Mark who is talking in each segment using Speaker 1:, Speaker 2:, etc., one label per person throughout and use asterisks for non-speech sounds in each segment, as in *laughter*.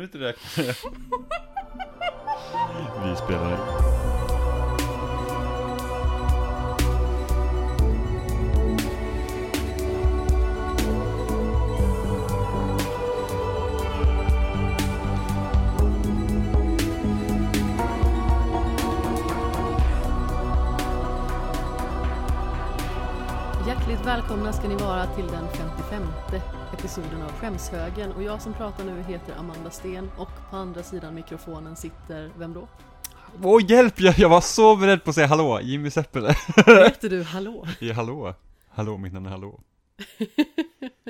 Speaker 1: du inte räkna det? *laughs* Vi spelar in.
Speaker 2: Hjärtligt välkomna ska ni vara till den 55 episoden av Skämshögen och jag som pratar nu heter Amanda Sten och på andra sidan mikrofonen sitter, vem då?
Speaker 1: Åh hjälp! Jag, jag var så beredd på att säga hallå, Jimmy Seppele.
Speaker 2: Heter du Hallå? *laughs*
Speaker 1: Ja, hallå. Hallå, mitt namn är Hallå.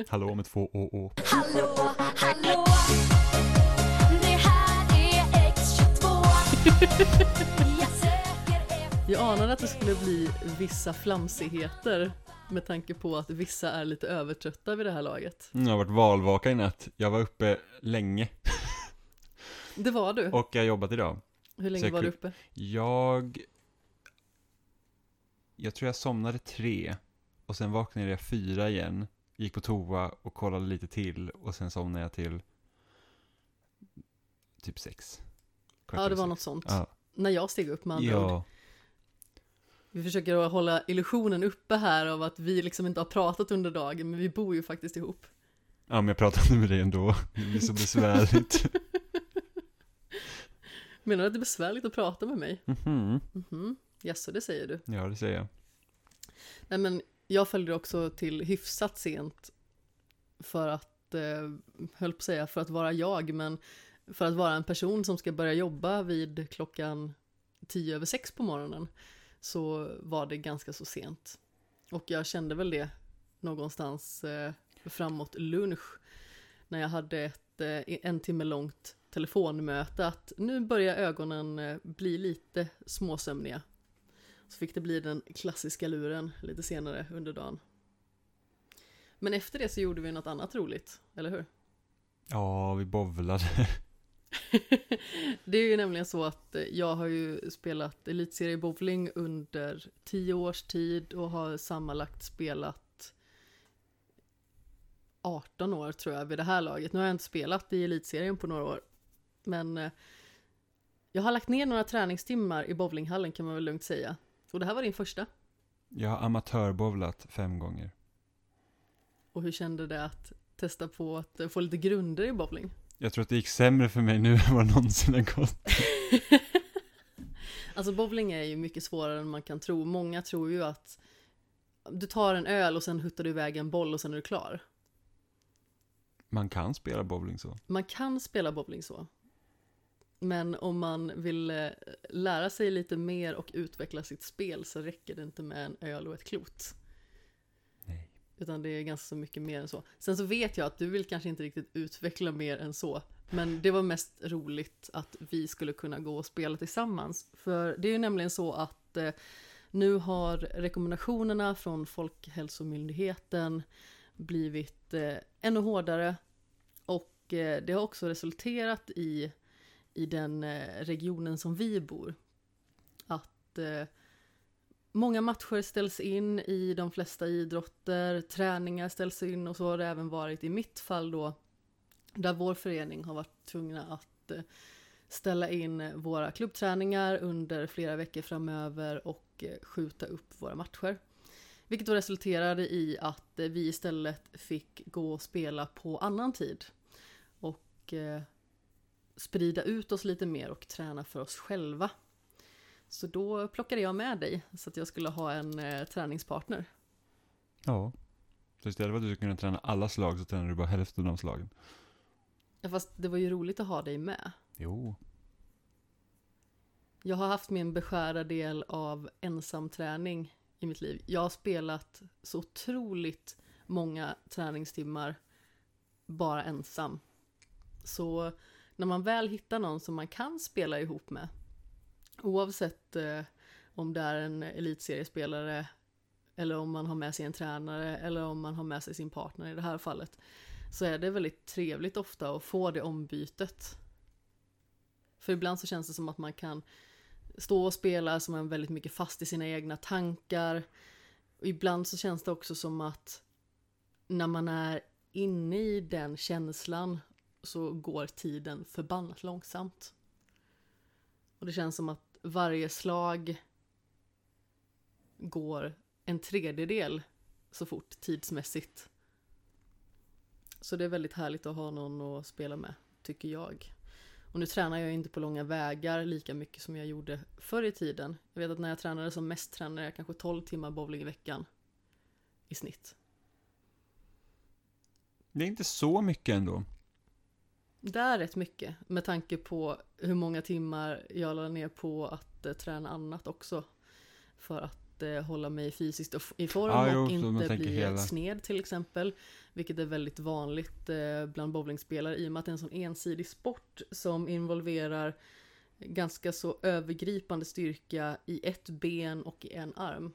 Speaker 1: Hallå med två å å.
Speaker 3: Hallå, hallå Det här är X22 Jag söker efter
Speaker 2: Jag anade att det skulle bli vissa flamsigheter med tanke på att vissa är lite övertrötta vid det här laget.
Speaker 1: Mm, Jag har varit valvaka i natt. Jag var uppe länge
Speaker 2: Det var du.
Speaker 1: och jag har jobbat idag.
Speaker 2: Hur länge var du uppe?
Speaker 1: Jag... Jag tror jag somnade tre. Och sen vaknade jag fyra igen. Gick på toa och kollade lite till. Och sen somnade jag till... Typ sex. Kvart
Speaker 2: Ja, det var
Speaker 1: sex.
Speaker 2: något sånt.
Speaker 1: Ja.
Speaker 2: När jag steg upp med andra ord. Vi försöker att hålla illusionen uppe här av att vi liksom inte har pratat under dagen, men vi bor ju faktiskt ihop.
Speaker 1: ja, men jag pratade med dig ändå. Det blir så besvärligt. *laughs*
Speaker 2: Menar du att det är besvärligt att prata med mig?
Speaker 1: Mhm.
Speaker 2: Mhm, jaså det säger du.
Speaker 1: Ja, det säger jag.
Speaker 2: Nej men jag följde också till hyfsat sent för att, eh, höll på att säga för att vara jag, men för att vara en person som ska börja jobba vid klockan tio över sex på morgonen så var det ganska så sent. Och jag kände väl det någonstans eh, framåt lunch när jag hade ett eh, en timme långt telefonmöte att nu börjar ögonen eh, bli lite småsömniga. Så fick det bli den klassiska luren lite senare under dagen. Men efter det så gjorde vi något annat roligt, eller hur?
Speaker 1: Ja, vi bowlade. *laughs*
Speaker 2: det är ju nämligen så att eh, jag har ju spelat elitserie bowling under tio års tid och har sammanlagt spelat 18 år tror jag vid det här laget. Nu har jag inte spelat i elitserien på några år. Men eh, jag har lagt ner några träningstimmar i bowlinghallen kan man väl lugnt säga. Och det här var din första.
Speaker 1: Jag har amatörbowlat fem gånger.
Speaker 2: Och hur kände det att testa på att eh, få lite grunder i bowling?
Speaker 1: Jag tror att det gick sämre för mig nu *laughs* än vad det någonsin har gått. *laughs*
Speaker 2: Alltså bowling är ju mycket svårare än man kan tro. Många tror ju att du tar en öl och sen huttar du iväg en boll och sen är du klar.
Speaker 1: Man kan spela bowling så.
Speaker 2: Man kan spela bowling så. Men om man vill eh, lära sig lite mer och utveckla sitt spel så räcker det inte med en öl och ett klot. Utan det är ganska så mycket mer än så. Sen så vet jag att du vill kanske inte riktigt utveckla mer än så. Men det var mest roligt att vi skulle kunna gå och spela tillsammans. För det är ju nämligen så att eh, nu har rekommendationerna från Folkhälsomyndigheten blivit eh, ännu hårdare. Och eh, det har också resulterat i, i den eh, regionen som vi bor. Att eh, Många matcher ställs in i de flesta idrotter, träningar ställs in och så har det även varit i mitt fall då där vår förening har varit tvungna att eh, ställa in våra klubbträningar under flera veckor framöver och eh, skjuta upp våra matcher. Vilket då resulterade i att eh, vi istället fick gå och spela på annan tid. Och sprida ut oss lite mer och träna för oss själva. Så då plockade jag med dig så att jag skulle ha en eh, träningspartner.
Speaker 1: Ja. Så istället för att du ska kunna träna alla slag så tränar du bara hälften av slagen.
Speaker 2: Ja, fast det var ju roligt att ha dig med.
Speaker 1: Jo.
Speaker 2: Jag har haft min beskärda del av ensamträning i mitt liv. Jag har spelat så otroligt många träningstimmar bara ensam. Så när man väl hittar någon som man kan spela ihop med, oavsett eh, om det är en elitseriespelare eller om man har med sig en tränare eller om man har med sig sin partner i det här fallet, så är det väldigt trevligt ofta att få det ombytet. För ibland så känns det som att man kan stå och spela som är väldigt mycket fast i sina egna tankar. Och ibland så känns det också som att när man är inne i den känslan så går tiden förbannat långsamt. Och det känns som att varje slag går en tredjedel så fort tidsmässigt. Så det är väldigt härligt att ha någon att spela med, tycker jag. Och nu tränar jag inte på långa vägar lika mycket som jag gjorde förr i tiden. Jag vet att när jag tränade som mest tränade jag kanske 12 timmar bowling i veckan i snitt.
Speaker 1: Det är inte så mycket ändå.
Speaker 2: Det är rätt mycket med tanke på hur många timmar jag la ner på att eh, träna annat också. För att eh, hålla mig fysiskt i form
Speaker 1: jo,
Speaker 2: och
Speaker 1: man
Speaker 2: inte bli
Speaker 1: hela-
Speaker 2: sned till exempel. Vilket är väldigt vanligt eh, bland bowlingspelare i och med att det är en sån ensidig sport som involverar ganska så övergripande styrka i ett ben och i en arm.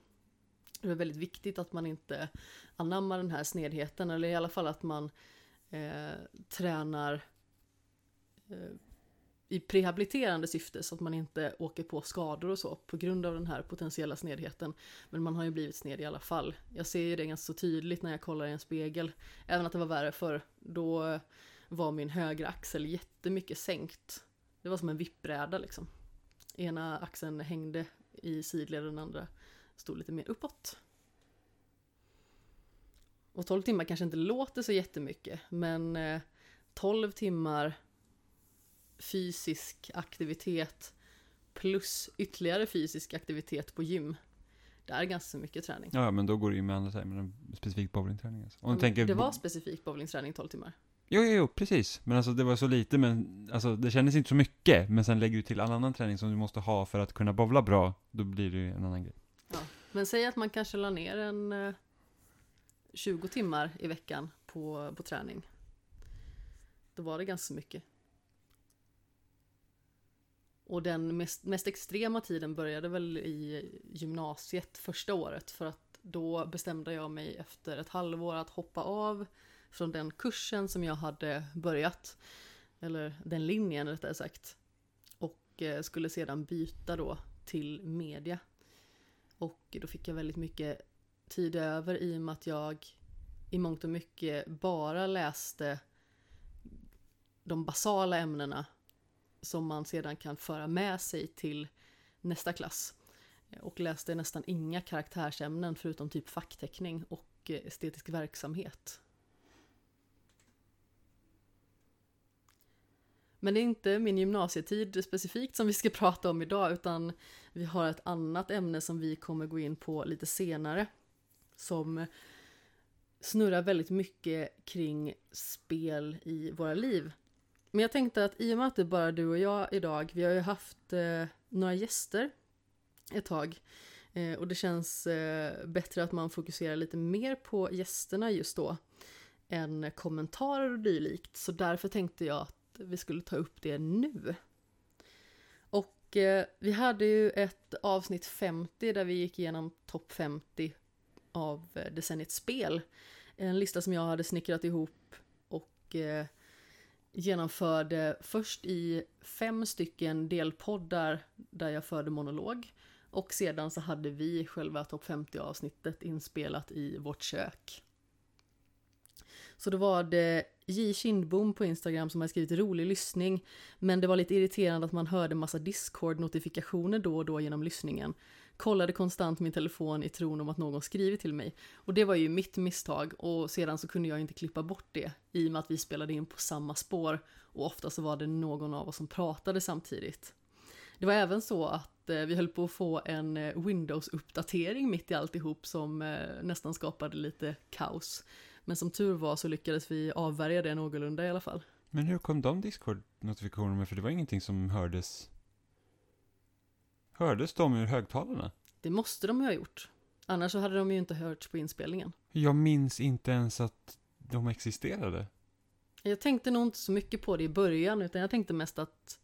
Speaker 2: Det är väldigt viktigt att man inte anammar den här snedheten eller i alla fall att man eh, tränar Eh, i prehabiliterande syfte så att man inte åker på skador och så på grund av den här potentiella snedheten. Men man har ju blivit sned i alla fall. Jag ser ju det ganska så tydligt när jag kollar i en spegel. Även att det var värre för då var min högra axel jättemycket sänkt. Det var som en vippbräda liksom. Ena axeln hängde i sidled och den andra stod lite mer uppåt. Och 12 timmar kanske inte låter så jättemycket, men eh, 12 timmar fysisk aktivitet plus ytterligare fysisk aktivitet på gym. Det är ganska mycket träning.
Speaker 1: Ja, men då går det ju med andra termer, en specifik bowlingträning. Alltså. Om tänker...
Speaker 2: Det var specifik bowlingträning 12 timmar.
Speaker 1: Jo, jo, jo, precis. Men alltså det var så lite, men alltså det kändes inte så mycket. Men sen lägger du till all annan träning som du måste ha för att kunna bowla bra, då blir det ju en annan grej.
Speaker 2: Men säg att man kanske la ner en eh, 20 timmar i veckan på, på träning. Då var det ganska mycket. Och den mest, mest extrema tiden började väl i gymnasiet första året för att då bestämde jag mig efter ett halvår att hoppa av från den kursen som jag hade börjat. Eller den linjen rättare sagt. Och eh, skulle sedan byta då till media. Och då fick jag väldigt mycket tid över i och med att jag i mångt och mycket bara läste de basala ämnena som man sedan kan föra med sig till nästa klass. Och läste nästan inga karaktärsämnen förutom typ fackteckning och eh, estetisk verksamhet. Men det är inte min gymnasietid specifikt som vi ska *laughs* prata om idag utan vi har ett annat ämne som vi kommer gå in på lite senare. Som snurrar väldigt mycket kring spel i våra liv. Men jag tänkte att i och med att det är bara du och jag idag, vi har ju haft eh, några gäster ett tag. Eh, och det känns eh, bättre att man fokuserar lite mer på gästerna just då än kommentarer och dylikt. Så därför tänkte jag att vi skulle ta upp det nu. Och eh, vi hade ju ett avsnitt 50 där vi gick igenom topp 50 av eh, decenniets spel. En lista som jag hade snickrat ihop och eh, genomförde först i fem stycken delpoddar där jag förde monolog. Och sedan så hade vi själva topp 50 avsnittet inspelat i vårt kök. Så då var det J Kindbom på Instagram som hade skrivit rolig lyssning. Men det var lite irriterande att man hörde massa Discord-notifikationer då och då genom lyssningen. Kollade konstant min telefon i tron om att någon skrivit till mig. Och det var ju mitt misstag och sedan så kunde jag inte klippa bort det i och med att vi spelade in på samma spår och ofta så var det någon av oss som pratade samtidigt. Det var även så att eh, vi höll på att få en eh, Windows-uppdatering mitt i alltihop som eh, nästan skapade lite kaos. Men som tur var så lyckades vi avvärja det någorlunda i alla fall.
Speaker 1: Men hur kom de Discord-notifikationerna? För det var ingenting som hördes. Hördes de ur högtalarna?
Speaker 2: Det måste de ju ha gjort. Annars så hade de ju inte hörts på inspelningen.
Speaker 1: Jag minns inte ens att de existerade.
Speaker 2: Jag tänkte nog inte så mycket på det i början utan jag tänkte mest att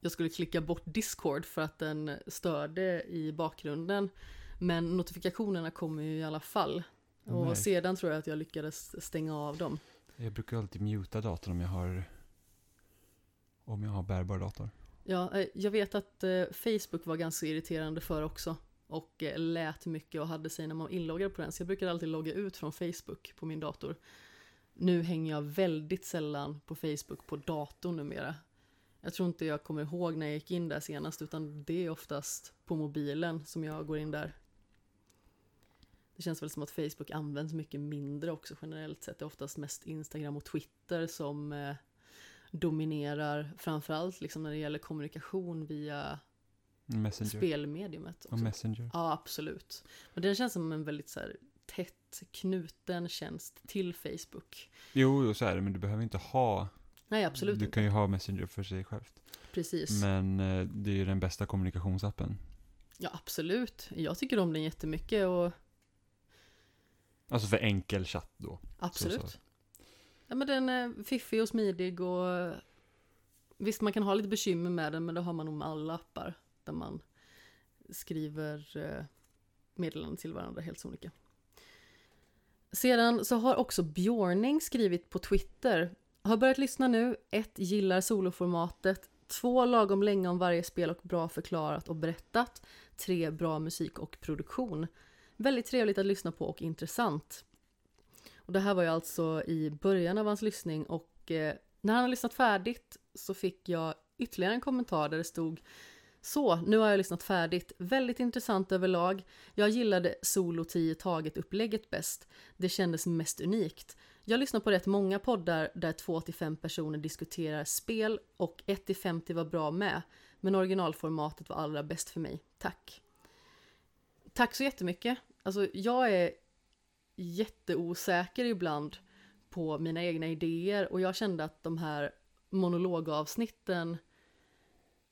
Speaker 2: jag skulle klicka bort Discord för att den störde i bakgrunden. Men notifikationerna kommer ju i alla fall. Och
Speaker 1: Nej.
Speaker 2: sedan tror jag att jag lyckades stänga av dem.
Speaker 1: Jag brukar alltid muta datorn om jag har om jag har bärbar dator.
Speaker 2: Ja, eh, jag vet att eh, Facebook var ganska irriterande för också. Och eh, lät mycket och hade sig när man inloggade på den. Så jag brukade alltid logga ut från Facebook på min dator. nu hänger jag väldigt sällan på Facebook på datorn numera. Jag tror inte jag kommer ihåg när jag gick in där senast, utan det är oftast på mobilen som jag går in där. Det känns väl som att Facebook används mycket mindre också generellt sett. Det är oftast mest Instagram och Twitter som eh, dominerar, framförallt liksom när det gäller kommunikation via
Speaker 1: Messenger.
Speaker 2: spelmediumet.
Speaker 1: Och
Speaker 2: Också.
Speaker 1: Messenger.
Speaker 2: Ja, absolut. Men den känns som en väldigt så här, tätt knuten tjänst till Facebook.
Speaker 1: Jo, jo, så är det, men du behöver inte ha.
Speaker 2: Nej, absolut
Speaker 1: Du
Speaker 2: inte.
Speaker 1: kan ju ha Messenger för sig självt.
Speaker 2: Precis.
Speaker 1: Men eh, det är ju den bästa kommunikationsappen.
Speaker 2: Ja, absolut. Jag tycker om den jättemycket och
Speaker 1: Alltså för enkel chatt då.
Speaker 2: absolut.
Speaker 1: så.
Speaker 2: Ja, men den är fiffig och smidig och visst, man kan ha lite bekymmer med den, men det har man nog med alla appar där man skriver eh, meddelanden till varandra helt sonika. Sedan så har också Björning skrivit på Twitter. Har börjat lyssna nu. Ett, gillar soloformatet. Två, lagom länge om varje spel och bra förklarat och berättat. Tre, bra musik och produktion. Väldigt trevligt att lyssna på och intressant. Och det här var ju alltså i början av hans lyssning och eh, när han har lyssnat färdigt så fick jag ytterligare en kommentar där det stod så, nu har jag lyssnat färdigt. Väldigt intressant överlag. Jag gillade solo 10 taget upplägget bäst. Det kändes mest unikt. Jag lyssnar på rätt många poddar där 2-5 personer diskuterar spel och 1-50 var bra med. Men originalformatet var allra bäst för mig. Tack. Tack så jättemycket. Alltså, jag är jätteosäker ibland på mina egna idéer och jag kände att de här monologavsnitten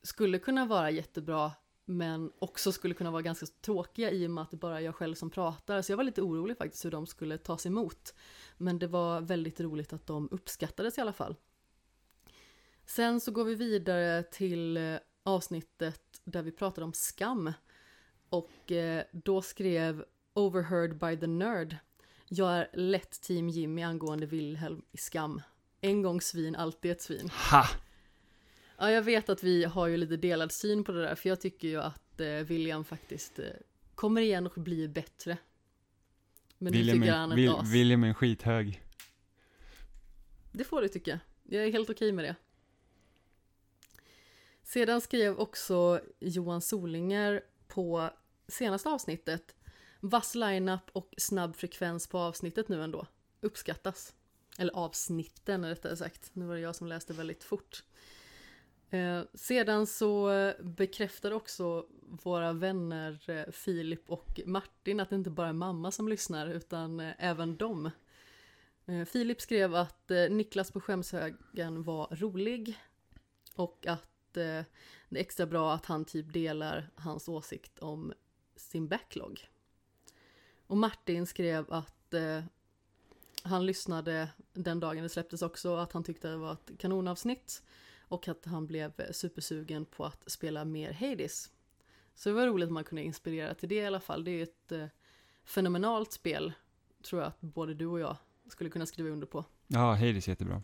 Speaker 2: skulle kunna vara jättebra men också skulle kunna vara ganska tråkiga i och med att det bara är jag själv som pratar. Så jag var lite orolig faktiskt hur de skulle tas emot. Men det var väldigt roligt att de uppskattades i alla fall. Sen så går vi vidare till eh, avsnittet där vi pratade om skam. Och eh, då skrev Overheard by the Nerd. Jag är lätt team Jimmy angående Wilhelm i skam. En gång svin, alltid ett svin.
Speaker 1: Ha!
Speaker 2: Ja, jag vet att vi har ju lite delad syn på det där, för jag tycker ju att eh, William faktiskt eh, kommer igen och blir bättre. Men
Speaker 1: William,
Speaker 2: tycker
Speaker 1: är,
Speaker 2: han ett
Speaker 1: Will,
Speaker 2: as.
Speaker 1: William är en skithög.
Speaker 2: Det får du tycka. Jag är helt okej med det. Sedan skrev också Johan Solinger på senaste avsnittet Vass lineup och snabb frekvens på avsnittet nu ändå. Uppskattas. Eller avsnitten rättare sagt. Nu var det jag som läste väldigt fort. Eh, sedan så bekräftar också våra vänner eh, Filip och Martin att det inte bara är mamma som lyssnar utan eh, även de. Eh, Filip skrev att eh, Niklas på skämshögen var rolig och att eh, det är extra bra att han typ delar hans åsikt om sin backlog. Och Martin skrev att eh, han lyssnade den dagen det släpptes också, att han tyckte det var ett kanonavsnitt och att han blev supersugen på att spela mer Hades. Så det var roligt att man kunde inspirera till det i alla fall. Det är ett eh, fenomenalt spel, tror jag att både du och jag skulle kunna skriva under på.
Speaker 1: Ja, Hades är jättebra.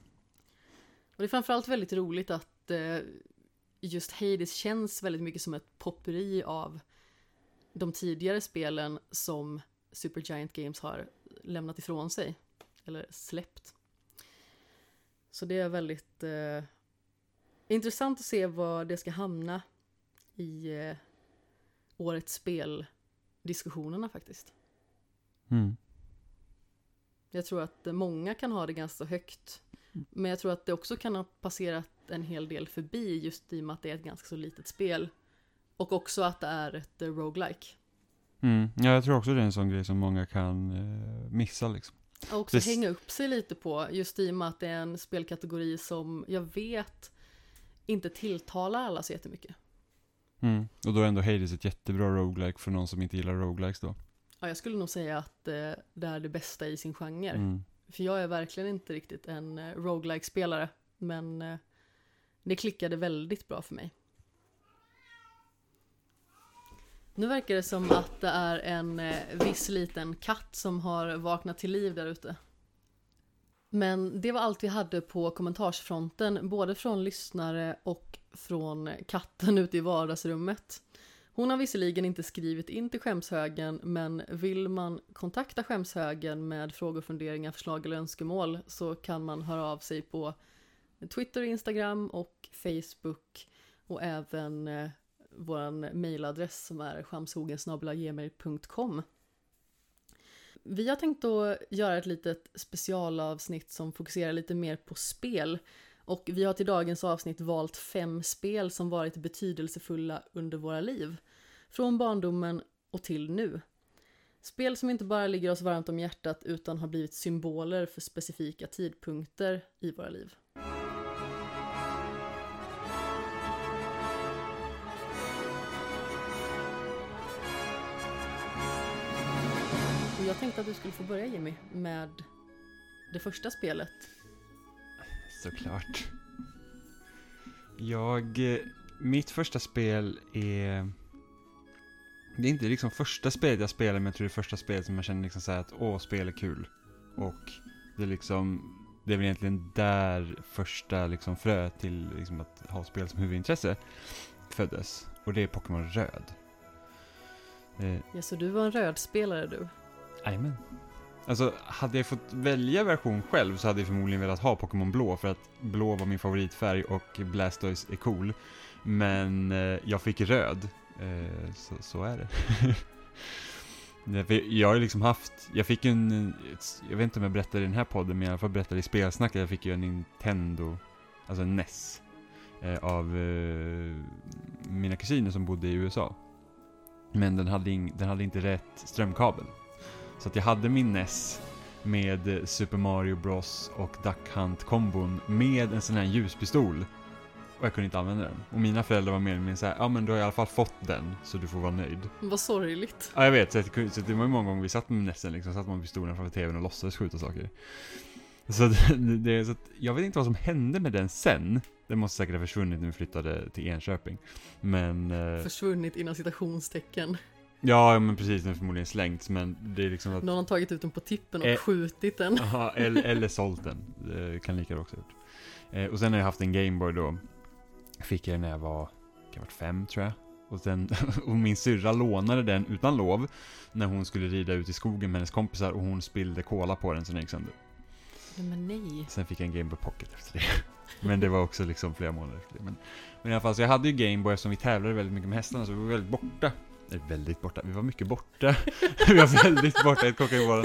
Speaker 2: Och det är framförallt väldigt roligt att eh, just Hades känns väldigt mycket som ett popperi av de tidigare spelen som Supergiant Games har lämnat ifrån sig. Eller släppt. Så det är väldigt eh, intressant att se var det ska hamna i eh, årets speldiskussionerna faktiskt.
Speaker 1: Mm.
Speaker 2: Jag tror att många kan ha det ganska högt. Men jag tror att det också kan ha passerat en hel del förbi just i och med att det är ett ganska så litet spel. Och också att det är ett eh, roguelike.
Speaker 1: Mm. Ja, jag tror också det är en sån grej som många kan eh, missa liksom.
Speaker 2: Och också
Speaker 1: Det-
Speaker 2: hänga upp sig lite på, just i och med att det är en spelkategori som jag vet inte tilltalar alla så jättemycket.
Speaker 1: Mm. Och då är ändå Hades ett jättebra roguelike för någon som inte gillar roguelikes då.
Speaker 2: Ja, jag skulle nog säga att eh, det är det bästa i sin genre.
Speaker 1: Mm.
Speaker 2: För jag är verkligen inte riktigt en eh, roguelike spelare men eh, det klickade väldigt bra för mig. Nu verkar det som att det är en eh, viss liten katt som har vaknat till liv där ute. Men det var allt vi hade på kommentarsfronten, både från lyssnare och från katten ute i vardagsrummet. Hon har visserligen inte skrivit in till skämshögen, men vill man kontakta skämshögen med frågor, funderingar, förslag eller önskemål så kan man höra av sig på Twitter, Instagram och Facebook och även eh, vår mejladress som är skamshogensgmail.com. Vi har tänkt att göra ett litet specialavsnitt som fokuserar lite mer på spel. Och vi har till dagens avsnitt valt fem spel som varit betydelsefulla under våra liv. Från barndomen och till nu. Spel som inte bara ligger oss varmt om hjärtat utan har blivit symboler för specifika tidpunkter i våra liv. Och jag tänkte att du skulle få börja Jimmy med det första spelet.
Speaker 1: Såklart. Jag, eh, mitt första spel är... Det är inte liksom första spelet jag spelar, men jag tror det är första spelet som jag känner liksom så här att åh, spel är kul. Och det är liksom, det är väl egentligen där första liksom frö till liksom att ha spel som huvudintresse föddes. Och det är Pokémon Röd. Eh,
Speaker 2: Ja, så du var en rödspelare du.
Speaker 1: Jajamän. Alltså, hade jag fått välja version själv så hade jag förmodligen velat ha Pokémon Blå för att blå var min favoritfärg och Blastoise är cool. Men eh, jag fick röd, eh, så, så är det. *laughs* Jag har ju liksom haft, jag fick ju en, jag vet inte om jag berättade i den här podden, men jag i alla fall berättade i spelsnacket, jag fick ju en Nintendo, alltså en NES, eh, av eh, mina kusiner som bodde i USA. Men den hade, in, den hade inte rätt strömkabel. Så att jag hade min NES med Super Mario Bros och Duck Hunt-kombon med en sån här ljuspistol. Och jag kunde inte använda den. Och mina föräldrar var mer eller mindre såhär, ja men du har i alla fall fått den, så du får vara nöjd.
Speaker 2: Vad sorgligt.
Speaker 1: Ja jag vet, så, att, så att det var ju många gånger vi satt med NESen liksom, satt man med pistolen framför tvn och låtsades skjuta saker. Så, *laughs* det, det, så att, jag vet inte vad som hände med den sen. Den måste säkert ha försvunnit när vi flyttade till Enköping. Men... eh,
Speaker 2: Försvunnit inom citationstecken.
Speaker 1: Ja, men precis, den är förmodligen slängts, men det är liksom att...
Speaker 2: Någon har tagit ut den på tippen och
Speaker 1: Eh.
Speaker 2: skjutit den.
Speaker 1: Jaha, eller, eller sålt den. Det kan lika också ha gjort. Eh, och sen har jag haft en Gameboy då. Fick jag när jag var, kan ha varit fem tror jag. Och, sen, *laughs* och min syrra lånade den utan lov. När hon skulle rida ut i skogen med hennes kompisar och hon spillde cola på den så den gick sönder.
Speaker 2: Men nej.
Speaker 1: Sen fick jag en Gameboy Pocket efter det. *laughs* Men det var också liksom flera månader efter det. Men, men i alla fall, så jag hade ju Gameboy eftersom vi tävlade väldigt mycket med hästarna så vi var väldigt borta är väldigt borta, vi var mycket borta. *laughs* vi var väldigt borta, ett kockar i bollen.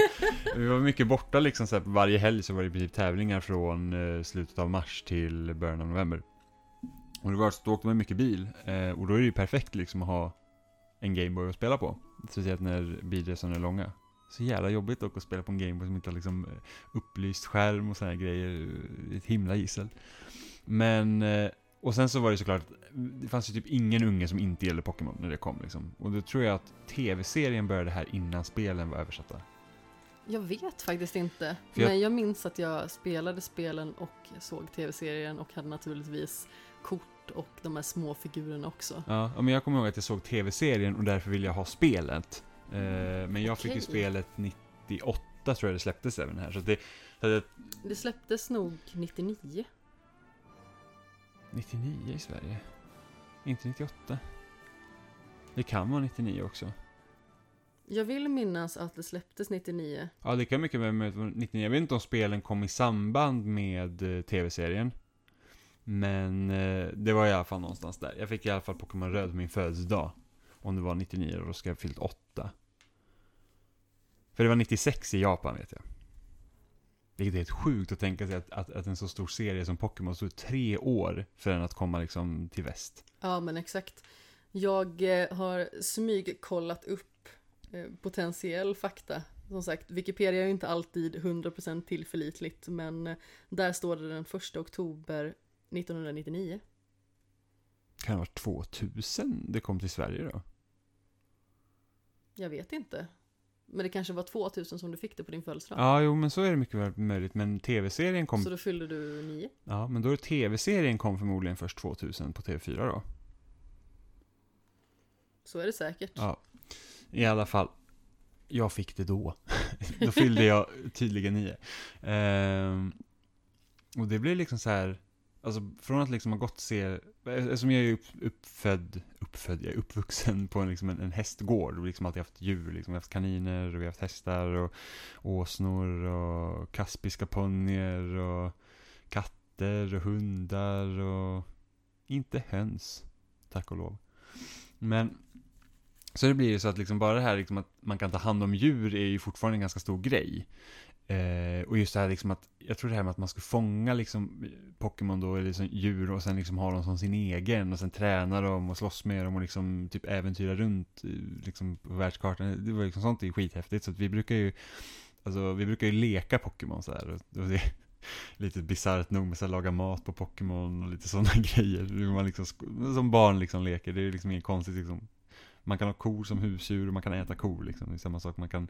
Speaker 1: Vi var mycket borta liksom så här, varje helg så var det i princip tävlingar från eh, slutet av mars till början av november. Och det var så då åkte man mycket bil. Eh, och då är det ju perfekt liksom att ha en Gameboy att spela på. Speciellt när bilresorna är långa. Så jävla jobbigt dock att spela på en Gameboy som inte har liksom eh, upplyst skärm och sådana grejer. Ett himla gissel. Men, eh, och sen så var det såklart, det fanns ju typ ingen unge som inte gillade Pokémon när det kom liksom. Och då tror jag att tv-serien började här innan spelen var översatta.
Speaker 2: Jag vet faktiskt inte.
Speaker 1: För jag-
Speaker 2: Men jag minns att jag spelade spelen och såg tv-serien och hade naturligtvis kort och de här små figurerna också.
Speaker 1: Ja, men jag kommer ihåg att jag såg tv-serien och därför ville jag ha spelet. Eh, men jag fick ju spelet 98 tror jag det släpptes även här. Så det, så det
Speaker 2: Det släpptes nog 99.
Speaker 1: 99 i Sverige. Inte 98. Det kan vara 99 också.
Speaker 2: Jag vill minnas att det släpptes 99.
Speaker 1: Ja, det kan mycket väl vara 99. Jag vet inte om spelen kom i samband med eh, tv-serien. Men eh, det var i alla fall någonstans där. Jag fick i alla fall Pokémon Röd på min födelsedag. Om det var 99 då ska jag ha fyllt 8. För det var 96 i Japan vet jag. Vilket är helt sjukt att tänka sig att, att, att en så stor serie som Pokémon stod tre år för den att komma liksom till väst.
Speaker 2: Ja, men exakt. Jag eh, har smygkollat upp eh, potentiell fakta. Som sagt, Wikipedia är ju inte alltid 100% tillförlitligt, men eh, där står det den 1 oktober 1999.
Speaker 1: Kan det ha varit 2000 det kom till Sverige då?
Speaker 2: Jag vet inte. Men det kanske var 2000 som du fick det på din födelsedag.
Speaker 1: Ja, jo men så är det mycket väl möjligt. Men tv-serien kom
Speaker 2: Så då fyllde du nio.
Speaker 1: Ja, men då är tv-serien kom förmodligen först 2000 på TV4 då.
Speaker 2: Så är det säkert.
Speaker 1: Ja. I alla fall, jag fick det då. *laughs* då fyllde jag tydligen nio. Ehm, och det blev liksom så här, alltså från att liksom ha gått se, Eftersom jag är upp, uppfödd, uppfödd, jag är uppvuxen på en, liksom en, en hästgård och liksom alltid haft djur, liksom vi har haft kaniner och vi har haft hästar och åsnor och kaspiska ponnyer och katter och hundar och inte höns, tack och lov. Men så det blir ju så att liksom bara det här liksom att man kan ta hand om djur är ju fortfarande en ganska stor grej. Eh, och just det här liksom att, jag tror det här med att man ska fånga liksom Pokémon då, eller liksom djur och sen liksom ha dem som sin egen och sen träna dem och slåss med dem och liksom typ äventyra runt eh, liksom på världskartan. Det var liksom sånt är skithäftigt så att vi brukar ju, alltså vi brukar ju leka Pokémon så här och, och det är *laughs* lite bisarrt nog med att laga mat på Pokémon och lite sådana *laughs* grejer. Hur Man liksom, som barn liksom leker, det är liksom inget konstigt liksom. Man kan ha kor som husdjur och man kan äta kor liksom. Det är samma sak, man kan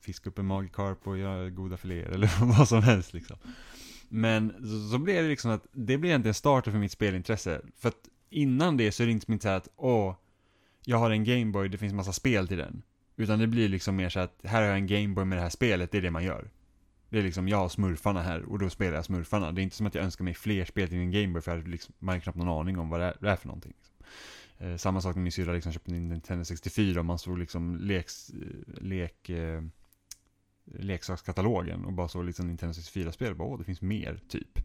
Speaker 1: fiska upp en Magikarp och göra goda filéer eller *laughs* vad som helst liksom. Men så, så blir det liksom att, det blir egentligen starten för mitt spelintresse. För att innan det så är det inte så att, åh, jag har en Gameboy, det finns massa spel till den. Utan det blir liksom mer så att, här har jag en Gameboy med det här spelet, det är det man gör. Det är liksom, jag har smurfarna här och då spelar jag smurfarna. Det är inte som att jag önskar mig fler spel till min Gameboy för jag liksom, man har knappt någon aning om vad det är, det är för någonting. Liksom. Eh, samma sak när min syrra liksom köpte en Nintendo 64 och man såg liksom leks, eh, lek, eh, leksakskatalogen och bara såg liksom Nintendo 64-spel. Åh, det finns mer, typ.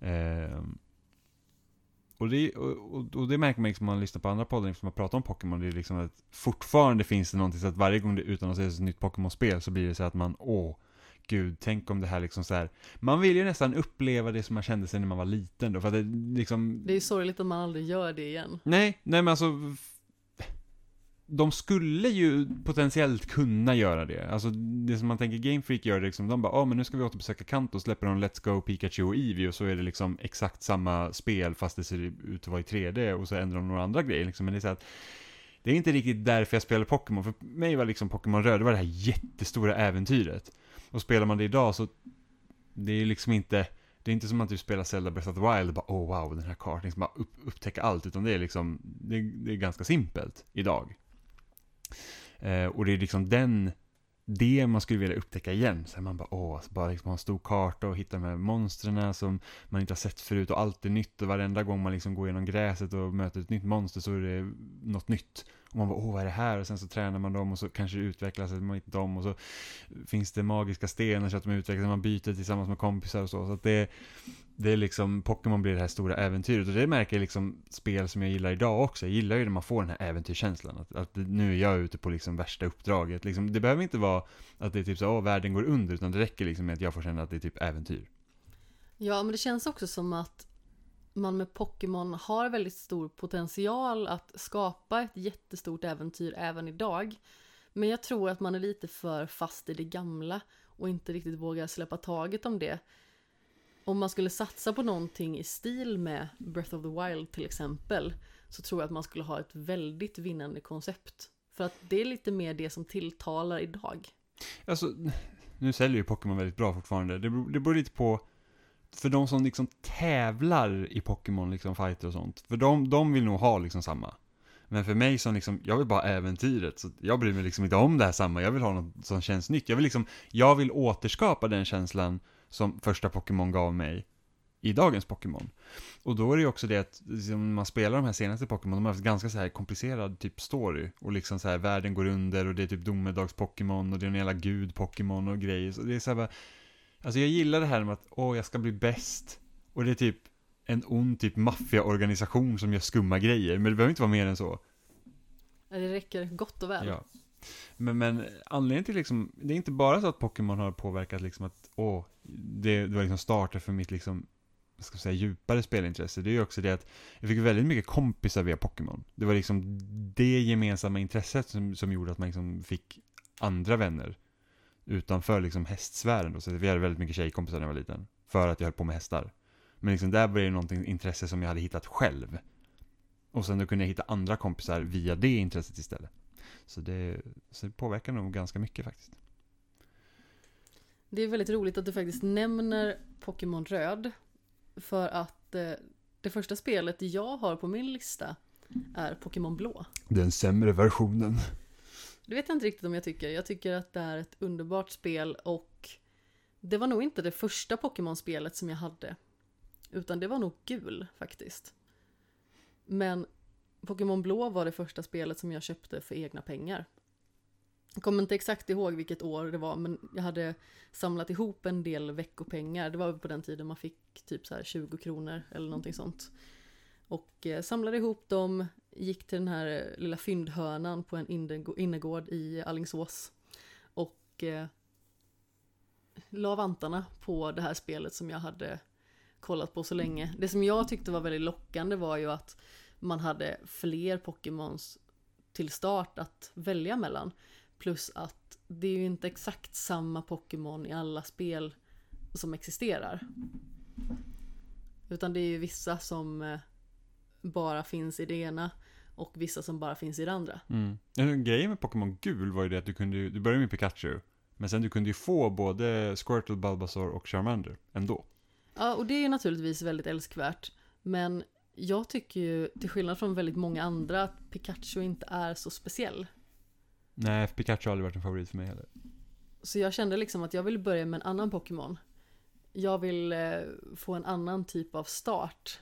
Speaker 1: Eh, och, det, och, och, det märker man liksom när man lyssnar på andra poddar liksom, som har pratat om Pokémon. Det är liksom att fortfarande finns det någonting så att varje gång det utan att ett nytt Pokémon-spel så blir det så att man, åh, gud, tänk om det här liksom så här. Man vill ju nästan uppleva det som man kände sig när man var liten då, för att det liksom...
Speaker 2: Det är sorgligt att man aldrig gör det igen.
Speaker 1: Nej, nej men alltså de skulle ju potentiellt kunna göra det. Alltså det som man tänker Game Freak gör det liksom, de bara, ja ah, men nu ska vi återbesöka Kanto, släpper de Let's Go Pikachu och Eevee och så är det liksom exakt samma spel fast det ser ut att vara i 3D och så ändrar de några andra grejer liksom. Men det är så att, det är inte riktigt därför jag spelar Pokémon, för mig var liksom Pokémon Röd, det var det här jättestora äventyret. Och spelar man det idag så, det är ju liksom inte, det är inte som att du spelar Zelda Breath of the Wild och bara oh wow, den här kartan, liksom bara upp, upptäcka allt, utan det är liksom, det, det är ganska simpelt idag. Eh, och det är liksom den, det man skulle vilja upptäcka igen. Så man bara, åh, så bara liksom ha en stor karta och hitta de här monstren som man inte har sett förut och allt är nytt och varenda gång man liksom går genom gräset och möter ett nytt monster så är det något nytt. Och man bara, åh vad är det här? Och sen så tränar man dem och så kanske det utvecklas man inte dem och så finns det magiska stenar så att de utvecklas, man byter tillsammans med kompisar och så. Så att det, det är liksom, Pokémon blir det här stora äventyret och det märker jag liksom spel som jag gillar idag också. Jag gillar ju när man får den här äventyrskänslan. Att, att nu är jag ute på liksom värsta uppdraget. Liksom, det behöver inte vara att det är typ så, åh världen går under, utan det räcker liksom med att jag får känna att det är typ äventyr.
Speaker 2: Ja, men det känns också som att man med Pokémon har väldigt stor potential att skapa ett jättestort äventyr även idag. Men jag tror att man är lite för fast i det gamla och inte riktigt vågar släppa taget om det. Om man skulle satsa på någonting i stil med Breath of the Wild till exempel så tror jag att man skulle ha ett väldigt vinnande koncept. För att det är lite mer det som tilltalar idag.
Speaker 1: Alltså, nu säljer ju Pokémon väldigt bra fortfarande. Det beror, det beror lite på för de som liksom tävlar i Pokémon, liksom fighter och sånt, för de, de vill nog ha liksom samma. Men för mig som liksom, jag vill bara äventyret, så jag bryr mig liksom inte om det här samma, jag vill ha något som känns nytt. Jag vill liksom, jag vill återskapa den känslan som första Pokémon gav mig i dagens Pokémon. Och då är det ju också det att liksom, man spelar de här senaste Pokémon, de har haft ganska så här komplicerad typ story. Och liksom så här, världen går under och det är typ domedags-Pokémon och det är en jävla gud-Pokémon och grejer. Så det är så här bara, Alltså jag gillar det här med att, åh, jag ska bli bäst. Och det är typ en ond typ maffiaorganisation som gör skumma grejer, men det behöver inte vara mer än så.
Speaker 2: Det räcker gott och väl.
Speaker 1: Ja. Men, men anledningen till liksom, det är inte bara så att Pokémon har påverkat liksom att, åh, det, det var liksom starten för mitt liksom, vad ska jag säga, djupare spelintresse. Det är ju också det att jag fick väldigt mycket kompisar via Pokémon. Det var liksom det gemensamma intresset som, som gjorde att man liksom fick andra vänner utanför liksom hästsfären då, så vi hade väldigt mycket tjejkompisar när jag var liten. För att jag höll på med hästar. Men liksom där var det någonting, intresse som jag hade hittat själv. Och sen då kunde jag hitta andra kompisar via det intresset istället. Så det, så det påverkar nog ganska mycket faktiskt.
Speaker 2: Det är väldigt roligt att du faktiskt nämner Pokémon Röd. För att eh, det första spelet jag har på min lista är Pokémon Blå.
Speaker 1: Den sämre versionen.
Speaker 2: Det vet jag inte riktigt om jag tycker. Jag tycker att det är ett underbart spel och det var nog inte det första Pokémon-spelet som jag hade. Utan det var nog gul faktiskt. Men Pokémon Blå var det första spelet som jag köpte för egna pengar. Jag kommer inte exakt ihåg vilket år det var, men jag hade samlat ihop en del veckopengar. Det var på den tiden man fick typ så här 20 kronor eller någonting sånt. Och eh, samlade ihop dem, gick till den här eh, lilla fyndhörnan på en innergård i Allingsås. Och eh, la vantarna på det här spelet som jag hade kollat på så länge. Det som jag tyckte var väldigt lockande var ju att man hade fler Pokémons till start att välja mellan. Plus att det är ju inte exakt samma Pokémon i alla spel som existerar. Utan det är ju vissa som eh, bara finns i det ena och vissa som bara finns i det andra.
Speaker 1: Mm. En grej med Pokémon Gul var ju det att du kunde, du började med Pikachu, men sen du kunde ju få både Squirtle, Bulbasaur och Charmander ändå.
Speaker 2: Ja, och det är ju naturligtvis väldigt älskvärt. Men jag tycker ju, till skillnad från väldigt många andra, att Pikachu inte är så speciell.
Speaker 1: Nej, Pikachu har aldrig varit en favorit för mig heller.
Speaker 2: Så jag kände liksom att jag vill börja med en annan Pokémon. Jag vill eh, få en annan typ av start.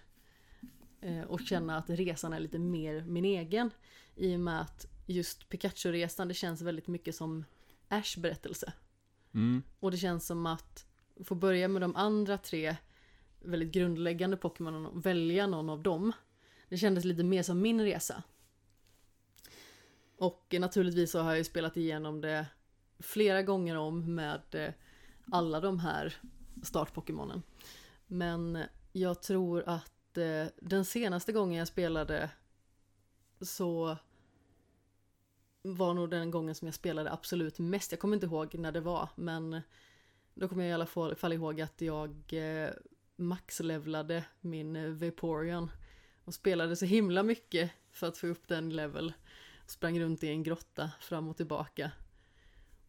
Speaker 2: Eh, och känna att resan är lite mer min egen. I och med att just Pikachu-resan, det känns väldigt mycket som Ash berättelse.
Speaker 1: Mm.
Speaker 2: Och det känns som att få börja med de andra tre väldigt grundläggande Pokémonen och välja någon av dem. Det kändes lite mer som min resa. Och naturligtvis så har jag ju spelat igenom det flera gånger om med eh, alla de här start-Pokémonen. Men jag tror att Eh, den senaste gången jag spelade så var nog den gången som jag spelade absolut mest. Jag kommer inte ihåg när det var, men då kommer jag i alla fall, ihåg att jag eh, maxlevlade min eh, Vaporeon och spelade så himla mycket för att få upp den level. Sprang runt i en grotta fram och tillbaka.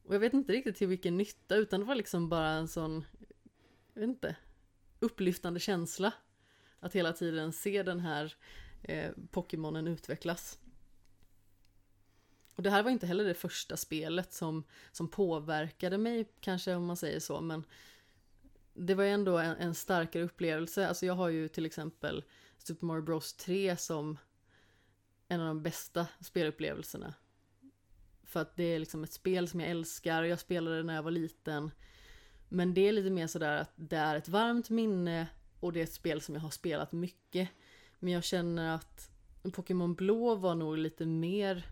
Speaker 2: Och jag vet inte riktigt till vilken nytta, utan det var liksom bara en sån, jag vet inte, upplyftande känsla. Att hela tiden se den här eh, Pokémonen utvecklas. Och det här var inte heller det första spelet som, som påverkade mig, kanske om man säger så, men det var ju ändå en, en starkare upplevelse. Alltså jag har ju till exempel Super Mario Bros 3 som en av de bästa spelupplevelserna. För att det är liksom ett spel som jag älskar, jag spelade det när jag var liten. Men det är lite mer sådär att det är ett varmt minne och det är ett spel som jag har spelat mycket. Men jag känner att Pokémon Blå var nog lite mer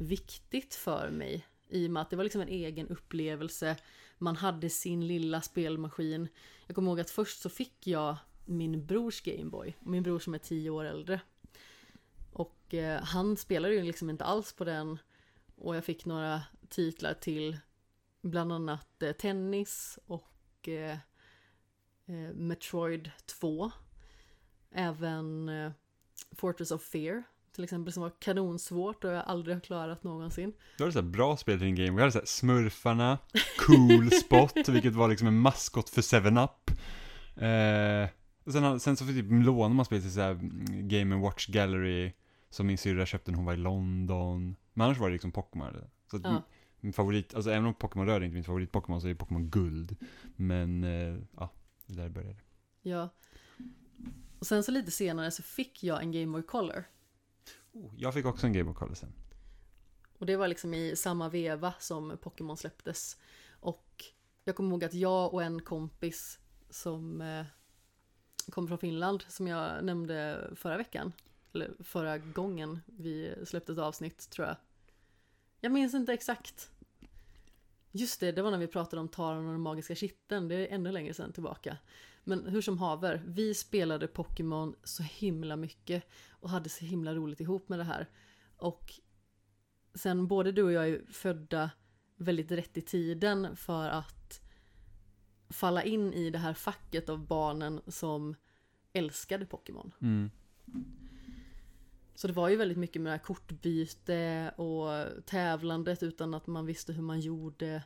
Speaker 2: viktigt för mig. I och med att det var liksom en egen upplevelse. Man hade sin lilla spelmaskin. Jag kommer ihåg att först så fick jag min brors Gameboy. Min bror som är tio år äldre. Och eh, han spelade ju liksom inte alls på den. Och jag fick några titlar till bland annat eh, tennis och eh, eh, Metroid 2. Även eh, Fortress of Fear till exempel som var kanonsvårt och jag aldrig har klarat någonsin.
Speaker 1: Du hade så bra spel till din game. Vi hade så här Smurfarna, Cool *laughs* Spot, vilket var liksom en maskot för 7-Up. Eh, sen, sen så typ lånade man spel till så här mm, Game Watch Gallery, som min syrra köpte när hon var i London. Men annars var det liksom Pokémon. Så
Speaker 2: Ja.
Speaker 1: min favorit, alltså även om Pokémon rör inte min favorit-Pokémon så är det Pokémon Guld. Men, eh, ja, det där började.
Speaker 2: Ja. Och sen så lite senare så fick jag en Game Boy Color.
Speaker 1: Oh, jag fick också en Game of Color sen.
Speaker 2: Och det var liksom i samma veva som Pokémon släpptes. Och jag kommer ihåg att jag och en kompis som eh, kom från Finland, som jag nämnde förra veckan, eller förra gången vi släppte ett avsnitt tror jag. Jag minns inte exakt. Just det, det var när vi pratade om Taran och den magiska kitteln, det är ännu längre sedan tillbaka. Men hur som haver, vi spelade Pokémon så himla mycket och hade så himla roligt ihop med det här. Och sen både du och jag är födda väldigt rätt i tiden för att falla in i det här facket av barnen som älskade Pokémon.
Speaker 1: Mm.
Speaker 2: Så det var ju väldigt mycket med det här kortbyte och tävlandet utan att man visste hur man gjorde.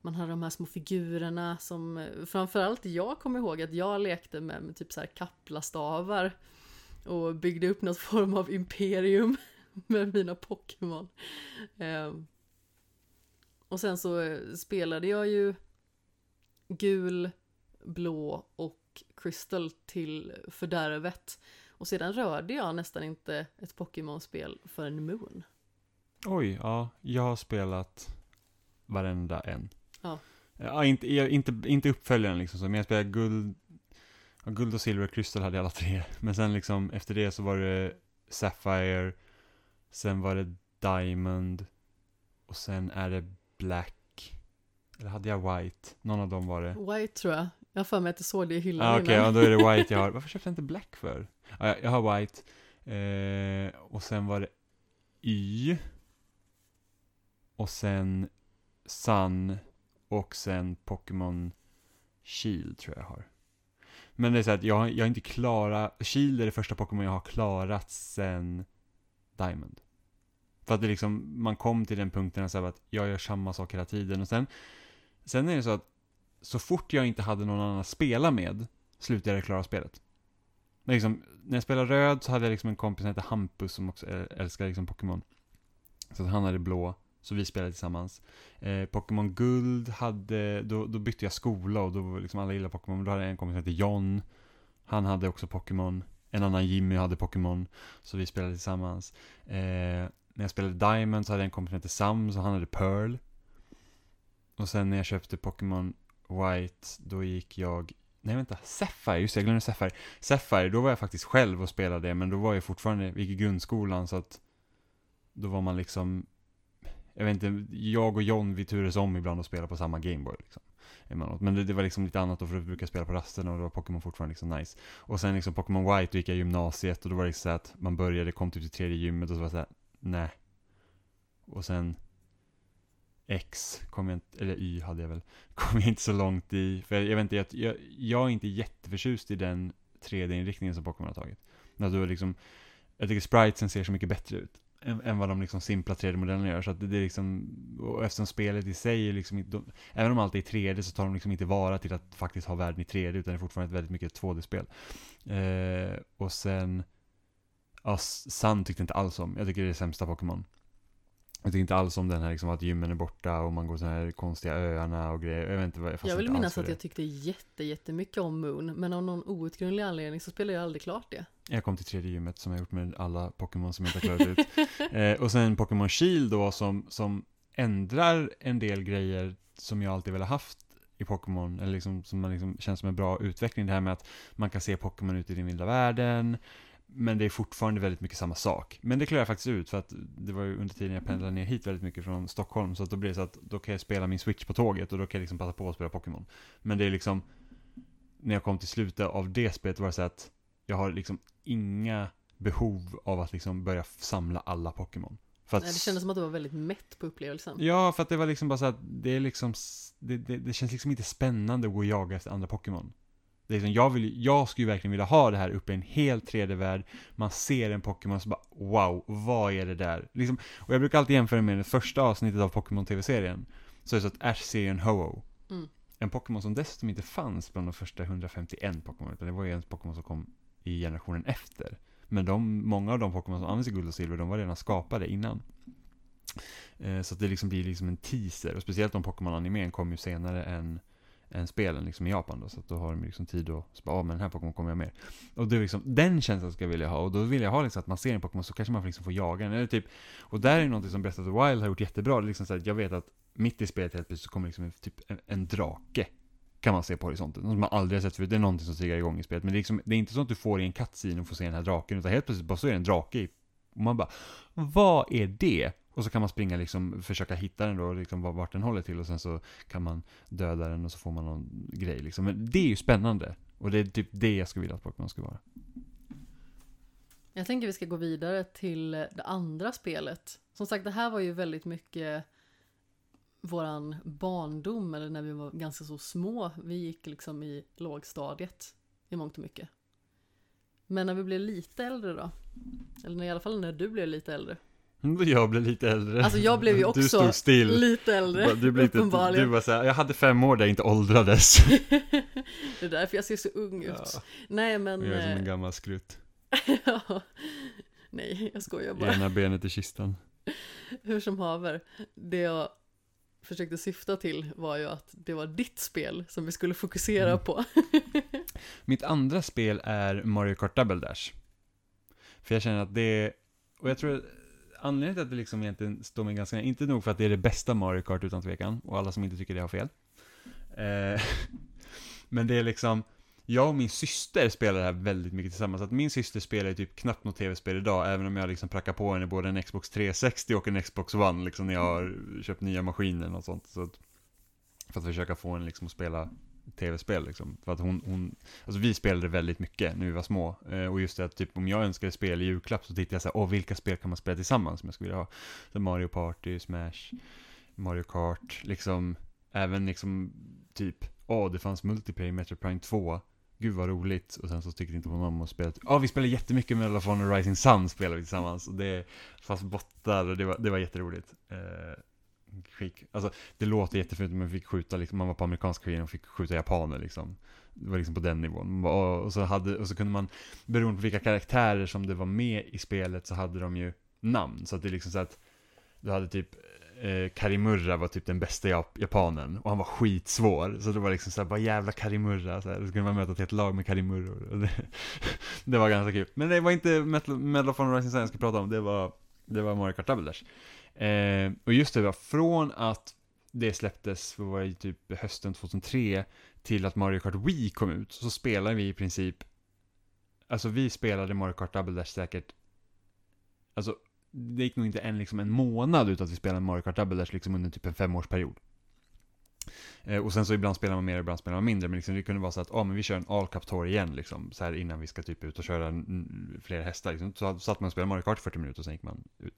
Speaker 2: Man hade de här små figurerna som framförallt jag kommer ihåg att jag lekte med, med typ så här kaplastavar och byggde upp något form av imperium *laughs* med mina Pokémon. Ehm. Och sen så eh, spelade jag ju gul, blå och Crystal till fördärvet. Och sedan rörde jag nästan inte ett Pokémon-spel förrän Moon.
Speaker 1: Oj, ja, jag har spelat varenda en.
Speaker 2: Ja.
Speaker 1: Ja, inte, inte, inte uppföljaren liksom men jag spelade guld, guld och silver crystal hade jag alla tre. Men sen liksom efter det så var det Sapphire, sen var det Diamond, och sen är det Black, eller hade jag White? Någon av dem var det.
Speaker 2: White tror jag. Jag har för mig att jag såg det i hyllan
Speaker 1: Ja, okej,
Speaker 2: innan.
Speaker 1: ja, då är det White jag *laughs* har. Varför köpte jag inte Black för? Ja, jag- har White, eh, och sen var det Y, och sen Sun, och sen Pokémon Shield tror jag jag har. Men det är så att jag, jag har inte klarat... Shield är det första Pokémon jag har klarat sen Diamond. För att det liksom, man kom till den punkten så att jag gör samma sak hela tiden och sen, sen är det så att så fort jag inte hade någon annan att spela med slutade jag klara spelet. Liksom, när jag spelade röd så hade jag liksom en kompis som hette Hampus som också älskar liksom Pokémon. Så att han hade blå, så vi spelade tillsammans. Eh, Pokémon Guld hade, då, då bytte jag skola och då var liksom alla gillade Pokémon. Då hade jag en kompis som hette John. Han hade också Pokémon. En annan Jimmy hade Pokémon. Så vi spelade tillsammans. Eh, när jag spelade Diamond så hade jag en kompis som hette Sam, så han hade Pearl. Och sen när jag köpte Pokémon White, då gick jag Nej vänta, Sapphire, just det, jag glömde Sapphire. Sapphire, då var jag faktiskt själv och spelade det, men då var jag fortfarande, vi gick i grundskolan så att då var man liksom jag vet inte, jag och John vi turades om ibland att spela på samma Gameboy liksom. Emellanåt. Men det, det var liksom lite annat då för att vi brukade spela på rasterna och då var Pokémon fortfarande liksom nice. Och sen liksom Pokémon White, då gick jag i gymnasiet och då var det liksom så att man började, kom typ till tredje gymmet och så var det så här, nej. Och sen X kom jag inte, eller Y hade jag väl, *laughs* kom jag inte så långt i. För jag, jag vet inte, jag, jag, jag är inte jätteförtjust i den 3D-inriktningen som Pokémon har tagit. När du liksom, jag tycker spritesen ser så mycket bättre ut än, än vad de liksom simpla 3D-modellerna gör. Så att det, det är liksom, och eftersom spelet i sig är liksom inte, de, även om allt är i 3D så tar de liksom inte vara till att faktiskt ha världen i 3D utan det är fortfarande ett väldigt mycket 2D-spel. Eh, och sen, ja, Sun tyckte inte alls om, jag tycker det är det sämsta Pokémon. Jag tycker inte alls om den här liksom att gymmen är borta och man går så här konstiga öarna och grejer. Jag vet inte jag
Speaker 2: Jag vill minnas att jag tyckte jätte, jättemycket om Moon, men av någon outgrundlig anledning så spelade jag aldrig klart det.
Speaker 1: Jag kom till tredje gymmet som jag gjort med alla Pokémon som jag inte har klarat ut. *laughs* Eh, och sen Pokémon Shield då som, som ändrar en del grejer som jag alltid velat haft i Pokémon, eller liksom, som man liksom känns som en bra utveckling. Det här med att man kan se Pokémon ute i den vilda världen, men det är fortfarande väldigt mycket samma sak. Men det klarar jag faktiskt ut, för att det var ju under tiden jag pendlade ner hit väldigt mycket från Stockholm, så att då blir det så att då kan jag spela min Switch på tåget och då kan jag liksom passa på att spela Pokémon. Men det är liksom, när jag kom till slutet av det spelet var det så att jag har liksom inga behov av att liksom börja samla alla Pokémon. Att,
Speaker 2: Nej, det kändes som att du var väldigt mätt på upplevelsen.
Speaker 1: Ja, för att det var liksom bara så att det är liksom, det, det, det känns liksom inte spännande att gå och jaga efter andra Pokémon. Är liksom, jag, vill, jag skulle ju verkligen vilja ha det här uppe i en helt 3D-värld. Man ser en Pokémon och så bara wow, vad är det där? Liksom, och jag brukar alltid jämföra med det första avsnittet av Pokémon TV-serien. Så är det så att Ash ser en Ho-Oh.
Speaker 2: Mm.
Speaker 1: En Pokémon som dessutom inte fanns bland de första 151 Pokémon, utan det var ju en Pokémon som kom i generationen efter. Men de, många av de Pokémon som används i Guld och Silver, de var redan skapade innan. Eh, så att det liksom blir liksom en teaser, och speciellt om Pokémon-animen kom ju senare än, än spelen liksom i Japan då, så att då har de liksom tid att, spara, bara, ja men den här Pokémon kommer jag med. Och det är liksom, den känslan ska jag vilja ha, och då vill jag ha liksom att man ser en Pokémon så kanske man liksom får jaga den, eller typ, och där är något som Breath of the Wild har gjort jättebra, det är liksom så att jag vet att mitt i spelet helt plötsligt så kommer liksom en, typ en, en drake kan man se på horisonten, som man aldrig har sett förut. Det är någonting som triggar igång i spelet. Men det är, liksom, det är inte så att du får i en cutscene och får se den här draken, utan helt plötsligt bara så är det en drake i. Och man bara, vad är det? Och så kan man springa liksom, försöka hitta den då, liksom vart den håller till och sen så kan man döda den och så får man någon grej liksom. Men det är ju spännande. Och det är typ det jag skulle vilja att Pokémon ska vara.
Speaker 2: Jag tänker vi ska gå vidare till det andra spelet. Som sagt, det här var ju väldigt mycket våran barndom, eller när vi var ganska så små. Vi gick liksom i lågstadiet i mångt och mycket. Men när vi blev lite äldre då? Eller i alla fall när du blev lite äldre. *laughs*
Speaker 1: Jag blev lite äldre.
Speaker 2: Alltså jag blev ju
Speaker 1: Du
Speaker 2: också
Speaker 1: stod still.
Speaker 2: lite äldre,
Speaker 1: Du, blev lite, du var såhär, jag hade fem år där jag inte åldrades. *laughs*
Speaker 2: Det är därför jag ser så ung ut.
Speaker 1: Ja,
Speaker 2: Nej men...
Speaker 1: jag är som en
Speaker 2: eh,
Speaker 1: gammal skrutt. *laughs*
Speaker 2: ja. Nej, jag skojar bara.
Speaker 1: Ena benet i kistan.
Speaker 2: Hur som haver, det jag försökte syfta till var ju att det var ditt spel som vi skulle fokusera
Speaker 1: Mm.
Speaker 2: på.
Speaker 1: Mitt andra spel är Mario Kart Double Dash. För jag känner att det, och jag tror anledningen till att det liksom egentligen står mig ganska inte nog för att det är det bästa Mario Kart utan tvekan, och alla som inte tycker det har fel. Eh, *laughs* men det är liksom, jag och min syster spelar det här väldigt mycket tillsammans. Att min syster spelar ju typ knappt något tv-spel idag, även om jag liksom prackar på henne både en Xbox 360 och en Xbox One, liksom när jag har köpt nya maskiner och sånt. Så att, för att försöka få henne liksom att spela tv-spel liksom. För att hon, hon, alltså vi spelade väldigt mycket när vi var små. Eh, och just det att typ om jag önskade spel i julklapp så tittade jag såhär, åh vilka spel kan man spela tillsammans som jag skulle vilja ha? Så Mario Party, Smash, Mario Kart, liksom, även liksom typ, åh det fanns multiplayer Metro Prime 2. Gud vad roligt. Och sen så tyckte inte hon om att spela, ja vi spelade jättemycket med of och Rising Sun spelade vi tillsammans. Och det fanns bottar och det var, det var jätteroligt. Eh, Skik. Alltså, det låter jättefint, men man fick skjuta, liksom, man var på amerikanska krigen och fick skjuta japaner liksom. Det var liksom på den nivån. Och, och, så hade, och så kunde man, beroende på vilka karaktärer som det var med i spelet, så hade de ju namn. Så att det är liksom så att, du hade typ eh, Karimurra var typ den bästa jap japanen och han var skitsvår. Så det var liksom såhär, bara jävla Karimurra. Så, här, så kunde man möta ett helt lag med Karimurror. Det, *laughs* det var ganska kul. Men det var inte Metal, Medal of Honor Rising Sun jag skulle prata om, det var, det var Mario Kart Double Dash. Eh, och just det, var från att det släpptes, var det, typ hösten 2003, till att Mario Kart Wii kom ut, så spelade vi i princip, alltså vi spelade Mario Kart Double Dash säkert, alltså det gick nog inte en, liksom en månad utan att vi spelade Mario Kart Double Dash liksom under typ en femårsperiod. Eh, och sen så ibland spelar man mer, ibland spelar man mindre, men liksom det kunde vara så att, ja ah, men vi kör en all cup tour igen liksom, så här innan vi ska typ ut och köra fler hästar liksom. Så satt man och spelade Mario Kart i 40 minuter och sen gick man ut.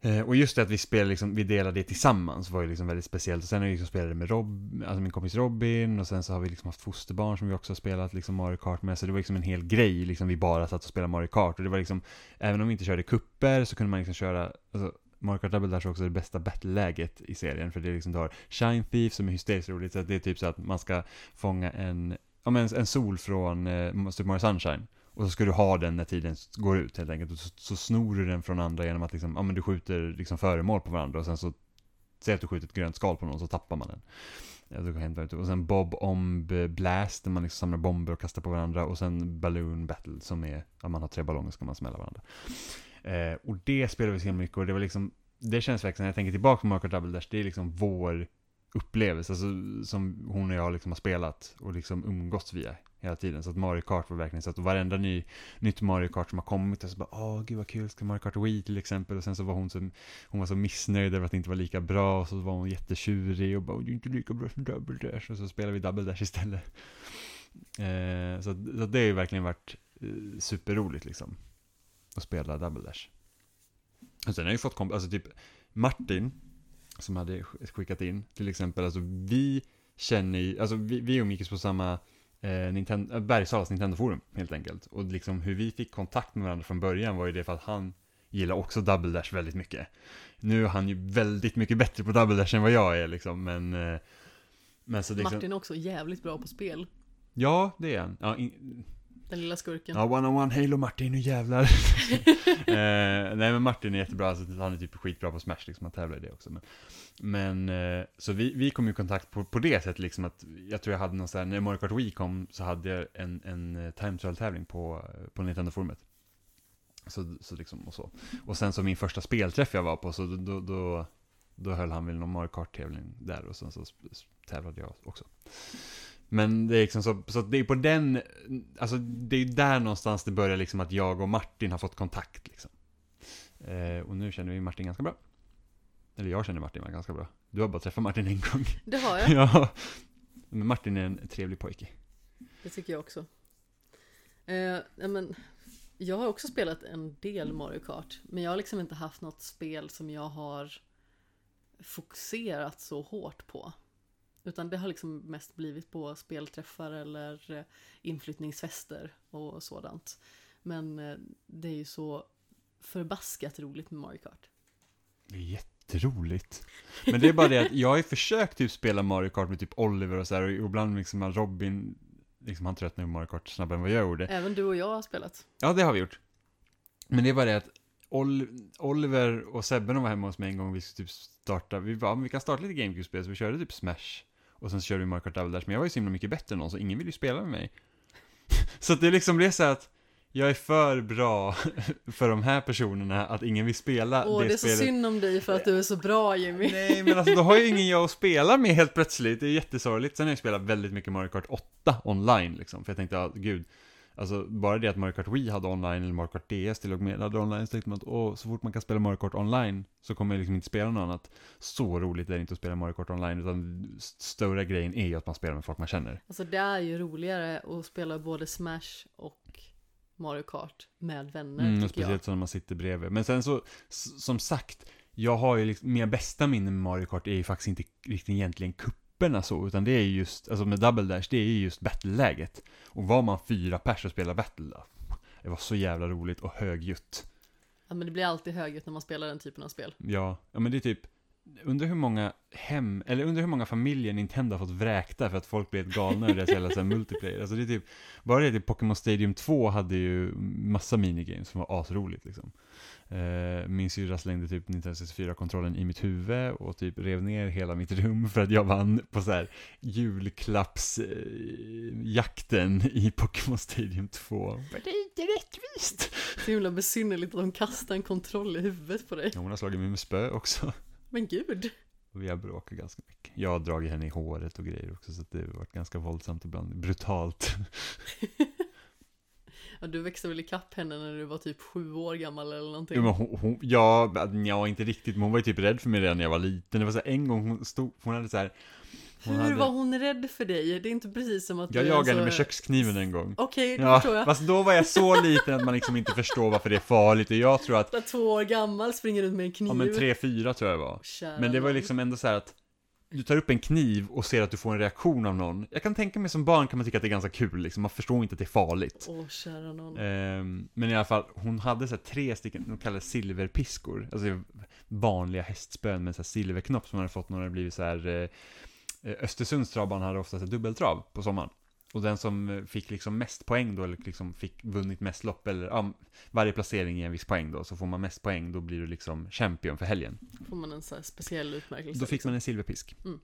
Speaker 1: Eh, och just det att vi spelade liksom, vi delade det tillsammans var ju liksom väldigt speciellt. Och sen har vi liksom spelat med Rob, alltså min kompis Robin och sen så har vi liksom haft fosterbarn som vi också har spelat liksom Mario Kart med. Så det var liksom en hel grej, liksom vi bara satt och spelade Mario Kart. Och det var liksom, även om vi inte körde kupper så kunde man liksom köra, alltså, Mario Kart Double Dash är också det bästa battle-läget i serien. För det är liksom, du har Shine Thief som är hysteriskt roligt. Så det är typ så att man ska fånga en, ja men en sol från eh, Super Mario Sunshine. Och så ska du ha den när tiden går ut helt enkelt. Och så, så snor du den från andra genom att liksom, ja men du skjuter liksom föremål på varandra och sen så, säg att du skjuter ett grönt skal på någon så tappar man den. Ja, det kan ut. Och sen Bob Omb Blast, där man liksom samlar bomber och kastar på varandra. Och sen Balloon Battle, som är, ja man har tre ballonger ska man smälla varandra. Eh, och det spelar vi så mycket och det var liksom, det känns verkligen, när jag tänker tillbaka på Marco Double Dash, det är liksom vår upplevelse, alltså, som hon och jag liksom har spelat och liksom umgåtts via hela tiden. Så att Mario Kart var verkligen så att varenda ny, nytt Mario Kart som har kommit, så bara åh gud vad kul, ska Mario Kart Wii till exempel. Och sen så var hon så, hon var så missnöjd över att det inte var lika bra, och så var hon jättetjurig och bara det är inte lika bra som Double Dash. Och så spelar vi Double Dash istället. *laughs* Eh, så, så det har ju verkligen varit eh, superroligt liksom. Att spela Double Dash. Och sen har jag ju fått komp alltså typ Martin, som hade skickat in till exempel, alltså vi känner ju, alltså vi, vi umgicks på samma eh, Nintendo, eh, Bergsalas Nintendo-forum helt enkelt. Och liksom hur vi fick kontakt med varandra från början var ju det för att han gillar också Double Dash väldigt mycket. Nu är han ju väldigt mycket bättre på Double Dash än vad jag är liksom, men... Eh, men så liksom,
Speaker 2: Martin är också jävligt bra på spel.
Speaker 1: Ja, det är han. Ja, in,
Speaker 2: Den lilla skurken.
Speaker 1: Ja, one on one Halo Martin, nu jävlar. *laughs* eh, nej men Martin är jättebra, alltså, han är typ skitbra på Smash liksom, han tävlar i det också. Men, men eh, så vi, vi kom i kontakt på, på det sättet liksom att, jag tror jag hade någon sån här, när Mario Kart Wii kom så hade jag en, en eh, time trial tävling på, eh, på Nintendo-forumet. Så, så liksom, och så. Och sen så min första spelträff jag var på, så då, då, då, då höll han väl någon Mario Kart-tävling där och sen så tävlade jag också. Men det är liksom så, så det är på den, alltså det är där någonstans det börjar liksom att jag och Martin har fått kontakt liksom. Eh, och nu känner vi Martin ganska bra. Eller jag känner Martin ganska bra. Du har bara träffat Martin en gång. *laughs*
Speaker 2: Det har jag.
Speaker 1: ja. Men Martin är en trevlig pojke.
Speaker 2: Det tycker jag också. Eh, men, jag har också spelat en del Mario Kart. Men jag har liksom inte haft något spel som jag har fokuserat så hårt på. Utan det har liksom mest blivit på spelträffar eller eh, inflyttningsfester och sådant. Men eh, det är ju så förbaskat roligt med Mario Kart.
Speaker 1: Det är jätteroligt. Men det är bara det att jag har ju försökt typ spela Mario Kart med typ Oliver och så här och ibland liksom Robin, liksom han tröttnar på Mario Kart snabbare än vad jag gjorde.
Speaker 2: Även du och jag har spelat.
Speaker 1: Ja, det har vi gjort. Men det är bara det att Ol Oliver och Sebbe de var hemma hos mig en gång och vi skulle typ starta, vi bara, vi kan starta lite GameCube-spel, så vi körde typ Smash Och sen så körde vi Mario Kart Double Dash, men jag var ju så himla mycket bättre än någon, så ingen ville ju spela med mig. *laughs* så att det liksom blev så här att jag är för bra *laughs* för de här personerna att ingen vill spela
Speaker 2: Åh,
Speaker 1: det,
Speaker 2: det är så
Speaker 1: spelet.
Speaker 2: synd om dig för att du är så bra Jimmy.
Speaker 1: Nej, men alltså då har ju ingen jag att spela med helt plötsligt. Det är jättesorgligt. Sen har jag spelat väldigt mycket Mario Kart 8 online liksom. För jag tänkte, ja, gud. Alltså bara det att Mario Kart Wii hade online, eller Mario Kart DS till och med hade online, så tänkte man att åh, så fort man kan spela Mario Kart online så kommer jag liksom inte spela något annat. Så roligt är det inte att spela Mario Kart online, utan st- stora grejen är ju att man spelar med folk man känner.
Speaker 2: Alltså det är ju roligare att spela både Smash och Mario Kart med vänner
Speaker 1: Mm, speciellt så när man sitter bredvid. Men sen så, som sagt, jag har ju liksom, mina bästa minnen med Mario Kart är ju faktiskt inte riktigt egentligen kupperna så, utan det är ju just, alltså med Double Dash, det är ju just battle-läget. Och var man fyra pers och spelar battle då, det var så jävla roligt och högljutt.
Speaker 2: Ja, men det blir alltid högljutt när man spelar den typen av spel.
Speaker 1: Ja, ja men det är typ, undrar hur många hem, eller undrar hur många familjer Nintendo har fått vräkta för att folk blev galna över deras jävla så här multiplayer. Alltså det är typ, bara det att Pokémon Stadium 2 hade ju massa minigames som var asroligt liksom. Eh, min syrra slängde typ Nintendo 64-kontrollen i mitt huvud och typ rev ner hela mitt rum för att jag vann på så här julklappsjakten i Pokémon Stadium 2. Men det är inte rättvist!
Speaker 2: Så himla besynnerligt att de kastar en kontroll i huvudet på dig.
Speaker 1: Ja, hon har slagit mig med spö också.
Speaker 2: Men gud.
Speaker 1: Vi har bråkat ganska mycket. Jag har dragit henne i håret och grejer också, så det har varit ganska våldsamt ibland. Brutalt. *laughs*
Speaker 2: Ja, du växte väl ikapp henne när du var typ sju år gammal eller någonting?
Speaker 1: Men hon, hon, ja, ja, inte riktigt, men hon var ju typ rädd för mig redan när jag var liten. Det var så här, en gång hon stod, hon hade så här, hon
Speaker 2: Hur
Speaker 1: hade,
Speaker 2: var hon rädd för dig? Det är inte precis som att
Speaker 1: jag
Speaker 2: du
Speaker 1: jagade
Speaker 2: så...
Speaker 1: henne med kökskniven en gång.
Speaker 2: Okej, det
Speaker 1: Ja,
Speaker 2: förstår jag.
Speaker 1: fast då var jag så liten att man liksom inte förstår varför det är farligt. Och jag tror att,
Speaker 2: Att två år gammal springer runt med en kniv.
Speaker 1: ja men tre, fyra tror jag det var.
Speaker 2: Kära
Speaker 1: Men det var liksom ändå så här att du tar upp en kniv och ser att du får en reaktion av någon. Jag kan tänka mig som barn kan man tycka att det är ganska kul liksom, man förstår inte att det är farligt.
Speaker 2: Åh, kära någon.
Speaker 1: Ehm, men i alla fall, hon hade så här tre stycken, de kallades silverpiskor. Alltså vanliga hästspön med så här silverknopp som hade fått när det blivit så här eh, Östersunds travbana hade oftast ett dubbeltrav på sommaren. Och den som eh, fick liksom mest poäng då, eller liksom fick vunnit mest lopp, eller ja, varje placering ger en viss poäng då, så får man mest poäng, då blir du liksom champion för helgen.
Speaker 2: Får man en så speciell utmärkelse.
Speaker 1: Då fick
Speaker 2: liksom.
Speaker 1: man en silverpisk.
Speaker 2: Mm.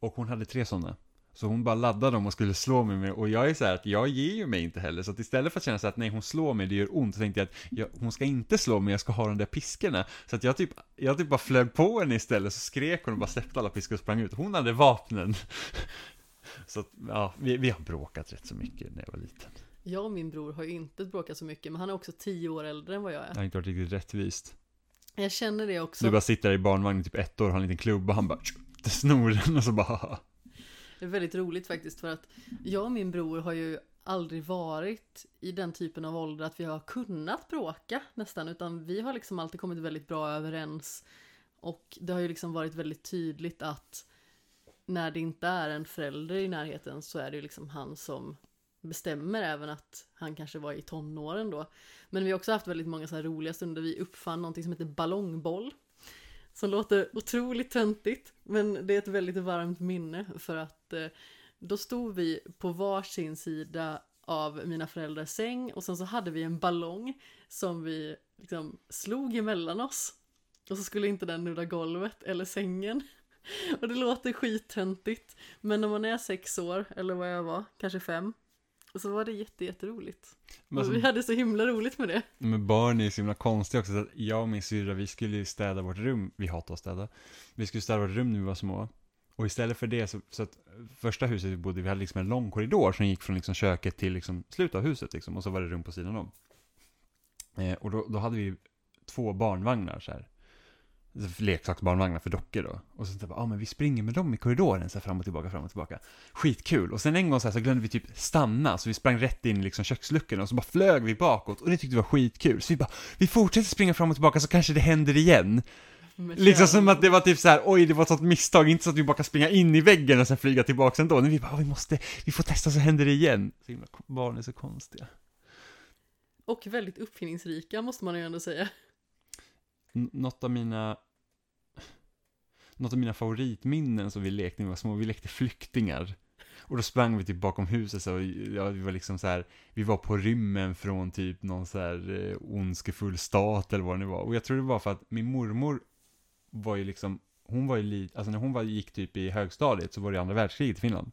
Speaker 1: Och hon hade tre sådana. Så hon bara laddade dem och skulle slå mig med, och jag är så här att jag ger ju mig inte heller, så att istället för att känna så att nej hon slår mig, det gör ont, så tänkte jag att jag, hon ska inte slå mig, jag ska ha de där piskorna. Så att jag typ, jag typ bara flög på henne istället, så skrek hon och bara släppte alla piskor och sprang ut. Hon hade vapnen. *laughs* Så att, ja, vi, vi har bråkat rätt så mycket när jag var liten.
Speaker 2: Jag och min bror har ju inte bråkat så mycket, men han är också tio år äldre än vad jag
Speaker 1: Det
Speaker 2: är.
Speaker 1: har inte varit riktigt rättvist.
Speaker 2: Jag känner det också.
Speaker 1: Du bara sitter där i barnvagnen typ ett år, har en liten klubba, han bara det snor den och så bara. *laughs*
Speaker 2: Det är väldigt roligt faktiskt för att jag och min bror har ju aldrig varit i den typen av ålder att vi har kunnat bråka nästan, utan vi har liksom alltid kommit väldigt bra överens. Och det har ju liksom varit väldigt tydligt att när det inte är en förälder i närheten så är det ju liksom han som bestämmer även att han kanske var i tonåren då. Men vi har också haft väldigt många så här roliga stunder. Vi uppfann någonting som heter ballongboll. Som låter otroligt töntigt, men det är ett väldigt varmt minne för att eh, då stod vi på varsin sida av mina föräldrars säng och sen så hade vi en ballong som vi liksom slog emellan oss. Och så skulle inte den nudda golvet eller sängen. *laughs* Och det låter skittöntigt. Men när man är sex år, eller vad jag var, kanske fem. Och så var det jätte, jätteroligt.
Speaker 1: Men alltså,
Speaker 2: vi hade så himla roligt med det.
Speaker 1: Men barn är så himla konstiga också, så att jag och min syrra, vi skulle ju städa vårt rum, vi hatar att städa. Vi skulle städa vårt rum när vi var små. Och istället för det, så, så att första huset vi bodde i, vi hade liksom en lång korridor som gick från liksom köket till liksom slutet av huset liksom, och så var det rum på sidan om. Eh, och då, då hade vi två barnvagnar så här. Leksaksbarnvagnar för dockor då. Och så jag, ja ah, men vi springer med dem i korridoren så här, fram och tillbaka, fram och tillbaka. Skitkul. Och sen en gång så, här, så glömde vi typ stanna, så vi sprang rätt in i liksom köksluckorna och så bara flög vi bakåt och det tyckte vi var skitkul. Så vi bara, vi fortsätter springa fram och tillbaka så kanske det händer igen. Liksom som att det var typ så här, oj det var ett sånt misstag, inte så att vi bara kan springa in i väggen och sen flyga tillbaka ändå. Men vi bara, "Ah, vi måste, vi får testa så händer det igen. Så himla, barn är så konstiga.
Speaker 2: Och väldigt uppfinningsrika måste man ju ändå säga.
Speaker 1: Något av mina något av mina favoritminnen som vi lekte när vi var små, vi lekte flyktingar. Och då sprang vi typ bakom huset så, ja, vi var liksom så här, vi var på rymmen från typ någon så här eh, ondskefull stat eller vad det nu var. Och jag tror det var för att min mormor var ju liksom hon var ju lite, alltså när hon var, gick typ i högstadiet så var det andra världskriget i Finland.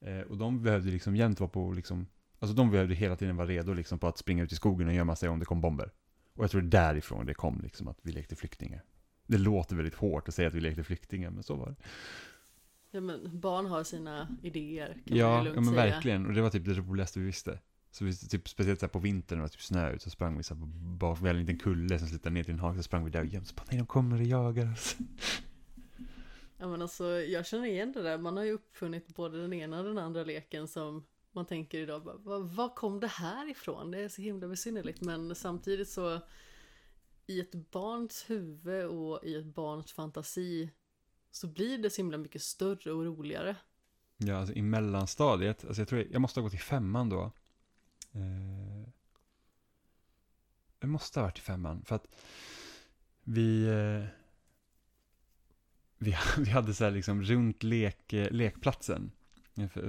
Speaker 1: Eh, och de behövde liksom jämt vara på liksom, alltså de behövde hela tiden vara redo liksom på att springa ut i skogen och gömma sig om det kom bomber. Och jag tror därifrån det kom liksom att vi lekte flyktingar. Det låter väldigt hårt att säga att vi lekte flyktingar, men så var det.
Speaker 2: Ja men barn har sina idéer kan man
Speaker 1: Ja,
Speaker 2: ju lugnt
Speaker 1: ja men
Speaker 2: säga.
Speaker 1: verkligen. Och det var typ det roligaste vi visste. Så vi, typ, speciellt så här på vintern när det var typ snö ut, så sprang vi så på, bak, vi hade en liten kulle som slutade ner till en hage, så sprang vi där och gömde oss. Bara, Nej, de kommer och jagar oss.
Speaker 2: Ja men alltså jag känner igen det där, man har ju uppfunnit både den ena och den andra leken som man tänker idag, bara, vad, var kom det här ifrån? Det är så himla besynnerligt men samtidigt så i ett barns huvud och i ett barns fantasi så blir det så himla mycket större och roligare.
Speaker 1: Ja, alltså i mellanstadiet, alltså jag tror jag, jag måste ha gått i femman då. Eh, jag måste ha varit i femman, för att vi, eh, vi, *laughs* vi hade så här liksom runt lek, eh, lekplatsen,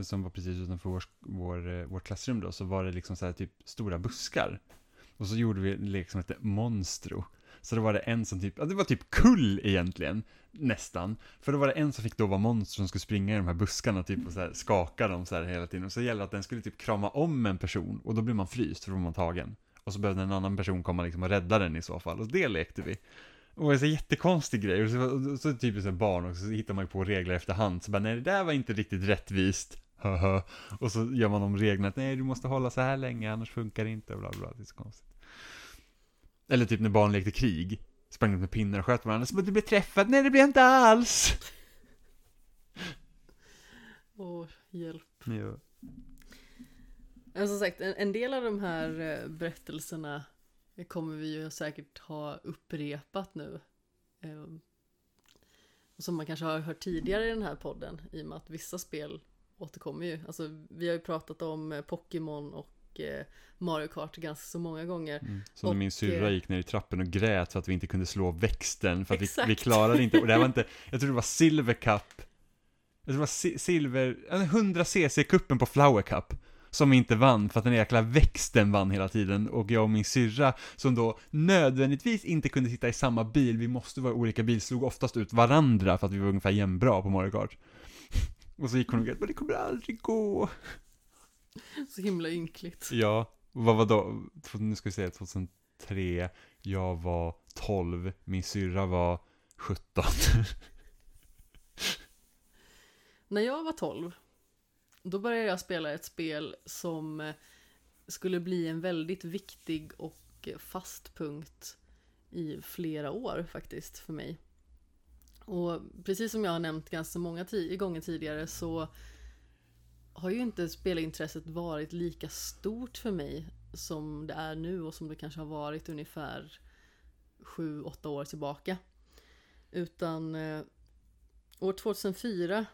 Speaker 1: som var precis utanför vår, vår, eh, vårt klassrum då, så var det liksom så här typ stora buskar. Och så gjorde vi en lek som hette Monstro. Så då var det en som typ, ja det var typ kull egentligen, nästan. För då var det en som fick då vara monster som skulle springa i de här buskarna typ och så här skaka dem så här hela tiden. Och så gällde det att den skulle typ krama om en person och då blir man fryst för då var man tagen. Och så behövde en annan person komma liksom och rädda den i så fall. Och det lekte vi. Och det var så jättekonstig grej. Och så, och så typ så barn och så hittar man ju på regler efterhand. Så bara, nej det där var inte riktigt rättvist. Och så gör man om reglerna att nej du måste hålla så här länge annars funkar det inte bla bla. Det är så konstigt. Eller typ när barn lekte krig. Sprang ut med pinnar och sköt varandra. Så bara, du blev träffad. Nej det blev inte alls. *laughs*
Speaker 2: Och hjälp.
Speaker 1: Ja.
Speaker 2: Men som sagt, en, en del av de här eh, kommer vi ju säkert ha upprepat nu. Och som man kanske har hört tidigare i den här podden i och med att vissa spel återkommer ju. Alltså vi har ju pratat om eh, Pokémon och eh, Mario Kart ganska så många gånger.
Speaker 1: Mm. Som när
Speaker 2: Och,
Speaker 1: min syrra
Speaker 2: eh,
Speaker 1: gick ner i trappen och grät för att vi inte kunde slå växten. För att vi, vi klarade inte. Och det här var inte, *laughs* jag tror det var Silver Cup. Jag tror det var si, Silver, ja, 100 cc-kuppen på Flower Cup. Som inte vann för att den jäkla växten vann hela tiden. Och jag och min syrra som då nödvändigtvis inte kunde sitta i samma bil. Vi måste vara olika bil, slog oftast ut varandra för att vi var ungefär jämnbra på Mario Kart. *laughs* Och så gick hon och grät, men det kommer aldrig gå.
Speaker 2: Så himla ynkligt.
Speaker 1: Ja, vad var då? Nu ska vi säga 2003. Jag var 12. Min syrra var 17. *laughs*
Speaker 2: När jag var 12, då började jag spela ett spel som eh, skulle bli en väldigt viktig och fast punkt i flera år faktiskt för mig. Och precis som jag har nämnt ganska många gånger tidigare så har ju inte spelintresset varit lika stort för mig som det är nu och som det kanske har varit ungefär 7-8 år tillbaka. Utan eh, år 2004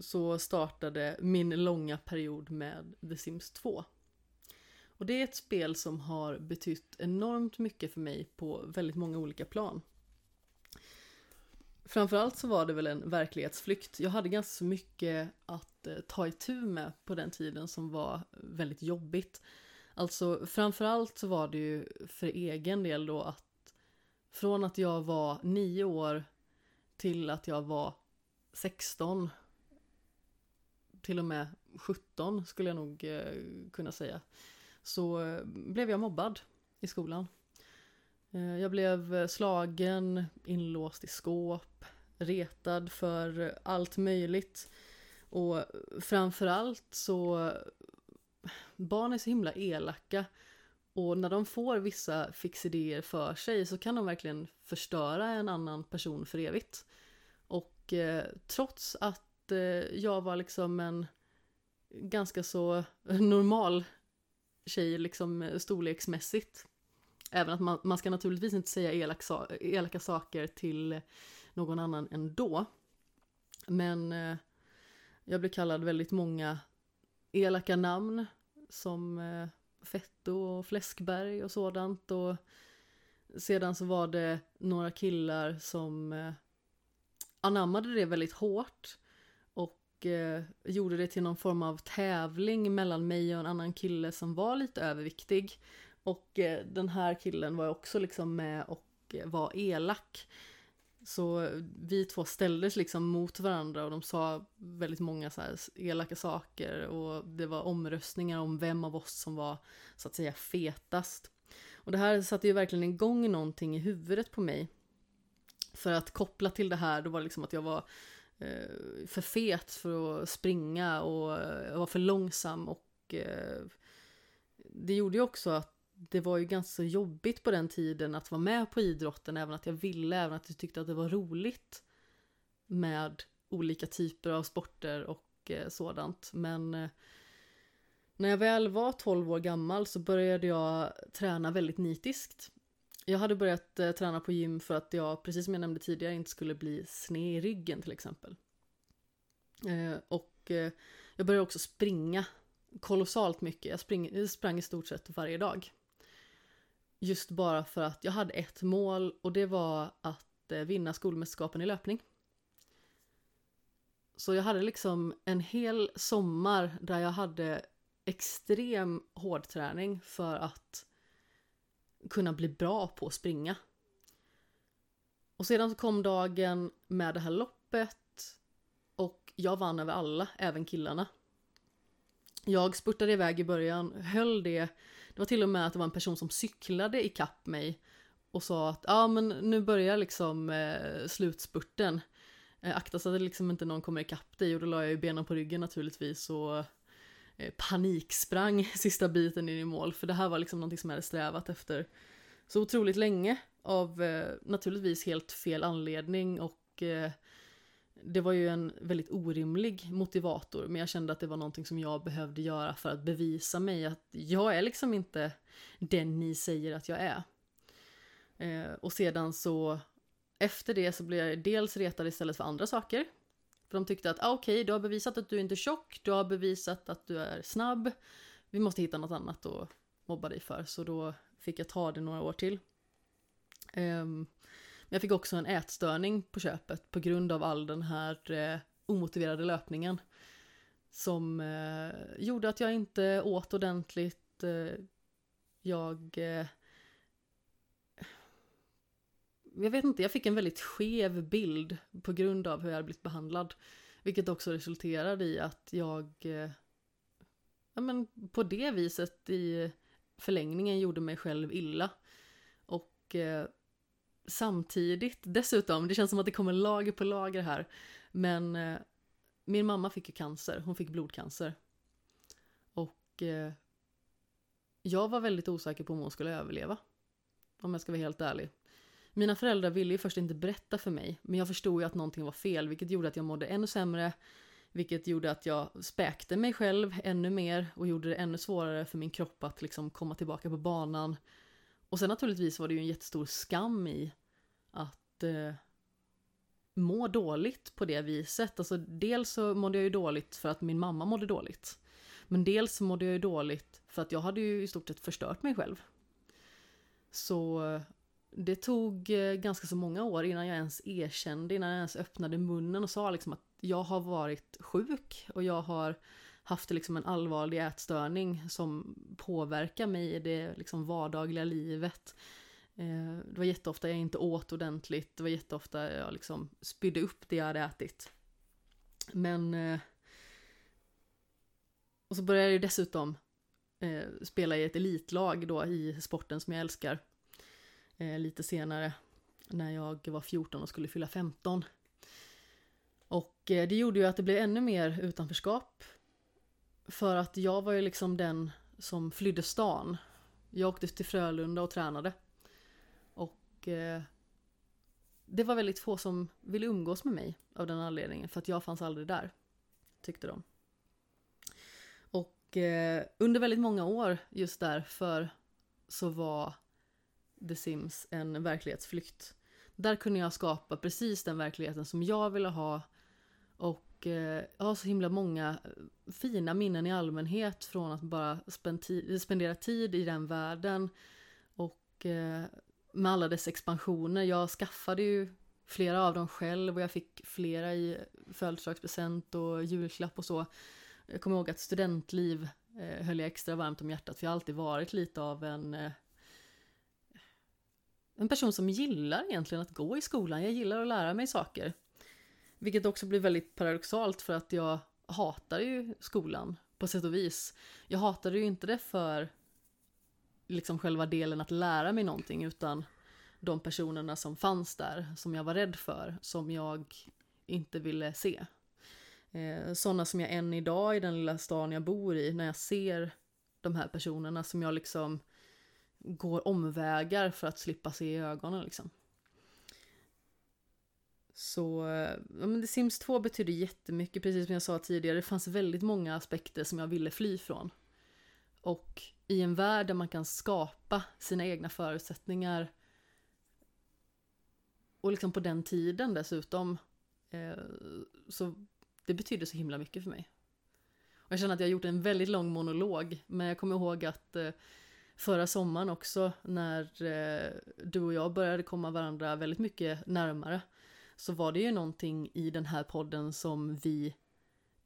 Speaker 2: så startade min långa period med The Sims 2. Och det är ett spel som har betytt enormt mycket för mig på väldigt många olika plan. Framförallt så var det väl en verklighetsflykt. Jag hade ganska så mycket att eh, ta itu med på den tiden som var väldigt jobbigt. Alltså framförallt så var det ju för egen del då att från att jag var nio år till att jag var 16 till och med 17 skulle jag nog eh, kunna säga så eh, blev jag mobbad i skolan. Eh, jag blev slagen, inlåst i skåp, retad för allt möjligt. Och framförallt så barn är så himla elaka och när de får vissa fixidéer för sig så kan de verkligen förstöra en annan person för evigt. Och eh, trots att eh, jag var liksom en ganska så normal tjej liksom eh, storleksmässigt. Även att man, man ska naturligtvis inte säga elak, elaka saker till någon annan ändå. Men eh, jag blev kallad väldigt många elaka namn som eh, Fetto och Fläskberg och sådant. Och sedan så var det några killar som eh, anammade det väldigt hårt eh, gjorde det till någon form av tävling mellan mig och en annan kille som var lite överviktig. Och eh, den här killen var också liksom med och eh, var elak. Så eh, vi två ställdes liksom mot varandra och de sa väldigt många så här elaka saker och det var omröstningar om vem av oss som var så att säga fetast. Och det här satte ju verkligen igång någonting i huvudet på mig. För att koppla till det här, då var det liksom att jag var Eh, för fet för att springa och eh, jag var för långsam och eh, det gjorde ju också att det var ju ganska jobbigt på den tiden att vara med på idrotten, även att jag ville, även att jag tyckte att det var roligt med olika typer av sporter och eh, sådant. Men eh, när jag väl var 12 år gammal så började jag träna väldigt nitiskt. Jag hade börjat eh, träna på gym för att jag, precis som jag nämnde tidigare, inte skulle bli sned i ryggen till exempel. Eh, och eh, jag började också springa kolossalt mycket. Jag, spring, jag sprang i stort sett varje dag. Just bara för att jag hade ett mål och det var att eh, vinna skolmästerskapen i löpning. Så jag hade liksom en hel sommar där jag hade extrem hårdträning för att kunna bli bra på att springa. Och sedan så kom dagen med det här loppet och jag vann över alla, även killarna. Jag spurtade iväg i början, höll det. Det var till och med att det var en person som cyklade i kapp mig och sa att ja ah, men nu börjar liksom eh, slutspurten. Eh, akta så att det liksom inte någon kommer ikapp dig och då la jag ju benen på ryggen naturligtvis och Eh, paniksprang *laughs* sista biten in i mål för det här var liksom någonting som jag hade strävat efter så otroligt länge av eh, naturligtvis helt fel anledning och eh, det var ju en väldigt orimlig motivator men jag kände att det var någonting som jag behövde göra för att bevisa mig att jag är liksom inte den ni säger att jag är. Eh, och sedan så efter det så blev jag dels retad istället för andra saker. För de tyckte att ah, okej, okay, du har bevisat att du inte är tjock, du har bevisat att du är snabb. Vi måste hitta något annat att mobba dig för. Så då fick jag ta det några år till. Um, jag fick också en ätstörning på köpet på grund av all den här eh, omotiverade löpningen. Som eh, gjorde att jag inte åt ordentligt. Eh, jag... Eh, jag vet inte, jag fick en väldigt skev bild på grund av hur jag hade blivit behandlad. Vilket också resulterade i att jag eh, ja, men på det viset i förlängningen gjorde mig själv illa. Och eh, samtidigt, dessutom, det känns som att det kommer lager på lager här, men eh, min mamma fick ju cancer, hon fick blodcancer. Och eh, jag var väldigt osäker på om hon skulle överleva. Om jag ska vara helt ärlig. Mina föräldrar ville ju först inte berätta för mig, men jag förstod ju att någonting var fel, vilket gjorde att jag mådde ännu sämre, vilket gjorde att jag späkte mig själv ännu mer och gjorde det ännu svårare för min kropp att liksom komma tillbaka på banan. Och sen naturligtvis var det ju en jättestor skam i att eh, må dåligt på det viset. Alltså dels så mådde jag ju dåligt för att min mamma mådde dåligt. Men dels så mådde jag ju dåligt för att jag hade ju i stort sett förstört mig själv. Så det tog eh, ganska så många år innan jag ens erkände, innan jag ens öppnade munnen och sa liksom att jag har varit sjuk och jag har haft liksom en allvarlig ätstörning som påverkar mig i det liksom vardagliga livet. Eh, det var jätteofta jag inte åt ordentligt, det var jätteofta jag liksom spydde upp det jag hade ätit. Men... Eh, och så började jag dessutom spela i ett elitlag då i sporten som jag älskar. Eh, lite senare, när jag var 14 och skulle fylla 15. Och eh, det gjorde ju att det blev ännu mer utanförskap för att jag var ju liksom den som flydde stan. Jag åkte till Frölunda och tränade. Och eh, det var väldigt få som ville umgås med mig av den anledningen. För att jag fanns aldrig där. Tyckte de. Och eh, under väldigt många år just därför så var The Sims en verklighetsflykt. Där kunde jag skapa precis den verkligheten som jag ville ha. Och eh, jag har så himla många eh, fina minnen i allmänhet från att bara spendera tid i den världen. Och eh, med alla dess expansioner. Jag skaffade ju flera av dem själv och jag fick flera i födelsedagspresent och julklapp och så. Jag kommer ihåg att studentliv eh, höll jag extra varmt om hjärtat för jag har alltid varit lite av en eh, en person som gillar egentligen att gå i skolan. Jag gillar att lära mig saker. Vilket också blir väldigt paradoxalt för att jag hatar ju skolan på sätt och vis. Jag hatade ju inte det för liksom själva delen att lära mig någonting utan de personerna som fanns där, som jag var rädd för, som jag inte ville se. Eh, sådana som jag än idag i den lilla stan jag bor i, när jag ser de här personerna som jag liksom går omvägar för att slippa se i ögonen liksom. Så, eh, ja, men The Sims 2 betyder jättemycket, precis som jag sa tidigare. Det fanns väldigt många aspekter som jag ville fly från. Och i en värld där man kan skapa sina egna förutsättningar och liksom på den tiden dessutom eh, så det betydde så himla mycket för mig. Och jag känner att jag har gjort en väldigt lång monolog men jag kommer ihåg att eh, förra sommaren också när eh, du och jag började komma varandra väldigt mycket närmare så var det ju någonting i den här podden som vi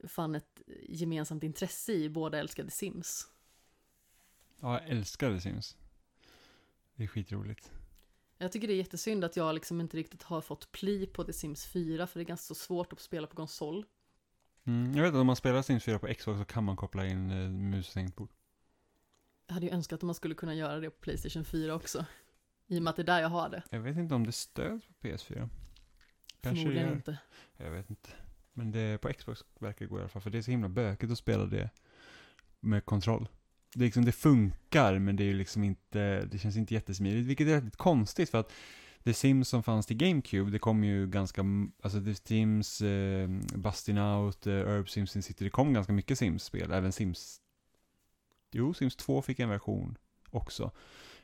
Speaker 2: fann ett gemensamt intresse i, båda älskade Sims.
Speaker 1: Ja, jag älskar The Sims. Det är skitroligt.
Speaker 2: Jag tycker det är jättesynd att jag liksom inte riktigt har fått pli på The Sims 4 för det är ganska så svårt att spela på konsol.
Speaker 1: Mm, jag vet att om man spelar Sims 4 på Xbox så kan man koppla in eh, mus och tangentbord.
Speaker 2: Jag hade ju önskat att man skulle kunna göra det på Playstation 4 också. I och med att det är där jag har det.
Speaker 1: Jag vet inte om det stöds på PS4. Kanske
Speaker 2: Förmodligen
Speaker 1: gör.
Speaker 2: inte.
Speaker 1: Jag vet inte. Men det, på Xbox verkar det gå i alla fall. För det är så himla bökigt att spela det med kontroll. Det, liksom, det funkar, men det är ju liksom inte, det känns inte jättesmidigt. Vilket är väldigt konstigt för att The Sims som fanns till GameCube, det kom ju ganska, alltså The Sims, eh, Busting Out, eh, Herb Sims Sin City, det kom ganska mycket Sims-spel. Även Sims, jo, Sims 2 fick en version också.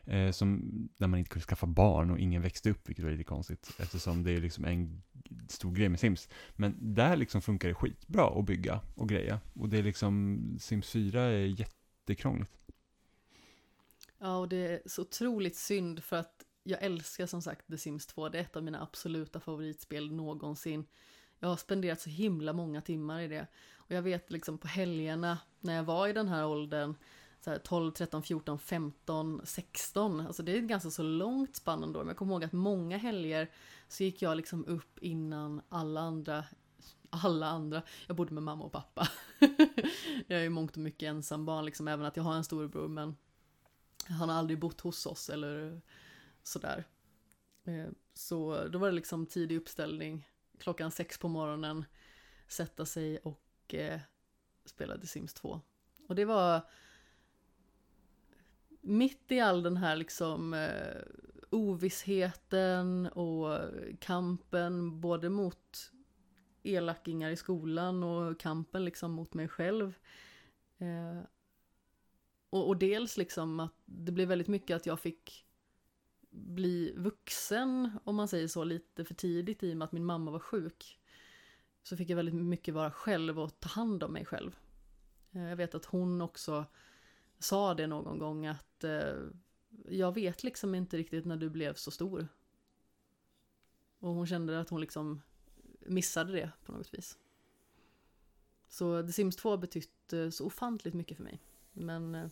Speaker 1: Eh, som, där man inte kunde skaffa barn och ingen växte upp, vilket var lite konstigt. Eftersom det är liksom en stor grej med Sims. Men där liksom funkar det skitbra att bygga och greja. Och det är liksom, Sims 4 är jättekrångligt.
Speaker 2: Ja, och det är så otroligt synd för att jag älskar som sagt The Sims 2. Det är ett av mina absoluta favoritspel någonsin. Jag har spenderat så himla många timmar i det. Och jag vet liksom på helgerna när jag var i den här åldern, så här 12, 13, 14, 15, 16. Alltså det är ett ganska så långt spann ändå. Men jag kommer ihåg att många helger så gick jag liksom upp innan alla andra alla andra. Jag bodde med mamma och pappa. *laughs* jag är i mångt och mycket ensam barn, liksom, även att jag har en storebror, men han har aldrig bott hos oss eller sådär. Eh, så då var det liksom tidig uppställning, klockan sex på morgonen, sätta sig och eh, spela The Sims 2. Och det var mitt i all den här liksom eh, ovissheten och kampen både mot elakingar i skolan och kampen liksom mot mig själv. Eh, och, och dels liksom att det blev väldigt mycket att jag fick bli vuxen, om man säger så, lite för tidigt i och med att min mamma var sjuk. Så fick jag väldigt mycket vara själv och ta hand om mig själv. Eh, jag vet att hon också sa det någon gång att eh, jag vet liksom inte riktigt när du blev så stor. Och hon kände att hon liksom missade det på något vis. Så The Sims 2 har betytt eh, så ofantligt mycket för mig. Men eh,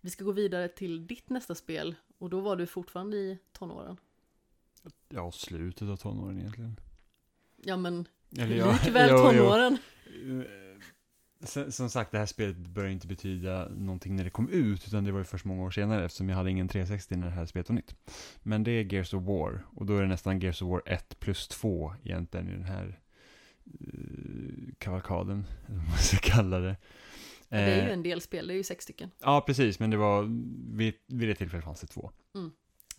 Speaker 2: vi ska gå vidare till ditt nästa spel och då var du fortfarande i tonåren.
Speaker 1: Ja, slutet av tonåren egentligen.
Speaker 2: Ja men
Speaker 1: Eller ja,
Speaker 2: likväl
Speaker 1: jo.
Speaker 2: tonåren.
Speaker 1: Eh, Som, som sagt, det här spelet började inte betyda någonting när det kom ut, utan det var ju först många år senare, eftersom jag hade ingen 360 när det här spelet var nytt. Men det är Gears of War, och då är det nästan Gears of War 1 plus 2 egentligen i den här uh, kavalkaden, eller vad man ska kalla det.
Speaker 2: Det är ju
Speaker 1: Eh,
Speaker 2: en del spel, det är ju sex stycken.
Speaker 1: Ja, precis, men det var, vid, vid det tillfället fanns det två.
Speaker 2: Mm.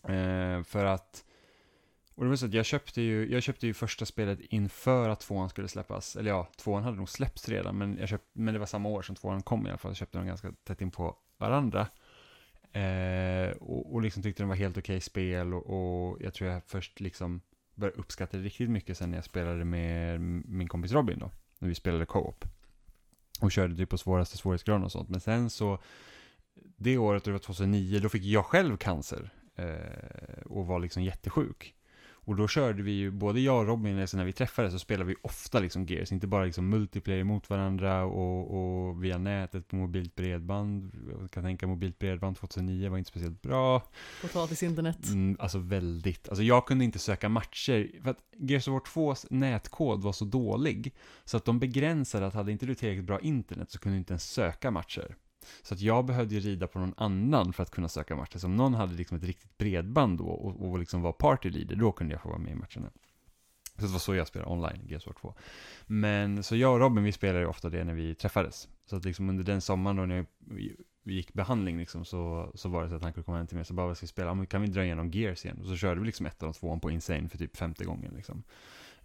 Speaker 1: Eh, för att, och det var så att jag köpte ju, jag köpte ju första spelet inför att tvåan skulle släppas. Eller ja, tvåan hade nog släppts redan, men, jag köpt, men det var samma år som tvåan kom i alla fall. Jag köpte dem ganska tätt in på varandra. Eh, och, och liksom tyckte de var helt okej spel och, och jag tror jag först liksom började uppskatta det riktigt mycket sen när jag spelade med min kompis Robin då. När vi spelade co-op. Och körde typ på svåraste svårighetsgraden och sånt. Men sen så, det året, det var 2009, då fick jag själv cancer. Eh, och var liksom jättesjuk. Och då körde vi ju, både jag och Robin, alltså när vi träffades så spelade vi ofta liksom Gears, inte bara liksom multiplayer mot varandra och, och via nätet på mobilt bredband. Jag kan tänka mobilt bredband 2009 var inte speciellt bra.
Speaker 2: Potatis internet.
Speaker 1: Mm, alltså väldigt, alltså jag kunde inte söka matcher, för att Gears of War 2s nätkod var så dålig, så att de begränsade att hade inte du tillräckligt bra internet så kunde du inte ens söka matcher. Så att jag behövde ju rida på någon annan för att kunna söka matcher. Så om någon hade liksom ett riktigt bredband då och, och liksom var party leader, då kunde jag få vara med i matcherna. Så det var så jag spelade online Gears War 2. Men så jag och Robin, vi spelade ju ofta det när vi träffades. Så att liksom under den sommaren då när vi, gick behandling liksom så, så var det så att han kunde komma hem till mig och så bara, vad ska vi spela? Ja, men kan vi dra igenom Gears igen? Och så körde vi liksom ettan och tvåan på Insane för typ femte gången liksom.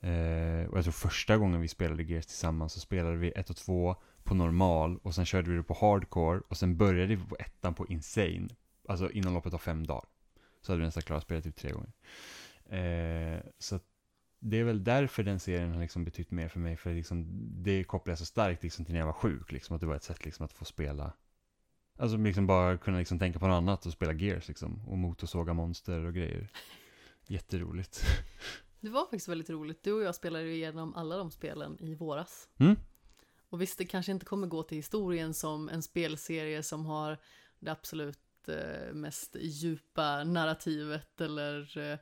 Speaker 1: Eh, och jag tror första gången vi spelade Gears tillsammans så spelade vi ett och två på normal och sen körde vi det på hardcore och sen började vi på ettan på insane. Alltså inom loppet av fem dagar. Så hade vi nästan klarat spelet typ tre gånger. Eh, så det är väl därför den serien har liksom betytt mer för mig. För liksom, det kopplar jag så starkt liksom till när jag var sjuk. Liksom, att det var ett sätt liksom, att få spela. Alltså liksom bara kunna liksom tänka på något annat och spela Gears liksom. Och motorsåga monster och grejer. Jätteroligt. *laughs*
Speaker 2: Det var faktiskt väldigt roligt. Du och jag spelade ju igenom alla de spelen i våras.
Speaker 1: Mm?
Speaker 2: Och visst, det kanske inte kommer gå till historien som en spelserie som har det absolut eh, mest djupa narrativet eller eh,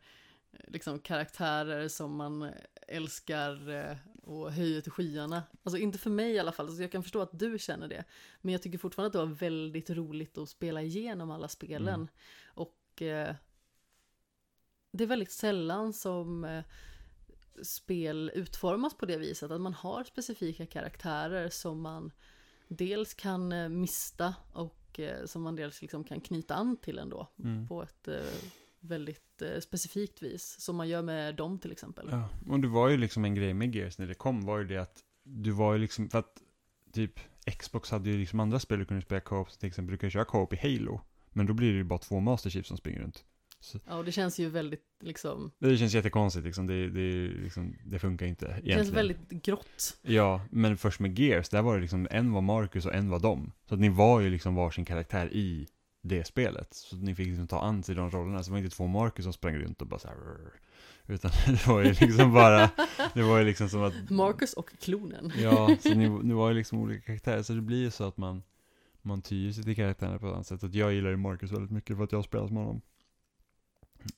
Speaker 2: liksom karaktärer som man älskar eh, och höjer till skyarna. Alltså inte för mig i alla fall, alltså jag kan förstå att du känner det. Men jag tycker fortfarande att det var väldigt roligt att spela igenom alla spelen.
Speaker 1: Mm.
Speaker 2: Och eh, det är väldigt sällan som eh, spel utformas på det viset. Att man har specifika karaktärer som man dels kan eh, mista och eh, som man dels liksom kan knyta an till ändå.
Speaker 1: Mm.
Speaker 2: På ett eh, väldigt specifikt vis. Som man gör med dem till exempel.
Speaker 1: Ja, och det var ju liksom en grej med Gears när det kom var ju det att du var ju liksom, för att typ Xbox hade ju liksom andra spel du kunde spela co-op, till exempel du kan köra co-op i Halo. Men då blir det ju bara två Master Chief som springer runt.
Speaker 2: Ja, och det känns ju väldigt liksom,
Speaker 1: Det känns jättekonstigt liksom, det, det, liksom, det funkar inte
Speaker 2: det
Speaker 1: egentligen.
Speaker 2: känns väldigt grått.
Speaker 1: Ja, men först med Gears, där var det liksom, en var Marcus och en var dem. Så att ni var ju liksom varsin karaktär i det spelet. Så att ni fick liksom ta an sig de rollerna. Så det var inte två Marcus som sprang runt och bara så här. Utan *laughs* det var ju liksom bara, det var ju liksom som att
Speaker 2: Marcus och klonen.
Speaker 1: Ja, så ni, ni var ju liksom olika karaktärer, så det blir ju så att man, man tyr sig till karaktärerna på ett annat sätt. Att jag gillar ju Marcus väldigt mycket för att jag har spelat med honom.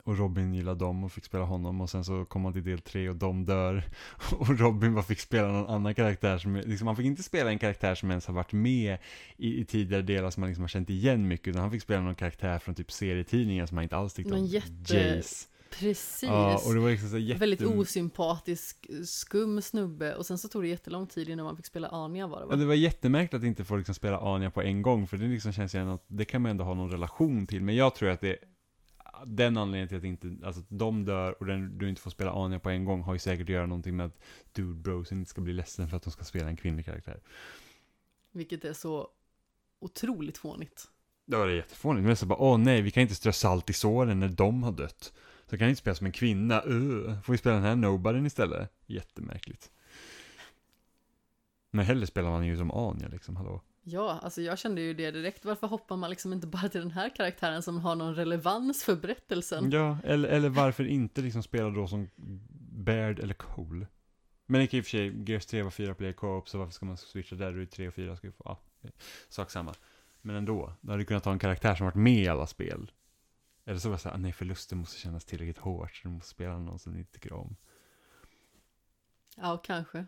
Speaker 1: Och Robin gillar dem och fick spela honom och sen så kom han till del tre och de dör. *laughs* Och Robin bara fick spela någon annan karaktär som, liksom, han fick inte spela en karaktär som ens har varit med i, i tidigare delar som man liksom har känt igen mycket, utan han fick spela någon karaktär från typ serietidningen som han inte alls tyckte om.
Speaker 2: jätte-
Speaker 1: Jace.
Speaker 2: Precis.
Speaker 1: Ja, och det var liksom så jätte...
Speaker 2: Väldigt osympatisk, skum snubbe. Och sen så tog det jättelång tid innan man fick spela Anya var det va?
Speaker 1: Ja, det var jättemärkligt att inte få liksom spela Anya på en gång, för det liksom känns ju att det kan man ändå ha någon relation till. Men jag tror att det den anledningen till att inte, alltså att de dör och den, du inte får spela Anya på en gång har ju säkert att göra någonting med att Dude Bros inte ska bli ledsen för att de ska spela en kvinnlig karaktär.
Speaker 2: Vilket är så otroligt fånigt.
Speaker 1: Det var det jättefånigt. Men så bara, åh nej, vi kan inte strö salt i såren när de har dött. Så kan jag inte spela som en kvinna, uh, får vi spela den här Nobodyn istället? Jättemärkligt. Men hellre spelar man ju som Anya liksom, hallå.
Speaker 2: Ja, alltså jag kände ju det direkt. Varför hoppar man liksom inte bara till den här karaktären som har någon relevans för berättelsen?
Speaker 1: Ja, eller, eller varför inte liksom spela då som Baird eller Cole? Men i och för sig, Gears 3 var fyra player co-op, så varför ska man switcha där? Du är 3 och 4 ska ju få, ja, sak samma. Men ändå, då hade du kunnat ta en karaktär som varit med i alla spel. Eller så var det så här, nej förlusten måste kännas tillräckligt hårt, så du måste spela någon som ni inte tycker om.
Speaker 2: Ja, kanske.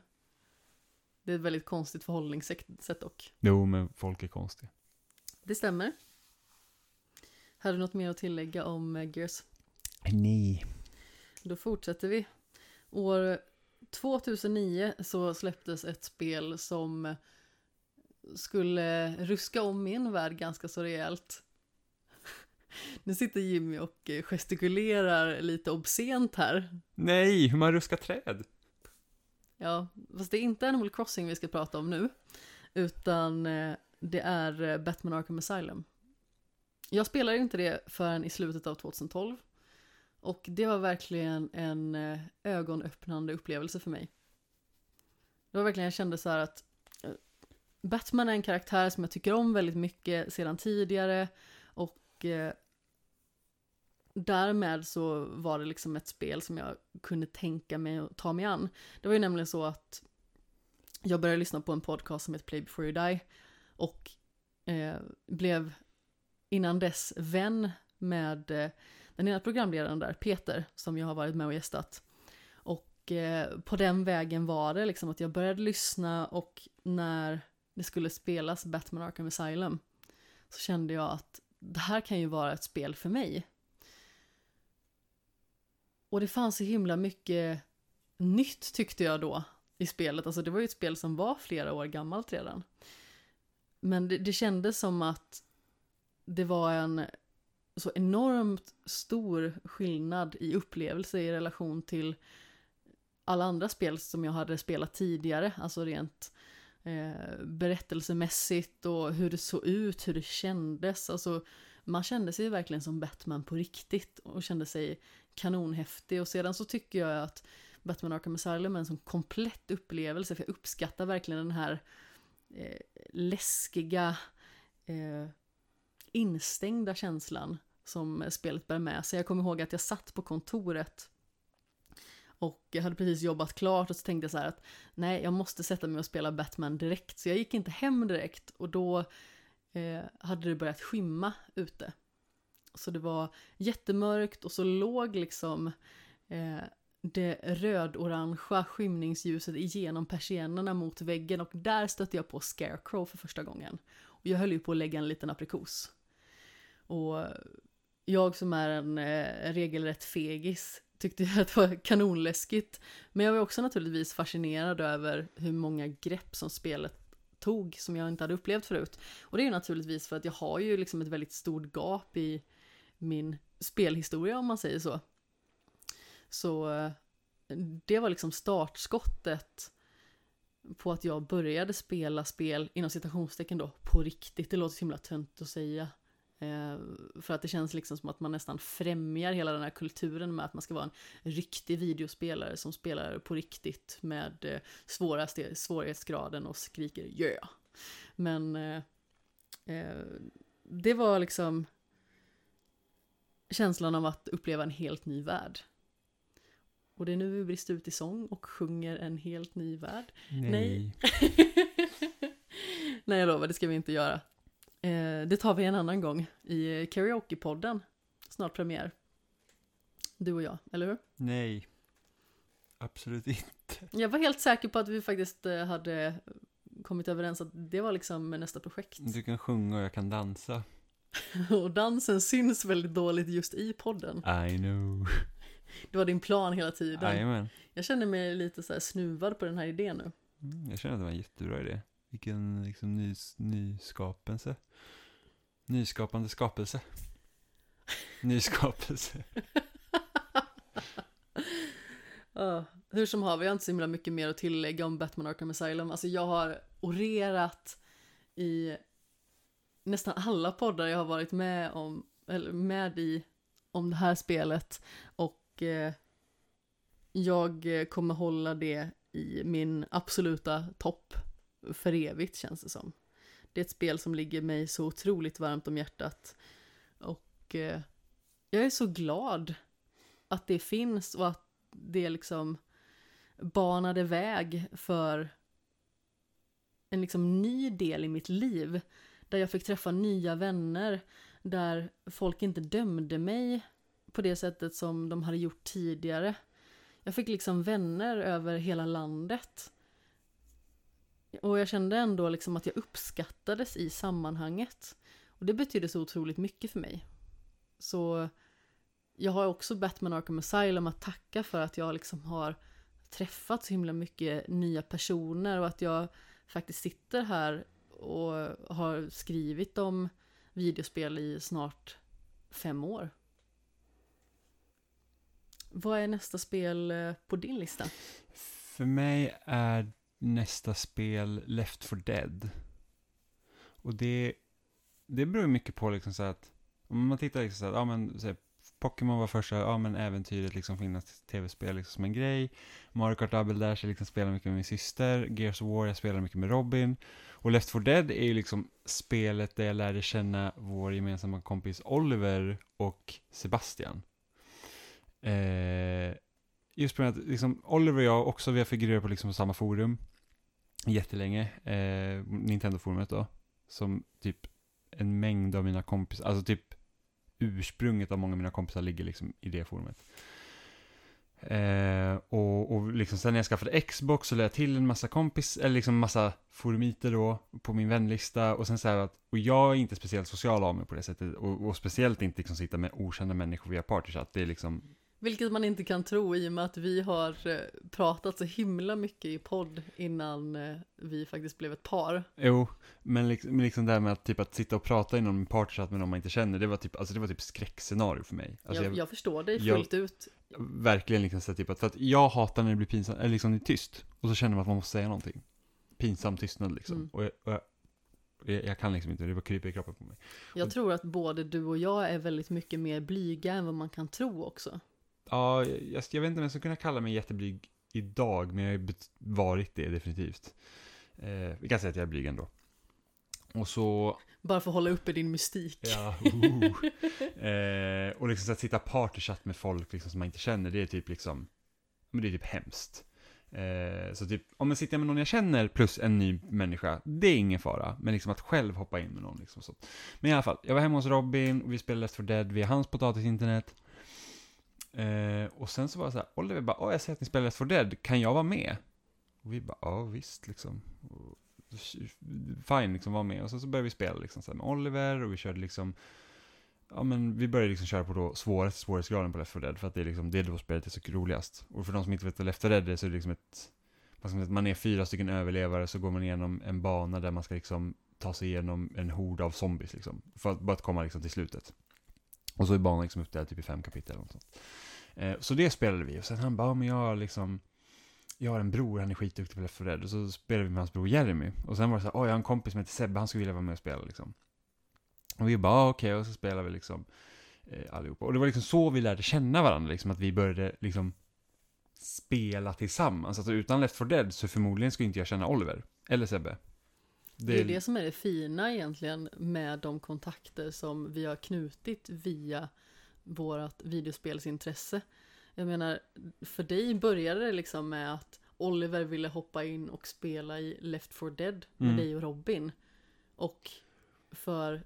Speaker 2: Det är ett väldigt konstigt förhållningssätt dock.
Speaker 1: Jo, men folk är konstiga.
Speaker 2: Det stämmer. Har du något mer att tillägga om eh, Gears?
Speaker 1: Nej.
Speaker 2: Då fortsätter vi. År 2009 så släpptes ett spel som skulle ruska om min värld ganska så rejält. *laughs* Nu sitter Jimmy och gestikulerar lite obscent här.
Speaker 1: Nej, hur man ruskar träd.
Speaker 2: Ja, fast det är inte Animal Crossing vi ska prata om nu. Utan eh, det är eh, Batman Arkham Asylum. Jag spelade inte det förrän i slutet av 2012. Och det var verkligen en eh, ögonöppnande upplevelse för mig. Det var verkligen, jag kände så här att Batman är en karaktär som jag tycker om väldigt mycket sedan tidigare. Och därmed så var det liksom ett spel som jag kunde tänka mig att ta mig an. Det var ju nämligen så att jag började lyssna på en podcast som heter Play before you die och eh, blev innan dess vän med eh, den ena programledaren där, Peter, som jag har varit med och gästat. Och eh, på den vägen var det liksom att jag började lyssna och när det skulle spelas Batman Arkham Asylum så kände jag att det här kan ju vara ett spel för mig. Och det fanns så himla mycket nytt tyckte jag då i spelet. Alltså det var ju ett spel som var flera år gammalt redan. Men det, det kändes som att det var en så enormt stor skillnad i upplevelse i relation till alla andra spel som jag hade spelat tidigare, alltså rent eh, berättelsemässigt och hur det såg ut, hur det kändes. Alltså, man kände sig verkligen som Batman på riktigt och kände sig kanonhäftig. Och sedan så tycker jag att Batman Arkham Asylum är en sån komplett upplevelse, för jag uppskattar verkligen den här eh, läskiga, eh, instängda känslan som spelet bär med sig. Jag kommer ihåg att jag satt på kontoret och jag hade precis jobbat klart och så tänkte jag så här att nej, jag måste sätta mig och spela Batman direkt. Så jag gick inte hem direkt och då eh, hade det börjat skymma ute. Så det var jättemörkt och så låg liksom eh, det rödorangea skymningsljuset igenom persiennerna mot väggen och där stötte jag på Scarecrow för första gången. Och jag höll ju på att lägga en liten aprikos. Och jag som är en eh, regelrätt fegis tyckte *laughs* att det var kanonläskigt. Men jag var också naturligtvis fascinerad över hur många grepp som spelet tog som jag inte hade upplevt förut. Och det är ju naturligtvis för att jag har ju liksom ett väldigt stort gap i min spelhistoria om man säger så. Så eh, det var liksom startskottet på att jag började spela spel inom citationstecken då på riktigt. Det låter så himla tönt att säga. Eh, för att det känns liksom som att man nästan främjar hela den här kulturen med att man ska vara en riktig videospelare som spelar på riktigt med eh, svårighetsgraden och skriker yeah. Men eh, eh det var liksom känslan av att uppleva en helt ny värld. Och det är nu vi brister ut i sång och sjunger en helt ny värld.
Speaker 1: Nej.
Speaker 2: Nej. *laughs* Nej, jag lovar, det ska vi inte göra. Eh, det tar vi en annan gång i Karaoke-podden. Snart premiär. Du och jag, eller hur?
Speaker 1: Nej. Absolut inte.
Speaker 2: Jag var helt säker på att vi faktiskt eh, hade kommit överens att det var liksom nästa projekt.
Speaker 1: Du kan sjunga och jag kan dansa. *laughs*
Speaker 2: Och dansen syns väldigt dåligt just i podden.
Speaker 1: I know.
Speaker 2: Det var din plan hela tiden.
Speaker 1: Jajamän.
Speaker 2: Jag känner mig lite så här snuvad på den här idén nu.
Speaker 1: Mm, Jag känner att det var en jättebra idé. Vilken liksom nys, nyskapelse. Nyskapande skapelse. Nyskapelse. *laughs*
Speaker 2: Ja, hur som har vi har inte så himla mycket mer att tillägga om Batman Arkham Asylum. Alltså jag har orerat i nästan alla poddar jag har varit med om, eller med i, om det här spelet. Och eh, jag kommer hålla det i min absoluta topp för evigt känns det som. Det är ett spel som ligger mig så otroligt varmt om hjärtat. Och eh, jag är så glad att det finns och att det liksom banade väg för en liksom ny del i mitt liv. Där jag fick träffa nya vänner, där folk inte dömde mig på det sättet som de hade gjort tidigare. Jag fick liksom vänner över hela landet. Och jag kände ändå liksom att jag uppskattades i sammanhanget. Och det betydde så otroligt mycket för mig. Så jag har också Batman Arkham Asylum att tacka för att jag liksom har träffat så himla mycket nya personer och att jag faktiskt sitter här och har skrivit om videospel i snart fem år. Vad är nästa spel eh, på din lista?
Speaker 1: För mig är nästa spel Left for Dead. Och det, det beror mycket på liksom så att om man tittar liksom så att, ja men så här, Pokémon var första, ja men äventyret liksom finnas tv-spel liksom som en grej. Mario Kart Double Dash, jag liksom spelar mycket med min syster. Gears of War, jag spelar mycket med Robin. Och Left 4 Dead är ju liksom spelet där jag lärde känna vår gemensamma kompis Oliver och Sebastian. Eh, just på grund av att liksom, Oliver och jag också, vi har figurerat på liksom samma forum jättelänge. Eh, Nintendo-forumet då. Som typ en mängd av mina kompisar, alltså typ ursprunget av många av mina kompisar ligger liksom i det forumet. Eh, och, och liksom sen när jag skaffade Xbox så lade jag till en massa kompis, eller liksom massa forumiter då på min vänlista. Och sen så här att, och jag är inte speciellt social av mig på det sättet. Och, och speciellt inte liksom sitta med okända människor via partychat, det är liksom
Speaker 2: vilket man inte kan tro i och med att vi har eh, pratat så himla mycket i podd innan eh, vi faktiskt blev ett par.
Speaker 1: Jo, men liksom, liksom det här med att, typ, att sitta och prata i någon partychat med någon man inte känner, det var typ, alltså det var typ skräckscenario för mig. Alltså
Speaker 2: jag, jag förstår dig
Speaker 1: jag-
Speaker 2: fullt ut.
Speaker 1: Verkligen liksom så typ att, för att jag hatar när det blir pinsamt, eller liksom det är tyst. Och så känner man att man måste säga någonting. Pinsam tystnad liksom.
Speaker 2: Mm.
Speaker 1: Och, jag, och jag, jag, jag kan liksom inte, det bara kryper i kroppen på mig.
Speaker 2: Jag tror att både du och jag är väldigt mycket mer blyga än vad man kan tro också.
Speaker 1: Ja, jag, jag, vet inte om jag skulle kunna kalla mig jätteblyg idag, men jag har ju varit det definitivt. Eh, vi kan säga att jag är blyg ändå. Och så,
Speaker 2: Bara för att hålla uppe din mystik.
Speaker 1: ja, oh. *laughs* eh, och liksom så att sitta partychatt med folk liksom som man inte känner, det är typ liksom, men det är typ hemskt. Eh, så typ, om jag sitter med någon jag känner plus en ny människa, det är ingen fara. Men liksom att själv hoppa in med någon liksom så. Men i alla fall, jag var hemma hos Robin och vi spelade Left 4 Dead via hans potatisinternet. Eh, och sen så var det så här, Oliver bara, åh jag ser att ni spelar Left 4 Dead, kan jag vara med? Och vi bara, ja visst liksom. Och, fine, liksom var med. Och sen så började vi spela liksom så här med Oliver och vi körde liksom Ja men vi började liksom köra på då svåraste svårighetsgraden på Left 4 Dead för att det är liksom, det är då spelet är så roligast. Och för de som inte vet vad Left 4 Dead är så är det liksom ett, vad ska man, säga, man är fyra stycken överlevare så går man igenom en bana där man ska liksom ta sig igenom en hord av zombies liksom. För att bara att komma liksom till slutet. Och så är banan liksom uppdelad typ i fem kapitel eller sånt. Eh, så det spelade vi och sen han bara, ja, men jag har liksom jag har en bror, han är skitduktig på Left 4 Dead. Och så spelade vi med hans bror Jeremy. Och sen var det så här, åh jag har en kompis som heter Sebbe, han skulle vilja vara med och spela liksom. Och vi bara, ah, okej, och så spelade vi liksom eh, allihopa. Och det var liksom så vi lärde känna varandra, liksom att vi började liksom spela tillsammans. Alltså utan Left 4 Dead så förmodligen skulle inte jag känna Oliver. Eller Sebbe.
Speaker 2: Det är det som är det fina egentligen med de kontakter som vi har knutit via vårt videospelsintresse. Jag menar, för dig började det liksom med att Oliver ville hoppa in och spela i Left 4 Dead med
Speaker 1: Mm.
Speaker 2: dig och Robin. Och för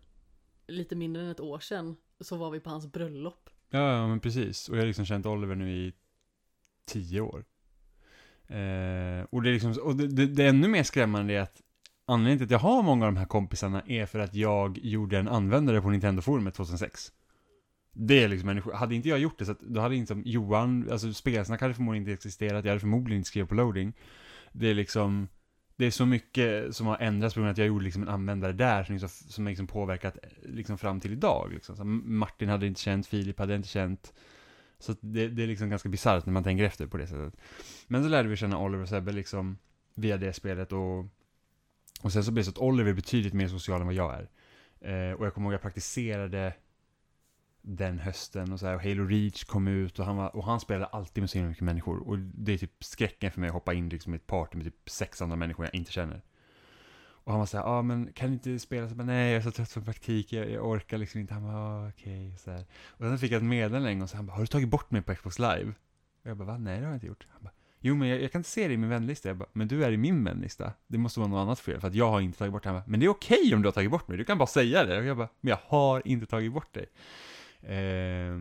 Speaker 2: lite mindre än ett år sedan så var vi på hans bröllop.
Speaker 1: Ja, ja, men precis. Och jag har liksom känt Oliver nu i tio år. Eh, och det är liksom, och det, det, det är ännu mer skrämmande är att anledningen till att jag har många av de här kompisarna är för att jag gjorde en användare på Nintendo-forumet 2006. Det är liksom en, hade inte jag gjort det så att då hade inte som Johan, alltså spelsnack hade förmodligen inte existerat, jag hade förmodligen inte skrivit på loading. Det är liksom, det är så mycket som har ändrats på grund av att jag gjorde liksom en användare där som, liksom, som har liksom påverkat liksom fram till idag. Liksom. Så Martin hade inte känt, Filip hade inte känt. Så att det, det är liksom ganska bisarrt när man tänker efter på det sättet. Men så lärde vi känna Oliver och Sebbe liksom via det spelet och, och sen så blev det så att Oliver är betydligt mer social än vad jag är. Eh, och jag kommer ihåg att jag praktiserade den hösten och så här, och Halo Reach kom ut och han, var, och han spelade alltid med så himla mycket människor. Och det är typ skräcken för mig att hoppa in liksom i ett party med typ sex andra människor jag inte känner. Och han var så här, ja ah, men kan du inte spela? Så jag bara, nej jag är så trött från praktik, jag, jag orkar liksom inte. Han bara, ah, okej, så här. Och sen fick jag ett meddelande en gång, så han bara, har du tagit bort mig på Xbox live? Och jag bara, va? Nej det har jag inte gjort. Han bara, jo men jag, jag kan inte se dig i min vänlista. Jag bara, men du är i min vänlista. Det måste vara något annat fel, för att jag har inte tagit bort det bara, men det är okej om du har tagit bort mig, du kan bara säga det. Och jag bara, men jag har inte tagit bort dig. Eh,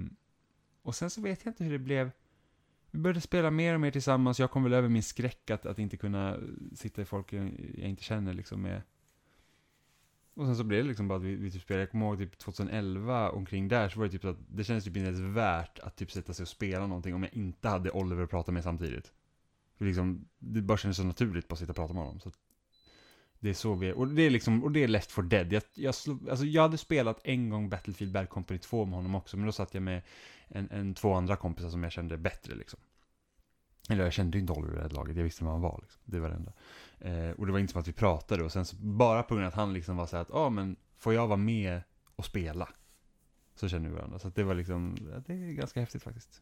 Speaker 1: och sen så vet jag inte hur det blev. Vi började spela mer och mer tillsammans. Jag kom väl över min skräck att, att inte kunna sitta i folk jag, jag inte känner liksom med. Och sen så blev det liksom bara att vi, vi typ spelade, jag kommer ihåg typ 2011 omkring där så var det typ så att det kändes typ inte ens värt att typ sätta sig och spela någonting om jag inte hade Oliver att prata med samtidigt. Liksom, det bara kändes så naturligt bara att sitta och prata med honom. Så att det är så vi, är, och det är liksom, och det är Left for Dead. Jag, jag, slog, alltså jag hade spelat en gång Battlefield Bad Company 2 med honom också, men då satt jag med en, en två andra kompisar som jag kände bättre liksom. Eller jag kände ju inte Oliver i det här laget, jag visste vem han var liksom. Det var det enda. Eh, och det var inte som att vi pratade och sen så bara på grund av att han liksom var så här att, ja ah, men får jag vara med och spela? så känner vi varandra. Så att det var liksom, ja, det är ganska häftigt faktiskt.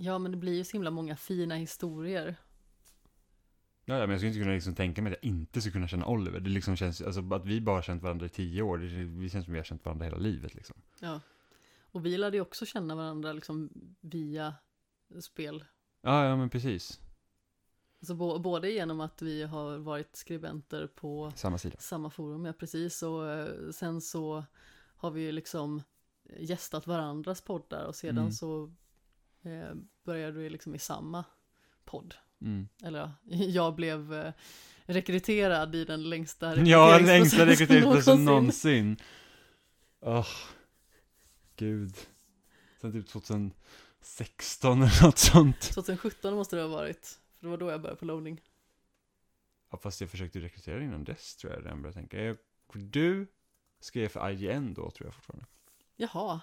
Speaker 2: Ja, men det blir ju så himla många fina historier.
Speaker 1: Ja, ja, men jag skulle inte kunna liksom tänka mig att jag inte skulle kunna känna Oliver. Det liksom känns, alltså att vi bara har känt varandra i tio år, det, det känns som vi har känt varandra hela livet liksom.
Speaker 2: Ja. Och vi lärde ju också känna varandra liksom via spel.
Speaker 1: Ja, ja men precis.
Speaker 2: Alltså bo- både genom att vi har varit skribenter på
Speaker 1: Samma sida.
Speaker 2: samma forum, ja precis. Och eh, sen så har vi ju liksom gästat varandras poddar och sedan
Speaker 1: Mm.
Speaker 2: så eh, började vi liksom i samma podd.
Speaker 1: Mm.
Speaker 2: Eller ja, *laughs* jag blev eh, rekryterad i den längsta
Speaker 1: Ja, längsta
Speaker 2: rekryteringsprocessen
Speaker 1: rekryteringsprocessen
Speaker 2: någonsin.
Speaker 1: Åh, gud. Sen typ 2016 eller något sånt.
Speaker 2: 2017 måste det ha varit, för det var då jag började på loading.
Speaker 1: Ja, fast jag försökte rekrytera innan dess tror jag redan började tänka. Du skrev för IGN då tror jag fortfarande.
Speaker 2: Jaha,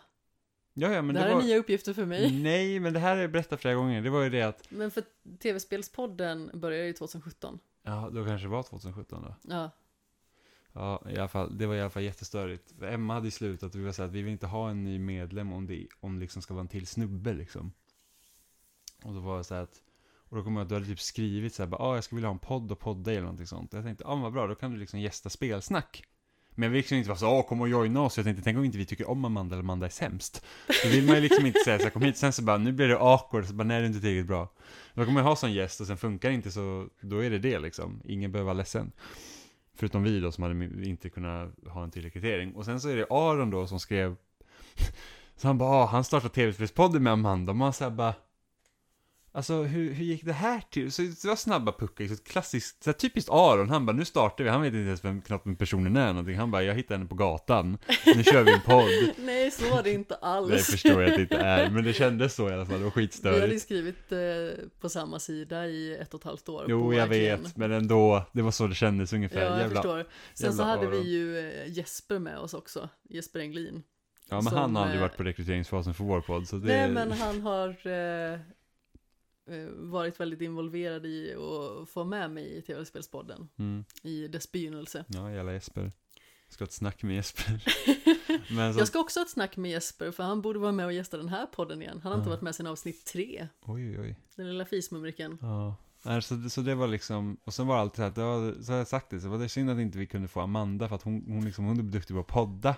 Speaker 1: Ja, ja, men
Speaker 2: det
Speaker 1: det,
Speaker 2: här
Speaker 1: var... Mm.
Speaker 2: är nya uppgifter för mig.
Speaker 1: Nej, men det här har jag berättat flera gånger. Det var ju det att,
Speaker 2: Men för tv-spelspodden började ju 2017.
Speaker 1: ja, då kanske det var 2017 då.
Speaker 2: Ja,
Speaker 1: Ja, i alla fall, det var i alla fall jättestörigt. Emma hade ju slutat och vi var så att vi vill inte ha en ny medlem om det, om det liksom ska vara en till snubbe liksom. Och då var det så att, och då kommer jag att du hade typ skrivit så här, bara, ah, jag skulle vilja ha en podd och podda eller någonting sånt. Och jag tänkte, ja ah, vad bra, då kan du liksom gästa spelsnack. Men jag vill liksom inte vara så, åh kom och joina oss. Jag tänkte, tänk om inte vi tycker om Amanda eller Amanda är sämst. Då vill man ju liksom inte säga så här, kom hit. Sen så bara, nu blir det awkward, så bara, nej det är inte tillräckligt bra. Då kommer jag ha sån gäst och sen funkar det inte så, då är det det liksom. Ingen behöver vara ledsen. Förutom vi då som hade inte kunnat ha en till rekrytering. Och sen så är det Aron då som skrev *laughs* Så ah, han bara, han startade tv-spelspodden med Amanda och man såhär bara Alltså hur, hur gick det här till? Så det var snabba puckar, så klassiskt, så typiskt Aron, han bara nu startar vi, han vet inte ens vem knappt vem personen är någonting, han bara jag hittade henne på gatan, nu kör vi en podd. *laughs*
Speaker 2: nej så var det inte alls.
Speaker 1: Det förstår jag att det inte är, men det kändes så i alla fall, det var
Speaker 2: Vi hade ju
Speaker 1: skitstörigt.
Speaker 2: skrivit eh, på samma sida i ett och ett halvt år.
Speaker 1: Jo, jag vet, men ändå, det var så det kändes ungefär.
Speaker 2: Ja, jag
Speaker 1: Jävla,
Speaker 2: förstår. Sen så hade vi
Speaker 1: Aron.
Speaker 2: ju eh, Jesper med oss också, Jesper Englin.
Speaker 1: ja, men
Speaker 2: som,
Speaker 1: han har aldrig
Speaker 2: eh,
Speaker 1: varit på rekryteringsfasen för vår podd, så det...
Speaker 2: Nej, men han har eh, varit väldigt involverad i att få med mig i tv-spelspodden
Speaker 1: Mm.
Speaker 2: i dess begynnelse.
Speaker 1: Ja, jävla Jesper. Ska ha ett snack med Jesper. *laughs* Så,
Speaker 2: Jag ska också ha ett snack med Jesper, för han borde vara med och gästa den här podden igen. Han har inte
Speaker 1: Ja.
Speaker 2: varit med sedan avsnitt tre,
Speaker 1: oj, oj, oj.
Speaker 2: den lilla fismumriken.
Speaker 1: Ja. Nej, så, så det var liksom, och sen var det alltid så här, det var, så har jag sagt det, så var det synd att inte vi kunde få Amanda för att hon, hon, liksom, hon är duktig på att podda.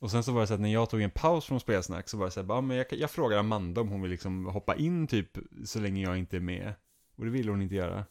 Speaker 1: Och sen så var det så att när jag tog en paus från spelsnack så var det så här, bara, ah, men jag, jag frågar Amanda om hon vill liksom hoppa in typ så länge jag inte är med. Och det ville hon inte göra.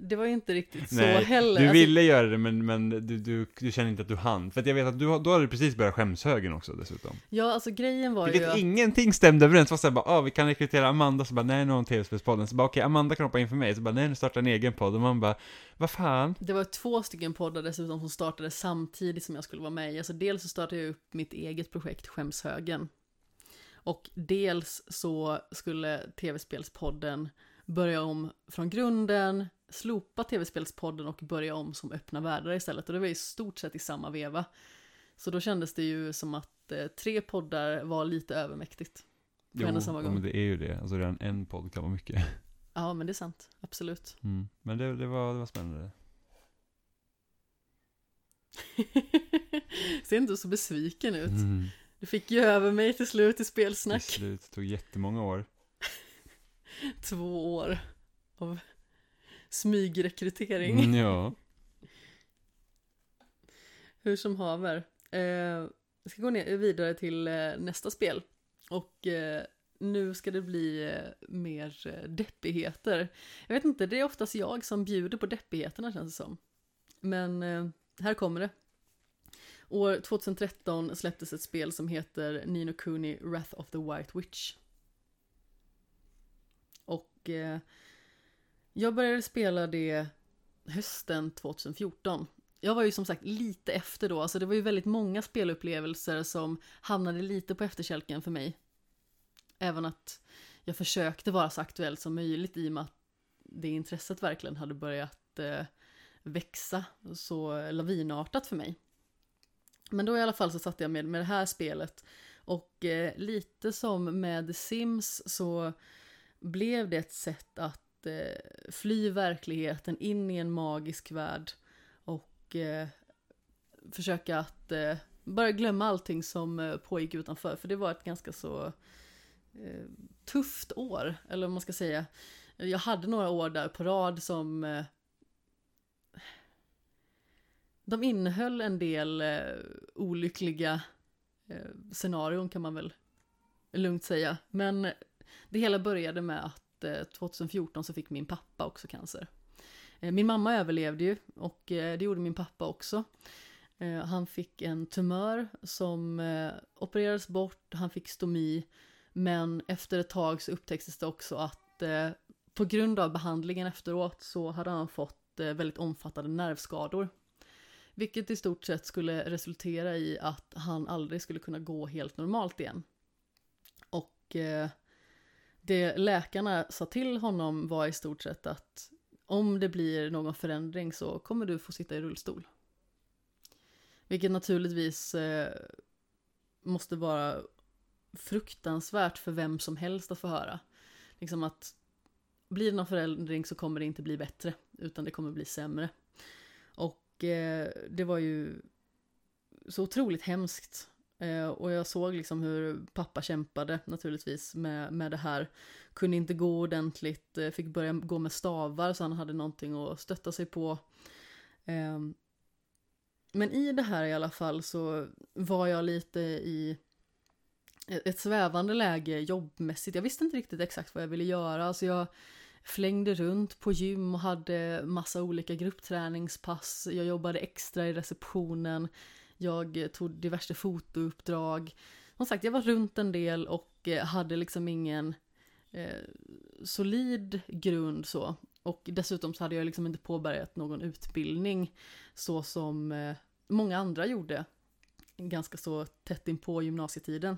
Speaker 2: Det var ju inte riktigt så
Speaker 1: Nej,
Speaker 2: heller.
Speaker 1: du
Speaker 2: Alltså,
Speaker 1: ville göra det men, men du, du, du känner inte att du hann. För att jag vet att du, har- då hade du precis börjat skämshögen också dessutom.
Speaker 2: Ja, alltså grejen var ju
Speaker 1: Vilket
Speaker 2: att...
Speaker 1: ingenting stämde överens. Det var såhär bara, ah, vi kan rekrytera Amanda, så bara, nej nu har hon tv-spelspodden. Så bara, okej, Amanda kan hoppa in för mig. Så bara, nej nu startar en egen podd. Och man bara, vad fan?
Speaker 2: Det var två stycken poddar dessutom som startade samtidigt som jag skulle vara med i. Alltså dels så startade jag upp mitt eget projekt Skämshögen. Och dels så skulle tv-spelspodden börja om från grunden, slopa tv-spelspodden och börja om som öppna världar istället. Och det var i stort sett i samma veva. Så då kändes det ju som att eh, tre poddar var lite övermäktigt. På en och samma gång.
Speaker 1: men det är ju det. Alltså redan en podd kan vara mycket.
Speaker 2: Ja, men det är sant. Absolut. *laughs*
Speaker 1: Mm. Men det, det, var, det var spännande.
Speaker 2: Ser inte så besviken ut.
Speaker 1: Mm.
Speaker 2: Du fick ju över mig till slut i
Speaker 1: Till
Speaker 2: spelsnack.
Speaker 1: slut, det tog jättemånga år. *laughs*
Speaker 2: Två år av smygrekrytering.
Speaker 1: Mm, ja. *laughs*
Speaker 2: Hur som haver. Eh, jag ska gå ner, vidare till eh, nästa spel. Och eh, nu ska det bli eh, mer eh, deppigheter. Jag vet inte, det är oftast jag som bjuder på deppigheterna känns det som. Men eh, här kommer det. År 2013 släpptes ett spel som heter Nino Kuni Wrath of the White Witch. Och jag började spela det hösten 2014. Jag var ju som sagt lite efter då, alltså det var ju väldigt många spelupplevelser som hamnade lite på efterkälken för mig. Även att jag försökte vara så aktuell som möjligt i och med att det intresset verkligen hade börjat eh, växa så lavinartat för mig. Men då i alla fall så satt jag med, med det här spelet och eh, lite som med The Sims så blev det ett sätt att eh, fly verkligheten in i en magisk värld och eh, försöka att eh, bara glömma allting som eh, pågick utanför. För det var ett ganska så eh, tufft år, eller vad man ska säga. Jag hade några år där på rad som eh, de innehöll en del eh, olyckliga eh, scenarion kan man väl lugnt säga. Men det hela började med att att eh, 2014 så fick min pappa också cancer. Eh, min mamma överlevde ju och eh, det gjorde min pappa också. Han fick en tumör som opererades bort, han fick stomi. Men efter ett tag så upptäcktes det också att på grund av behandlingen efteråt så hade han fått väldigt omfattande nervskador. Vilket i stort sett skulle resultera i att han aldrig skulle kunna gå helt normalt igen. Och eh, det läkarna sa till honom var i stort sett att om det blir någon förändring så kommer du få sitta i rullstol. Vilket naturligtvis eh, måste vara fruktansvärt för vem som helst att få höra. Liksom att blir det någon förändring så kommer det inte bli bättre, utan det kommer bli sämre. Och eh, det var ju så otroligt hemskt. Eh, och jag såg liksom hur pappa kämpade naturligtvis med, med det här. Kunde inte gå ordentligt, eh, fick börja gå med stavar så han hade någonting att stötta sig på. Eh, men i det här i alla fall så var jag lite i ett svävande läge jobbmässigt. Jag visste inte riktigt exakt vad jag ville göra. Alltså jag flängde runt på gym och hade massa olika gruppträningspass. Jag jobbade extra i receptionen. Jag tog diverse fotouppdrag. Som sagt, jag var runt en del och eh, hade liksom ingen eh, solid grund så. Och dessutom så hade jag liksom inte påbörjat någon utbildning så som eh, många andra gjorde. Ganska så tätt in på gymnasietiden.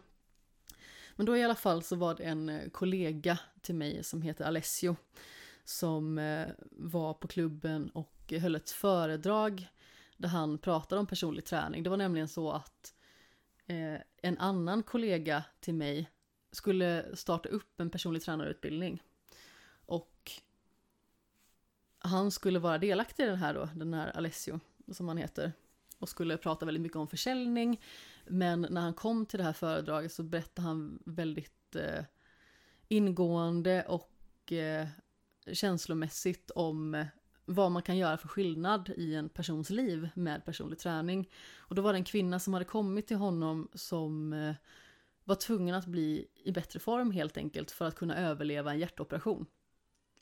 Speaker 2: Men då i alla fall så var det en eh, kollega till mig som heter Alessio som eh, var på klubben och höll ett föredrag där han pratade om personlig träning. Det var nämligen så att eh, en annan kollega till mig skulle starta upp en personlig tränarutbildning. Och han skulle vara delaktig i den här då, den här Alessio som han heter. Och skulle prata väldigt mycket om försäljning. Men när han kom till det här föredraget så berättade han väldigt eh, ingående och eh, känslomässigt om eh, vad man kan göra för skillnad i en persons liv med personlig träning. Och då var det en kvinna som hade kommit till honom som eh, var tvungen att bli i bättre form helt enkelt för att kunna överleva en hjärtoperation.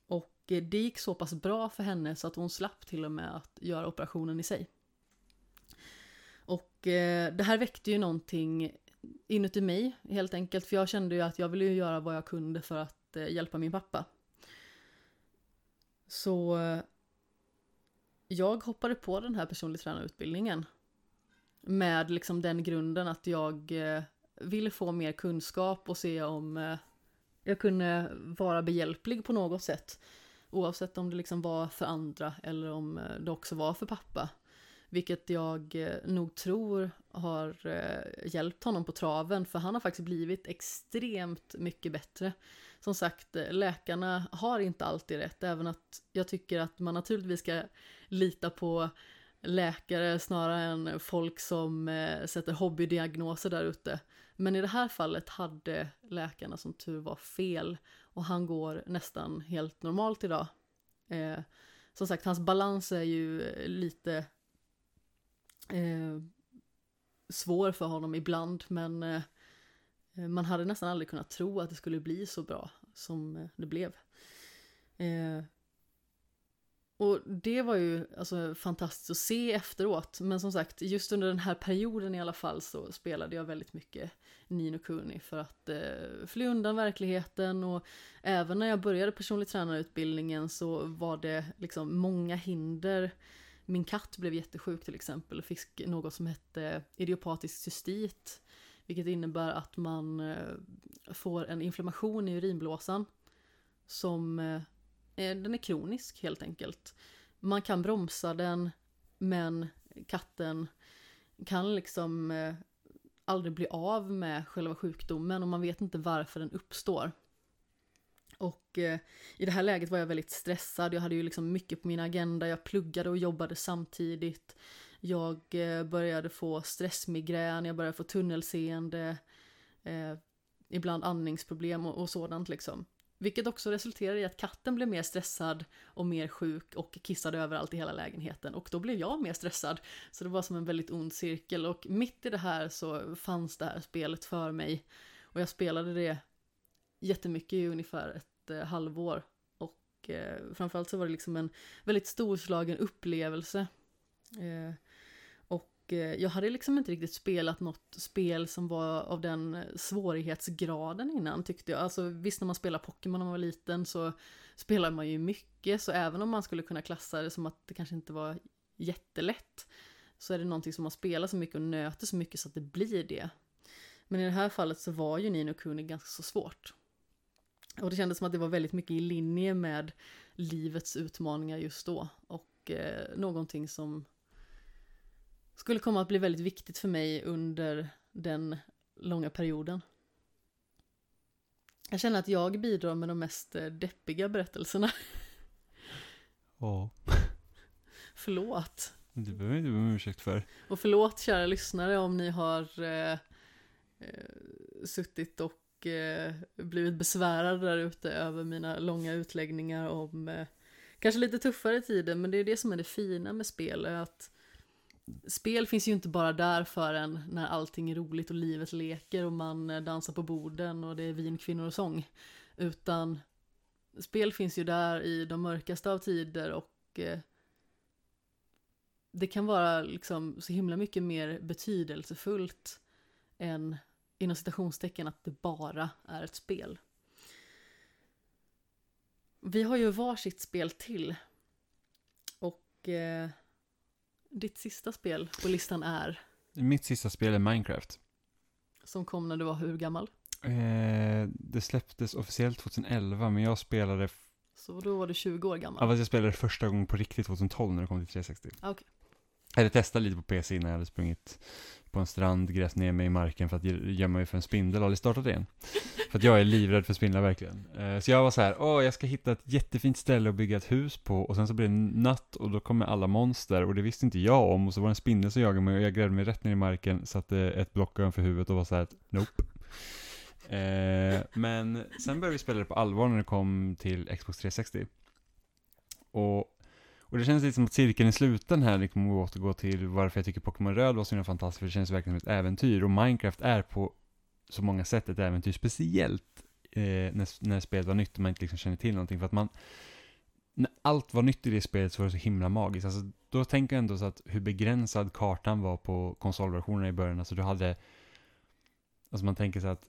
Speaker 2: Och eh, det gick så pass bra för henne så att hon slapp till och med att göra operationen i sig. Och eh, det här väckte ju någonting inuti mig helt enkelt. För jag kände ju att jag ville göra vad jag kunde för att hjälpa min pappa. Så jag hoppade på den här personlig tränarutbildningen. Med liksom den grunden att jag eh, ville få mer kunskap och se om eh, jag kunde vara behjälplig på något sätt. Oavsett om det liksom var för andra eller om eh, det också var för pappa. Vilket jag eh, nog tror har eh, hjälpt honom på traven för han har faktiskt blivit extremt mycket bättre. Som sagt, eh, läkarna har inte alltid rätt, även att jag tycker att man naturligtvis ska lita på läkare snarare än folk som sätter hobbydiagnoser där ute. Men i det här fallet hade läkarna som tur var fel och han går nästan helt normalt idag. Eh, som sagt, hans balans är ju lite eh, svår för honom ibland men eh, man hade nästan aldrig kunnat tro att det skulle bli så bra som eh, det blev. Eh, och det var ju alltså, fantastiskt att se efteråt. Men som sagt, just under den här perioden i alla fall så spelade jag väldigt mycket Nino Kuni för att eh, fly undan verkligheten. Och även när jag började personlig tränarutbildningen så var det liksom många hinder min katt blev jättesjuk till exempel och fick något som hette idiopatisk cystit. Vilket innebär att man eh, får en inflammation i urinblåsan. Som eh, den är kronisk helt enkelt. Man kan bromsa den men katten kan liksom eh, aldrig bli av med själva sjukdomen och man vet inte varför den uppstår. Och eh, i det här läget var jag väldigt stressad. Jag hade ju liksom mycket på min agenda. Jag pluggade och jobbade samtidigt. Jag eh, började få stressmigrän, jag började få tunnelseende, eh, ibland andningsproblem och, och sådant liksom. Vilket också resulterade i att katten blev mer stressad och mer sjuk och kissade överallt i hela lägenheten. Och då blev jag mer stressad. Så det var som en väldigt ond cirkel. Och mitt i det här så fanns det här spelet för mig. Och jag spelade det jättemycket i ungefär ett eh, halvår. Och eh, framförallt så var det liksom en väldigt storslagen upplevelse. Eh, och eh, jag hade liksom inte riktigt spelat något spel som var av den svårighetsgraden innan tyckte jag. Alltså visst när man spelar Pokémon när man var liten så spelar man ju mycket. Så även om man skulle kunna klassa det som att det kanske inte var jättelätt så är det någonting som man spelar så mycket och nöter så mycket så att det blir det. Men i det här fallet så var ju Nino Kuni ganska så svårt. Och det kändes som att det var väldigt mycket i linje med livets utmaningar just då. Och eh, någonting som skulle komma att bli väldigt viktigt för mig under den långa perioden. Jag känner att jag bidrar med de mest eh, deppiga berättelserna. *laughs*
Speaker 1: Ja.
Speaker 2: Förlåt.
Speaker 1: Det behöver jag inte be om ursäkt för.
Speaker 2: Och förlåt kära lyssnare om ni har eh, eh, suttit och eh, blivit besvärad där ute över mina långa utläggningar om eh, kanske lite tuffare tider, men det är det som är det fina med spel, är att spel finns ju inte bara där för en när allting är roligt och livet leker och man eh, dansar på borden och det är vin, kvinnor och sång, utan spel finns ju där i de mörkaste av tider och eh, det kan vara liksom så himla mycket mer betydelsefullt än inom citationstecken att det bara är ett spel. Vi har ju varsitt spel till. Och eh, ditt sista spel på listan är,
Speaker 1: Mitt sista spel är Minecraft.
Speaker 2: som kom när du var hur gammal?
Speaker 1: Eh, det släpptes officiellt 2011, men jag spelade,
Speaker 2: Så då var du 20 år
Speaker 1: ja,
Speaker 2: gammal.
Speaker 1: fast jag spelade första gången på riktigt 2012 när det kom till 360.
Speaker 2: Ah, okej.
Speaker 1: Jag hade testat lite på PC innan jag hade sprungit på en strand, grävt ner mig i marken för att gömma mig för en spindel och aldrig startat igen. för att jag är livrädd för spindlar verkligen. Eh, så jag var så här, åh jag ska hitta ett jättefint ställe att bygga ett hus på och sen så blir det natt och då kommer alla monster och det visste inte jag om och så var det en spindel som jagade mig och jag grävde mig rätt ner i marken, satte ett block ovanför huvudet och var så här, nope. Eh, men sen började vi spela det på allvar när det kom till Xbox 360. Och och det känns lite som att cirkeln är sluten här, liksom att återgå till varför jag tycker Pokémon Röd var så himla fantastiskt, för det känns verkligen som ett äventyr. Och Minecraft är på så många sätt ett äventyr, speciellt eh, när, när spelet var nytt och man inte liksom känner till någonting. För att man, när allt var nytt i det spelet så var det så himla magiskt. Alltså, då tänker jag ändå så att hur begränsad kartan var på konsolversionerna i början. Alltså du hade, alltså man tänker så att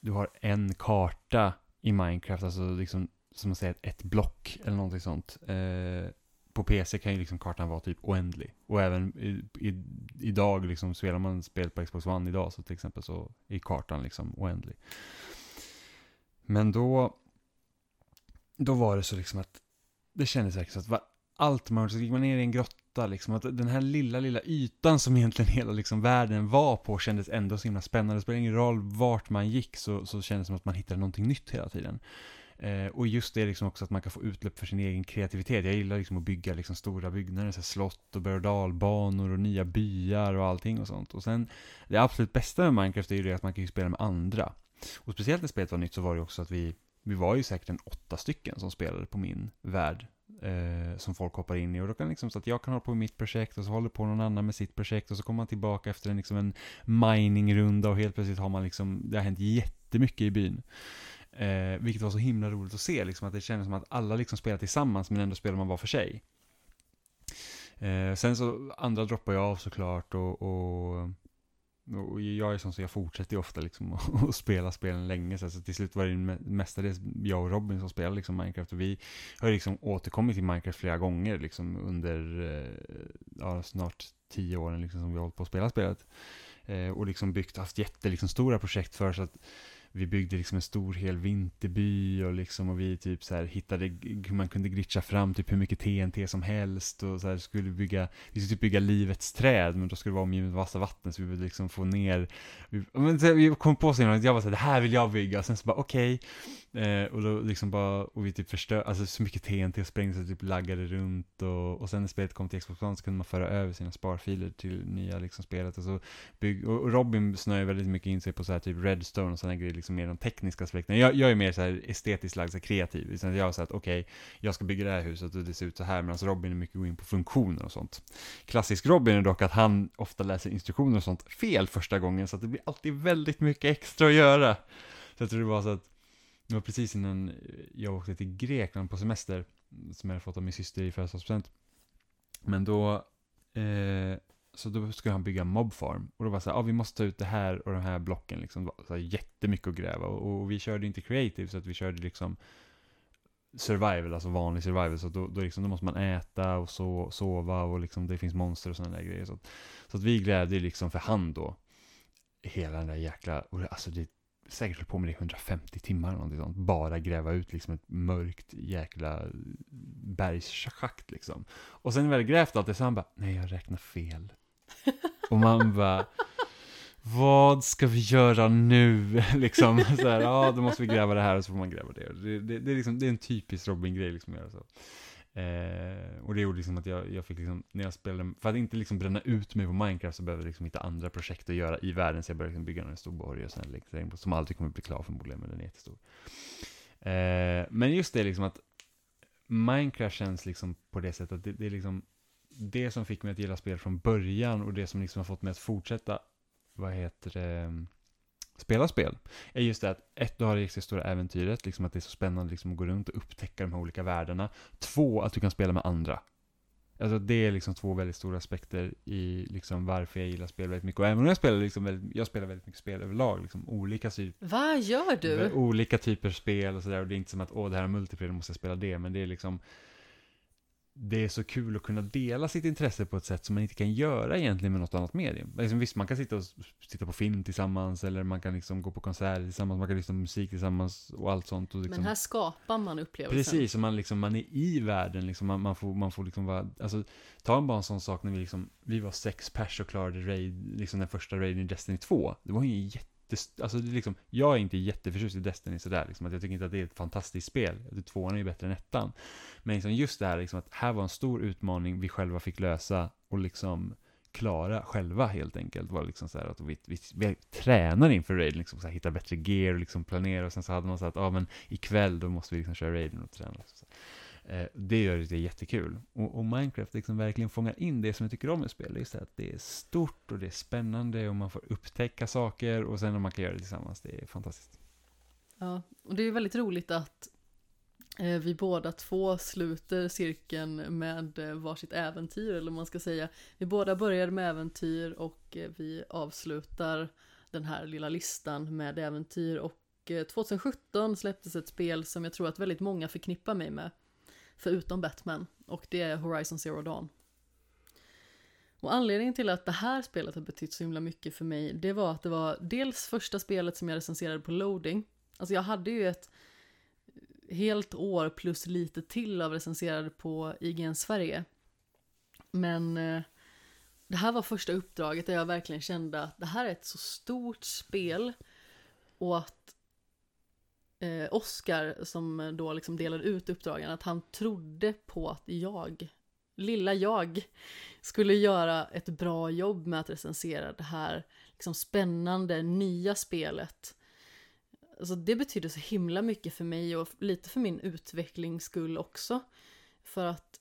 Speaker 1: du har en karta i Minecraft, alltså liksom som man säger ett block eller någonting sånt. Eh, på PC kan ju liksom kartan vara typ oändlig. Och även i, i, idag, liksom, spelar man spel på Xbox One idag så till exempel så är kartan liksom oändlig. Men då, då var det så liksom att det kändes verkligen så att var, allt man så gick man ner i en grotta liksom, att den här lilla, lilla ytan som egentligen hela liksom världen var på kändes ändå så himla spännande. Det spelade ingen roll vart man gick så, så kändes det som att man hittade någonting nytt hela tiden. Eh, och just det liksom också att man kan få utlopp för sin egen kreativitet. Jag gillar liksom att bygga liksom stora byggnader, så här slott och berg och dalbanor och nya byar och allting och sånt. Och sen, det absolut bästa med Minecraft är ju det att man kan ju spela med andra. Och speciellt när spelet var nytt så var det också att vi, vi var ju säkert en åtta stycken som spelade på min värld. Eh, som folk hoppar in i och då kan liksom så att jag kan hålla på med mitt projekt och så håller på någon annan med sitt projekt och så kommer man tillbaka efter en liksom en miningrunda och helt plötsligt har man liksom, det har hänt jättemycket i byn. Eh, vilket var så himla roligt att se, liksom, att det kändes som att alla liksom spelar tillsammans men ändå spelar man var för sig. Eh, sen så, andra droppar jag av såklart och, och, och jag är sån så jag fortsätter ju ofta liksom *laughs* att spela spelen länge. Så, så till slut var det mestadels jag och Robin som spelade liksom Minecraft och vi har liksom återkommit till Minecraft flera gånger liksom under eh, ja, snart tio åren liksom som vi har hållit på att spela spelet. Eh, och liksom byggt, haft jättestora liksom, projekt för så att vi byggde liksom en stor hel vinterby och liksom och vi typ så här hittade hur man kunde glitcha fram typ hur mycket TNT som helst och så här skulle bygga, vi skulle typ bygga livets träd men då skulle det vara omgivet av massa vatten så vi ville liksom få ner, vi, men så här, vi kom på sig jag var så här, det här vill jag bygga och sen så bara okej, eh, och då liksom bara, och vi typ förstör, alltså så mycket TNT sprängdes och typ laggade runt och, och sen när spelet kom till Xbox One så kunde man föra över sina sparfiler till nya liksom spelet och så bygg, och Robin snöade väldigt mycket in sig på så här typ Redstone och sådana grejer, liksom mer de tekniska aspekterna. Jag, jag är mer så här estetiskt lagd, så här kreativ. Så jag har sagt, okej, jag ska bygga det här huset och det ser ut så här, medan Robin är mycket gå in på funktioner och sånt. Klassisk Robin är dock att han ofta läser instruktioner och sånt fel första gången, så att det blir alltid väldigt mycket extra att göra. Så jag tror det var så att, det var precis innan jag åkte till Grekland på semester, som jag hade fått av min syster i födelsedagspresent. Men då, eh, så då skulle han bygga en mobfarm. Och då var det så här, ah, vi måste ta ut det här och de här blocken liksom. Så här jättemycket att gräva. Och, och vi körde inte creative, så att vi körde liksom survival, alltså vanlig survival. Så då, då, liksom, då måste man äta och so sova och liksom det finns monster och sådana där grejer. Så, så att vi grävde liksom för hand då. Hela den där jäkla, och det, alltså det säkert höll på med det 150 timmar eller någonting sånt. Bara gräva ut liksom ett mörkt jäkla bergsschakt liksom. Och sen när vi hade grävt allt det så han bara, nej jag räknar fel. Och man bara, vad ska vi göra nu? *laughs* liksom så här, ja då måste vi gräva det här och så får man gräva det. Det, det, det, är, liksom, det är en typisk Robin-grej liksom att göra så. Eh, och det gjorde liksom att jag, jag fick liksom, när jag spelade, för att inte liksom bränna ut mig på Minecraft så behövde jag liksom hitta andra projekt att göra i världen. Så jag började liksom bygga en stor borg och sen liksom, som aldrig kommer bli klar förmodligen, men den är jättestor. Eh, men just det liksom att Minecraft känns liksom på det sättet att det, det är liksom det som fick mig att gilla spel från början och det som liksom har fått mig att fortsätta, vad heter det, spela spel, är just det att ett, du har det riktigt stora äventyret, liksom att det är så spännande liksom att gå runt och upptäcka de här olika världarna. Två, att du kan spela med andra. Alltså det är liksom två väldigt stora aspekter i liksom varför jag gillar spel väldigt mycket. Och även om jag spelar liksom väldigt, jag spelar väldigt mycket spel överlag, liksom olika typer.
Speaker 2: Vad gör du?
Speaker 1: Olika typer spel och sådär. Och det är inte som att, åh det här är multiplayer, då måste jag spela det. Men det är liksom, det är så kul att kunna dela sitt intresse på ett sätt som man inte kan göra egentligen med något annat medium. Liksom, visst, man kan sitta och titta på film tillsammans, eller man kan liksom gå på konserter tillsammans, man kan lyssna på musik tillsammans och allt sånt. Och liksom,
Speaker 2: Men här skapar man upplevelsen.
Speaker 1: Precis, och man, liksom, man är i världen, liksom, man, man, får, man får liksom vara, alltså, ta bara en sån sak när vi liksom, vi var sex pers och klarade raid, liksom den första raiden i Destiny 2. Det var ju en jätte Alltså det är liksom, jag är inte jätteförtjust i Destiny sådär, liksom, att jag tycker inte att det är ett fantastiskt spel. Alltså, tvåan är ju bättre än ettan. Men liksom just det här liksom, att här var en stor utmaning vi själva fick lösa och liksom klara själva helt enkelt. Var liksom så här att vi, vi, vi tränar inför raiden, liksom så här, hitta bättre gear och liksom planera och sen så hade man så att, ah, men ikväll då måste vi liksom köra raiden och träna. Liksom så. här. Eh, det gör det jättekul. Och, och, Minecraft liksom verkligen fångar in det som jag tycker om med spel. Det är att det är stort och det är spännande och man får upptäcka saker och sen om man kan göra det tillsammans, det är fantastiskt.
Speaker 2: Ja, och det är väldigt roligt att eh, vi båda två sluter cirkeln med eh, varsitt äventyr, eller man ska säga. Vi båda började med äventyr och vi avslutar den här lilla listan med äventyr. Och 2017 släpptes ett spel som jag tror att väldigt många förknippar mig med förutom Batman, och det är Horizon Zero Dawn. Och anledningen till att det här spelet har betytt så himla mycket för mig, det var att det var dels första spelet som jag recenserade på loading. Alltså jag hade ju ett helt år plus lite till av recenserade på IGN Sverige. Men eh, det här var första uppdraget där jag verkligen kände att det här är ett så stort spel och att eh, Oscar som då liksom delade ut uppdragen, att han trodde på att jag, lilla jag, skulle göra ett bra jobb med att recensera det här liksom spännande nya spelet. Alltså det betyder så himla mycket för mig och lite för min utvecklings skull också. För att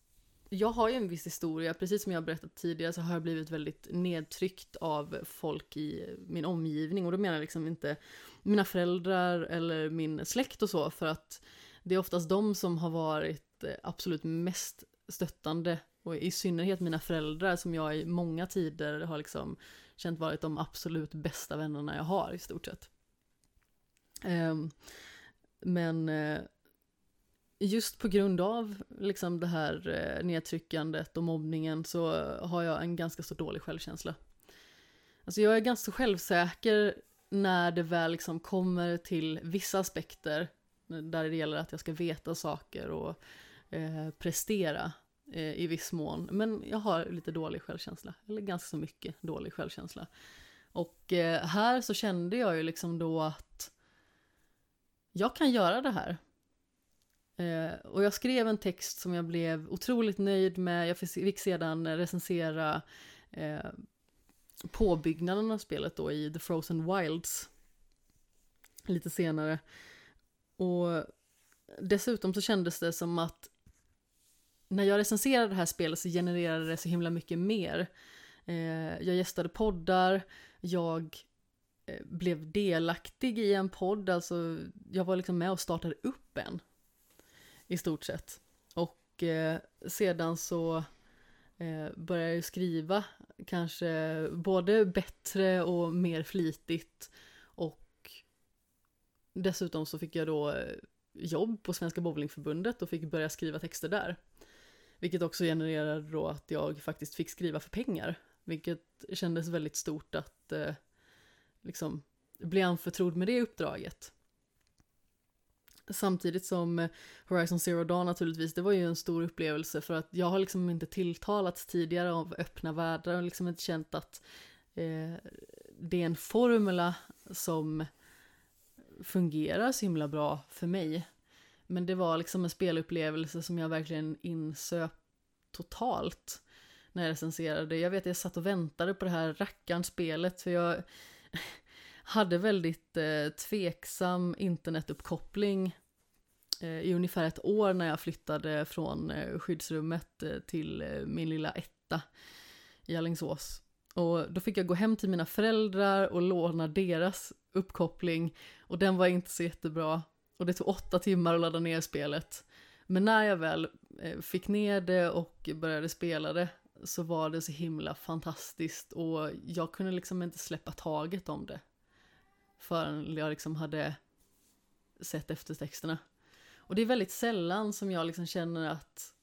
Speaker 2: jag har ju en viss historia, precis som jag berättat tidigare så har jag blivit väldigt nedtryckt av folk i min omgivning och då menar jag liksom inte mina föräldrar eller min släkt och så för att det är oftast de som har varit eh, absolut mest stöttande och i synnerhet mina föräldrar som jag i många tider har liksom känt varit de absolut bästa vännerna jag har i stort sett. Ehm, men eh, just på grund av liksom det här eh, nedtryckandet och mobbningen så har jag en ganska så dålig självkänsla. Alltså jag är ganska självsäker när det väl liksom kommer till vissa aspekter där det gäller att jag ska veta saker och eh, prestera eh, i viss mån. Men jag har lite dålig självkänsla, eller ganska så mycket dålig självkänsla. Och eh, här så kände jag ju liksom då att jag kan göra det här. Eh, och jag skrev en text som jag blev otroligt nöjd med. Jag fick sedan recensera eh, påbyggnaden av spelet då i The Frozen Wilds lite senare. Och dessutom så kändes det som att när jag recenserade det här spelet så genererade det så himla mycket mer. Eh, jag gästade poddar, jag eh, blev delaktig i en podd, alltså jag var liksom med och startade upp en. I stort sett. Och eh, sedan så eh, började jag skriva kanske både bättre och mer flitigt. Och dessutom så fick jag då eh, jobb på Svenska Bowlingförbundet och fick börja skriva texter där. Vilket också genererade då att jag faktiskt fick skriva för pengar. Vilket kändes väldigt stort att eh, liksom bli anförtrodd med det uppdraget. Samtidigt som eh, Horizon Zero Dawn naturligtvis, det var ju en stor upplevelse för att jag har liksom inte tilltalats tidigare av öppna världar och liksom inte känt att eh, det är en formula som fungerar så himla bra för mig. Men det var liksom en spelupplevelse som jag verkligen insöp totalt när jag recenserade. Jag vet att jag satt och väntade på det här rackarns spelet för jag hade väldigt eh, tveksam internetuppkoppling eh, i ungefär ett år när jag flyttade från eh, skyddsrummet eh, till eh, min lilla etta i Alingsås. Och då fick jag gå hem till mina föräldrar och låna deras uppkoppling och den var inte så jättebra. Och det tog åtta timmar att ladda ner spelet. Men när jag väl eh, fick ner det och började spela det så var det så himla fantastiskt och jag kunde liksom inte släppa taget om det förrän jag liksom hade sett eftertexterna. Och det är väldigt sällan som jag liksom känner att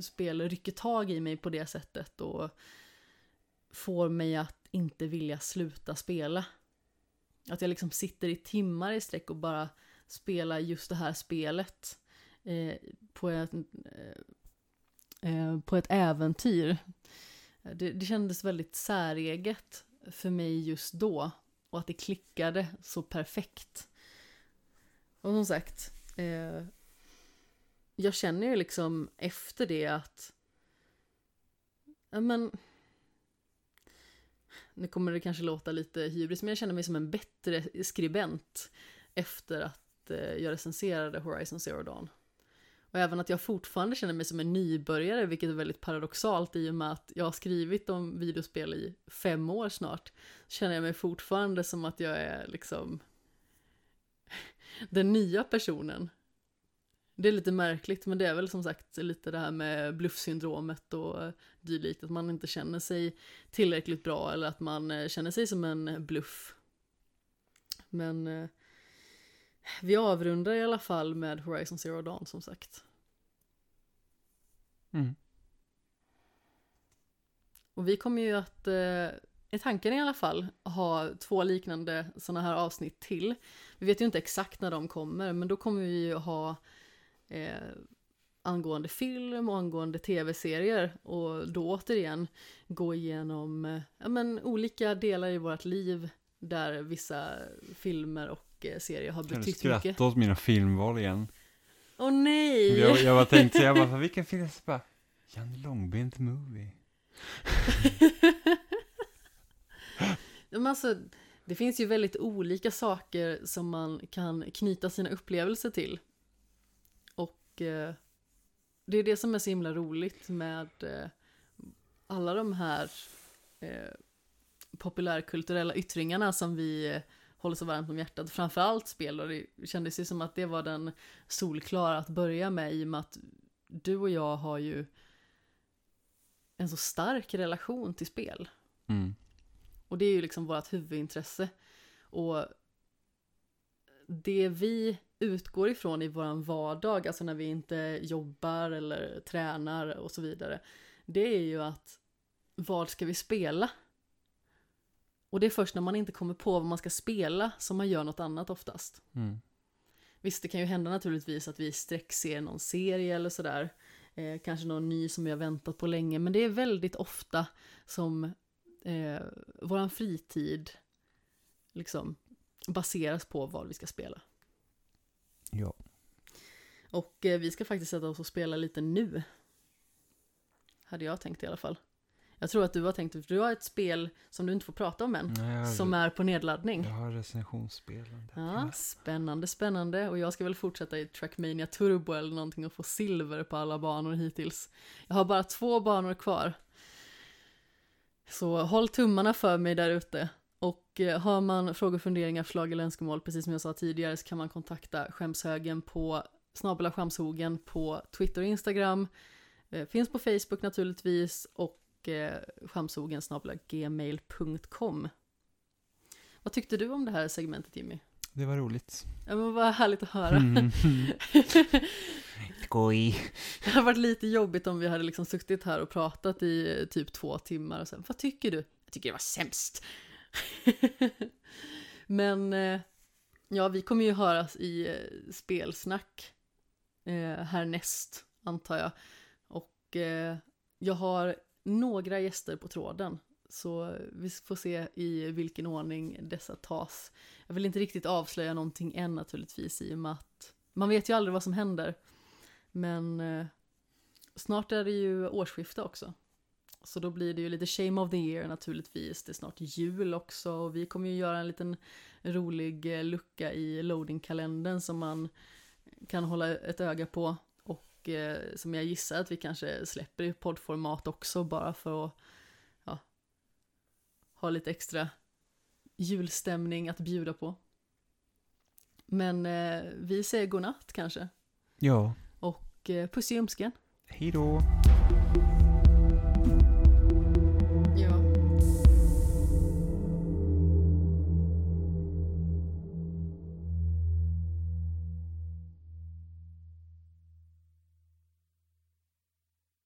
Speaker 2: spel rycker tag i mig på det sättet och får mig att inte vilja sluta spela. Att jag liksom sitter i timmar i sträck och bara spelar just det här spelet eh, på, ett, eh, eh på ett äventyr. Det, det kändes väldigt säreget för mig just då och att det klickade så perfekt. Och som sagt, eh, jag känner ju liksom efter det att, ja men, nu kommer det kanske låta lite hybris, men jag känner mig som en bättre skribent efter att eh, jag recenserade Horizon Zero Dawn. Och även att jag fortfarande känner mig som en nybörjare, vilket är väldigt paradoxalt i och med att jag har skrivit om videospel i fem år snart. Känner jag mig fortfarande som att jag är liksom den nya personen. Det är lite märkligt, men det är väl som sagt lite det här med bluffsyndromet och dylikt, att man inte känner sig tillräckligt bra eller att man eh, känner sig som en bluff. Men eh, vi avrundar i alla fall med Horizon Zero Dawn som sagt.
Speaker 1: Mm.
Speaker 2: Och vi kommer ju att, eh, i tanken i alla fall, ha två liknande sådana här avsnitt till. Vi vet ju inte exakt när de kommer, men då kommer vi ju ha eh, angående film och angående tv-serier och då återigen gå igenom eh, ja, men, olika delar i vårt liv där vissa filmer och serier har betytt mycket.
Speaker 1: Kan du skratta åt mina filmval igen?
Speaker 2: Åh nej!
Speaker 1: Jag, jag bara tänkte, jag bara, vilken film? Så bara, Janne Långben the movie. *laughs*
Speaker 2: Men alltså, det finns ju väldigt olika saker som man kan knyta sina upplevelser till. Och eh, det är det som är så himla roligt med eh, alla de här eh, populärkulturella yttringarna som vi eh, håller så varmt om hjärtat. Framförallt spel och det kändes ju som att det var den solklara att börja med i och med att du och jag har ju en så stark relation till spel.
Speaker 1: Mm.
Speaker 2: Och det är ju liksom vårt huvudintresse. Och det vi utgår ifrån i vår vardag, alltså när vi inte jobbar eller tränar och så vidare, det är ju att vad ska vi spela? Och det är först när man inte kommer på vad man ska spela som man gör något annat oftast.
Speaker 1: Mm.
Speaker 2: Visst, det kan ju hända naturligtvis att vi sträckser någon serie eller sådär. Eh, kanske någon ny som vi har väntat på länge. Men det är väldigt ofta som eh, våran fritid liksom baseras på vad vi ska spela.
Speaker 1: Ja.
Speaker 2: Och eh, vi ska faktiskt sätta oss och spela lite nu. Hade jag tänkt i alla fall. Jag tror att du har tänkt, för du har ett spel som du inte får prata om än.
Speaker 1: Nej,
Speaker 2: Som är på nedladdning.
Speaker 1: jag har recensionsspelande.
Speaker 2: Ja, spännande, spännande. Och jag ska väl fortsätta i Trackmania Turbo eller någonting och få silver på alla banor hittills. Jag har bara två banor kvar. Så håll tummarna för mig där ute. Och eh, har man frågor, funderingar, förslag eller önskemål, precis som jag sa tidigare, så kan man kontakta Skämshögen på snabel Skämshogen på Twitter och Instagram. Eh, finns på Facebook naturligtvis och eh, snabel gmail.com. Vad tyckte du om det här segmentet Jimmy?
Speaker 1: Det var roligt.
Speaker 2: Ja men vad härligt att höra.
Speaker 1: Mm. *laughs* Skoj.
Speaker 2: Det hade varit lite jobbigt om vi hade liksom suttit här och pratat i eh, typ två timmar och sen, vad tycker du? Jag tycker det var sämst. *laughs* Men eh, ja, vi kommer ju höras i spelsnack eh, härnäst, antar jag. Och eh, jag har några gäster på tråden. Så vi får se i vilken ordning dessa tas. Jag vill inte riktigt avslöja någonting än naturligtvis i och med att man vet ju aldrig vad som händer. Men eh, snart är det ju årsskifte också. Så då blir det ju lite shame of the year naturligtvis. Det är snart jul också och vi kommer ju göra en liten rolig eh, lucka i loading-kalendern som man kan hålla ett öga på. Och eh, som jag gissar att vi kanske släpper i poddformat också bara för att ja, ha lite extra julstämning att bjuda på. Men eh, vi säger godnatt kanske.
Speaker 1: Ja.
Speaker 2: Och eh, puss i ljumsken.
Speaker 1: Hej då.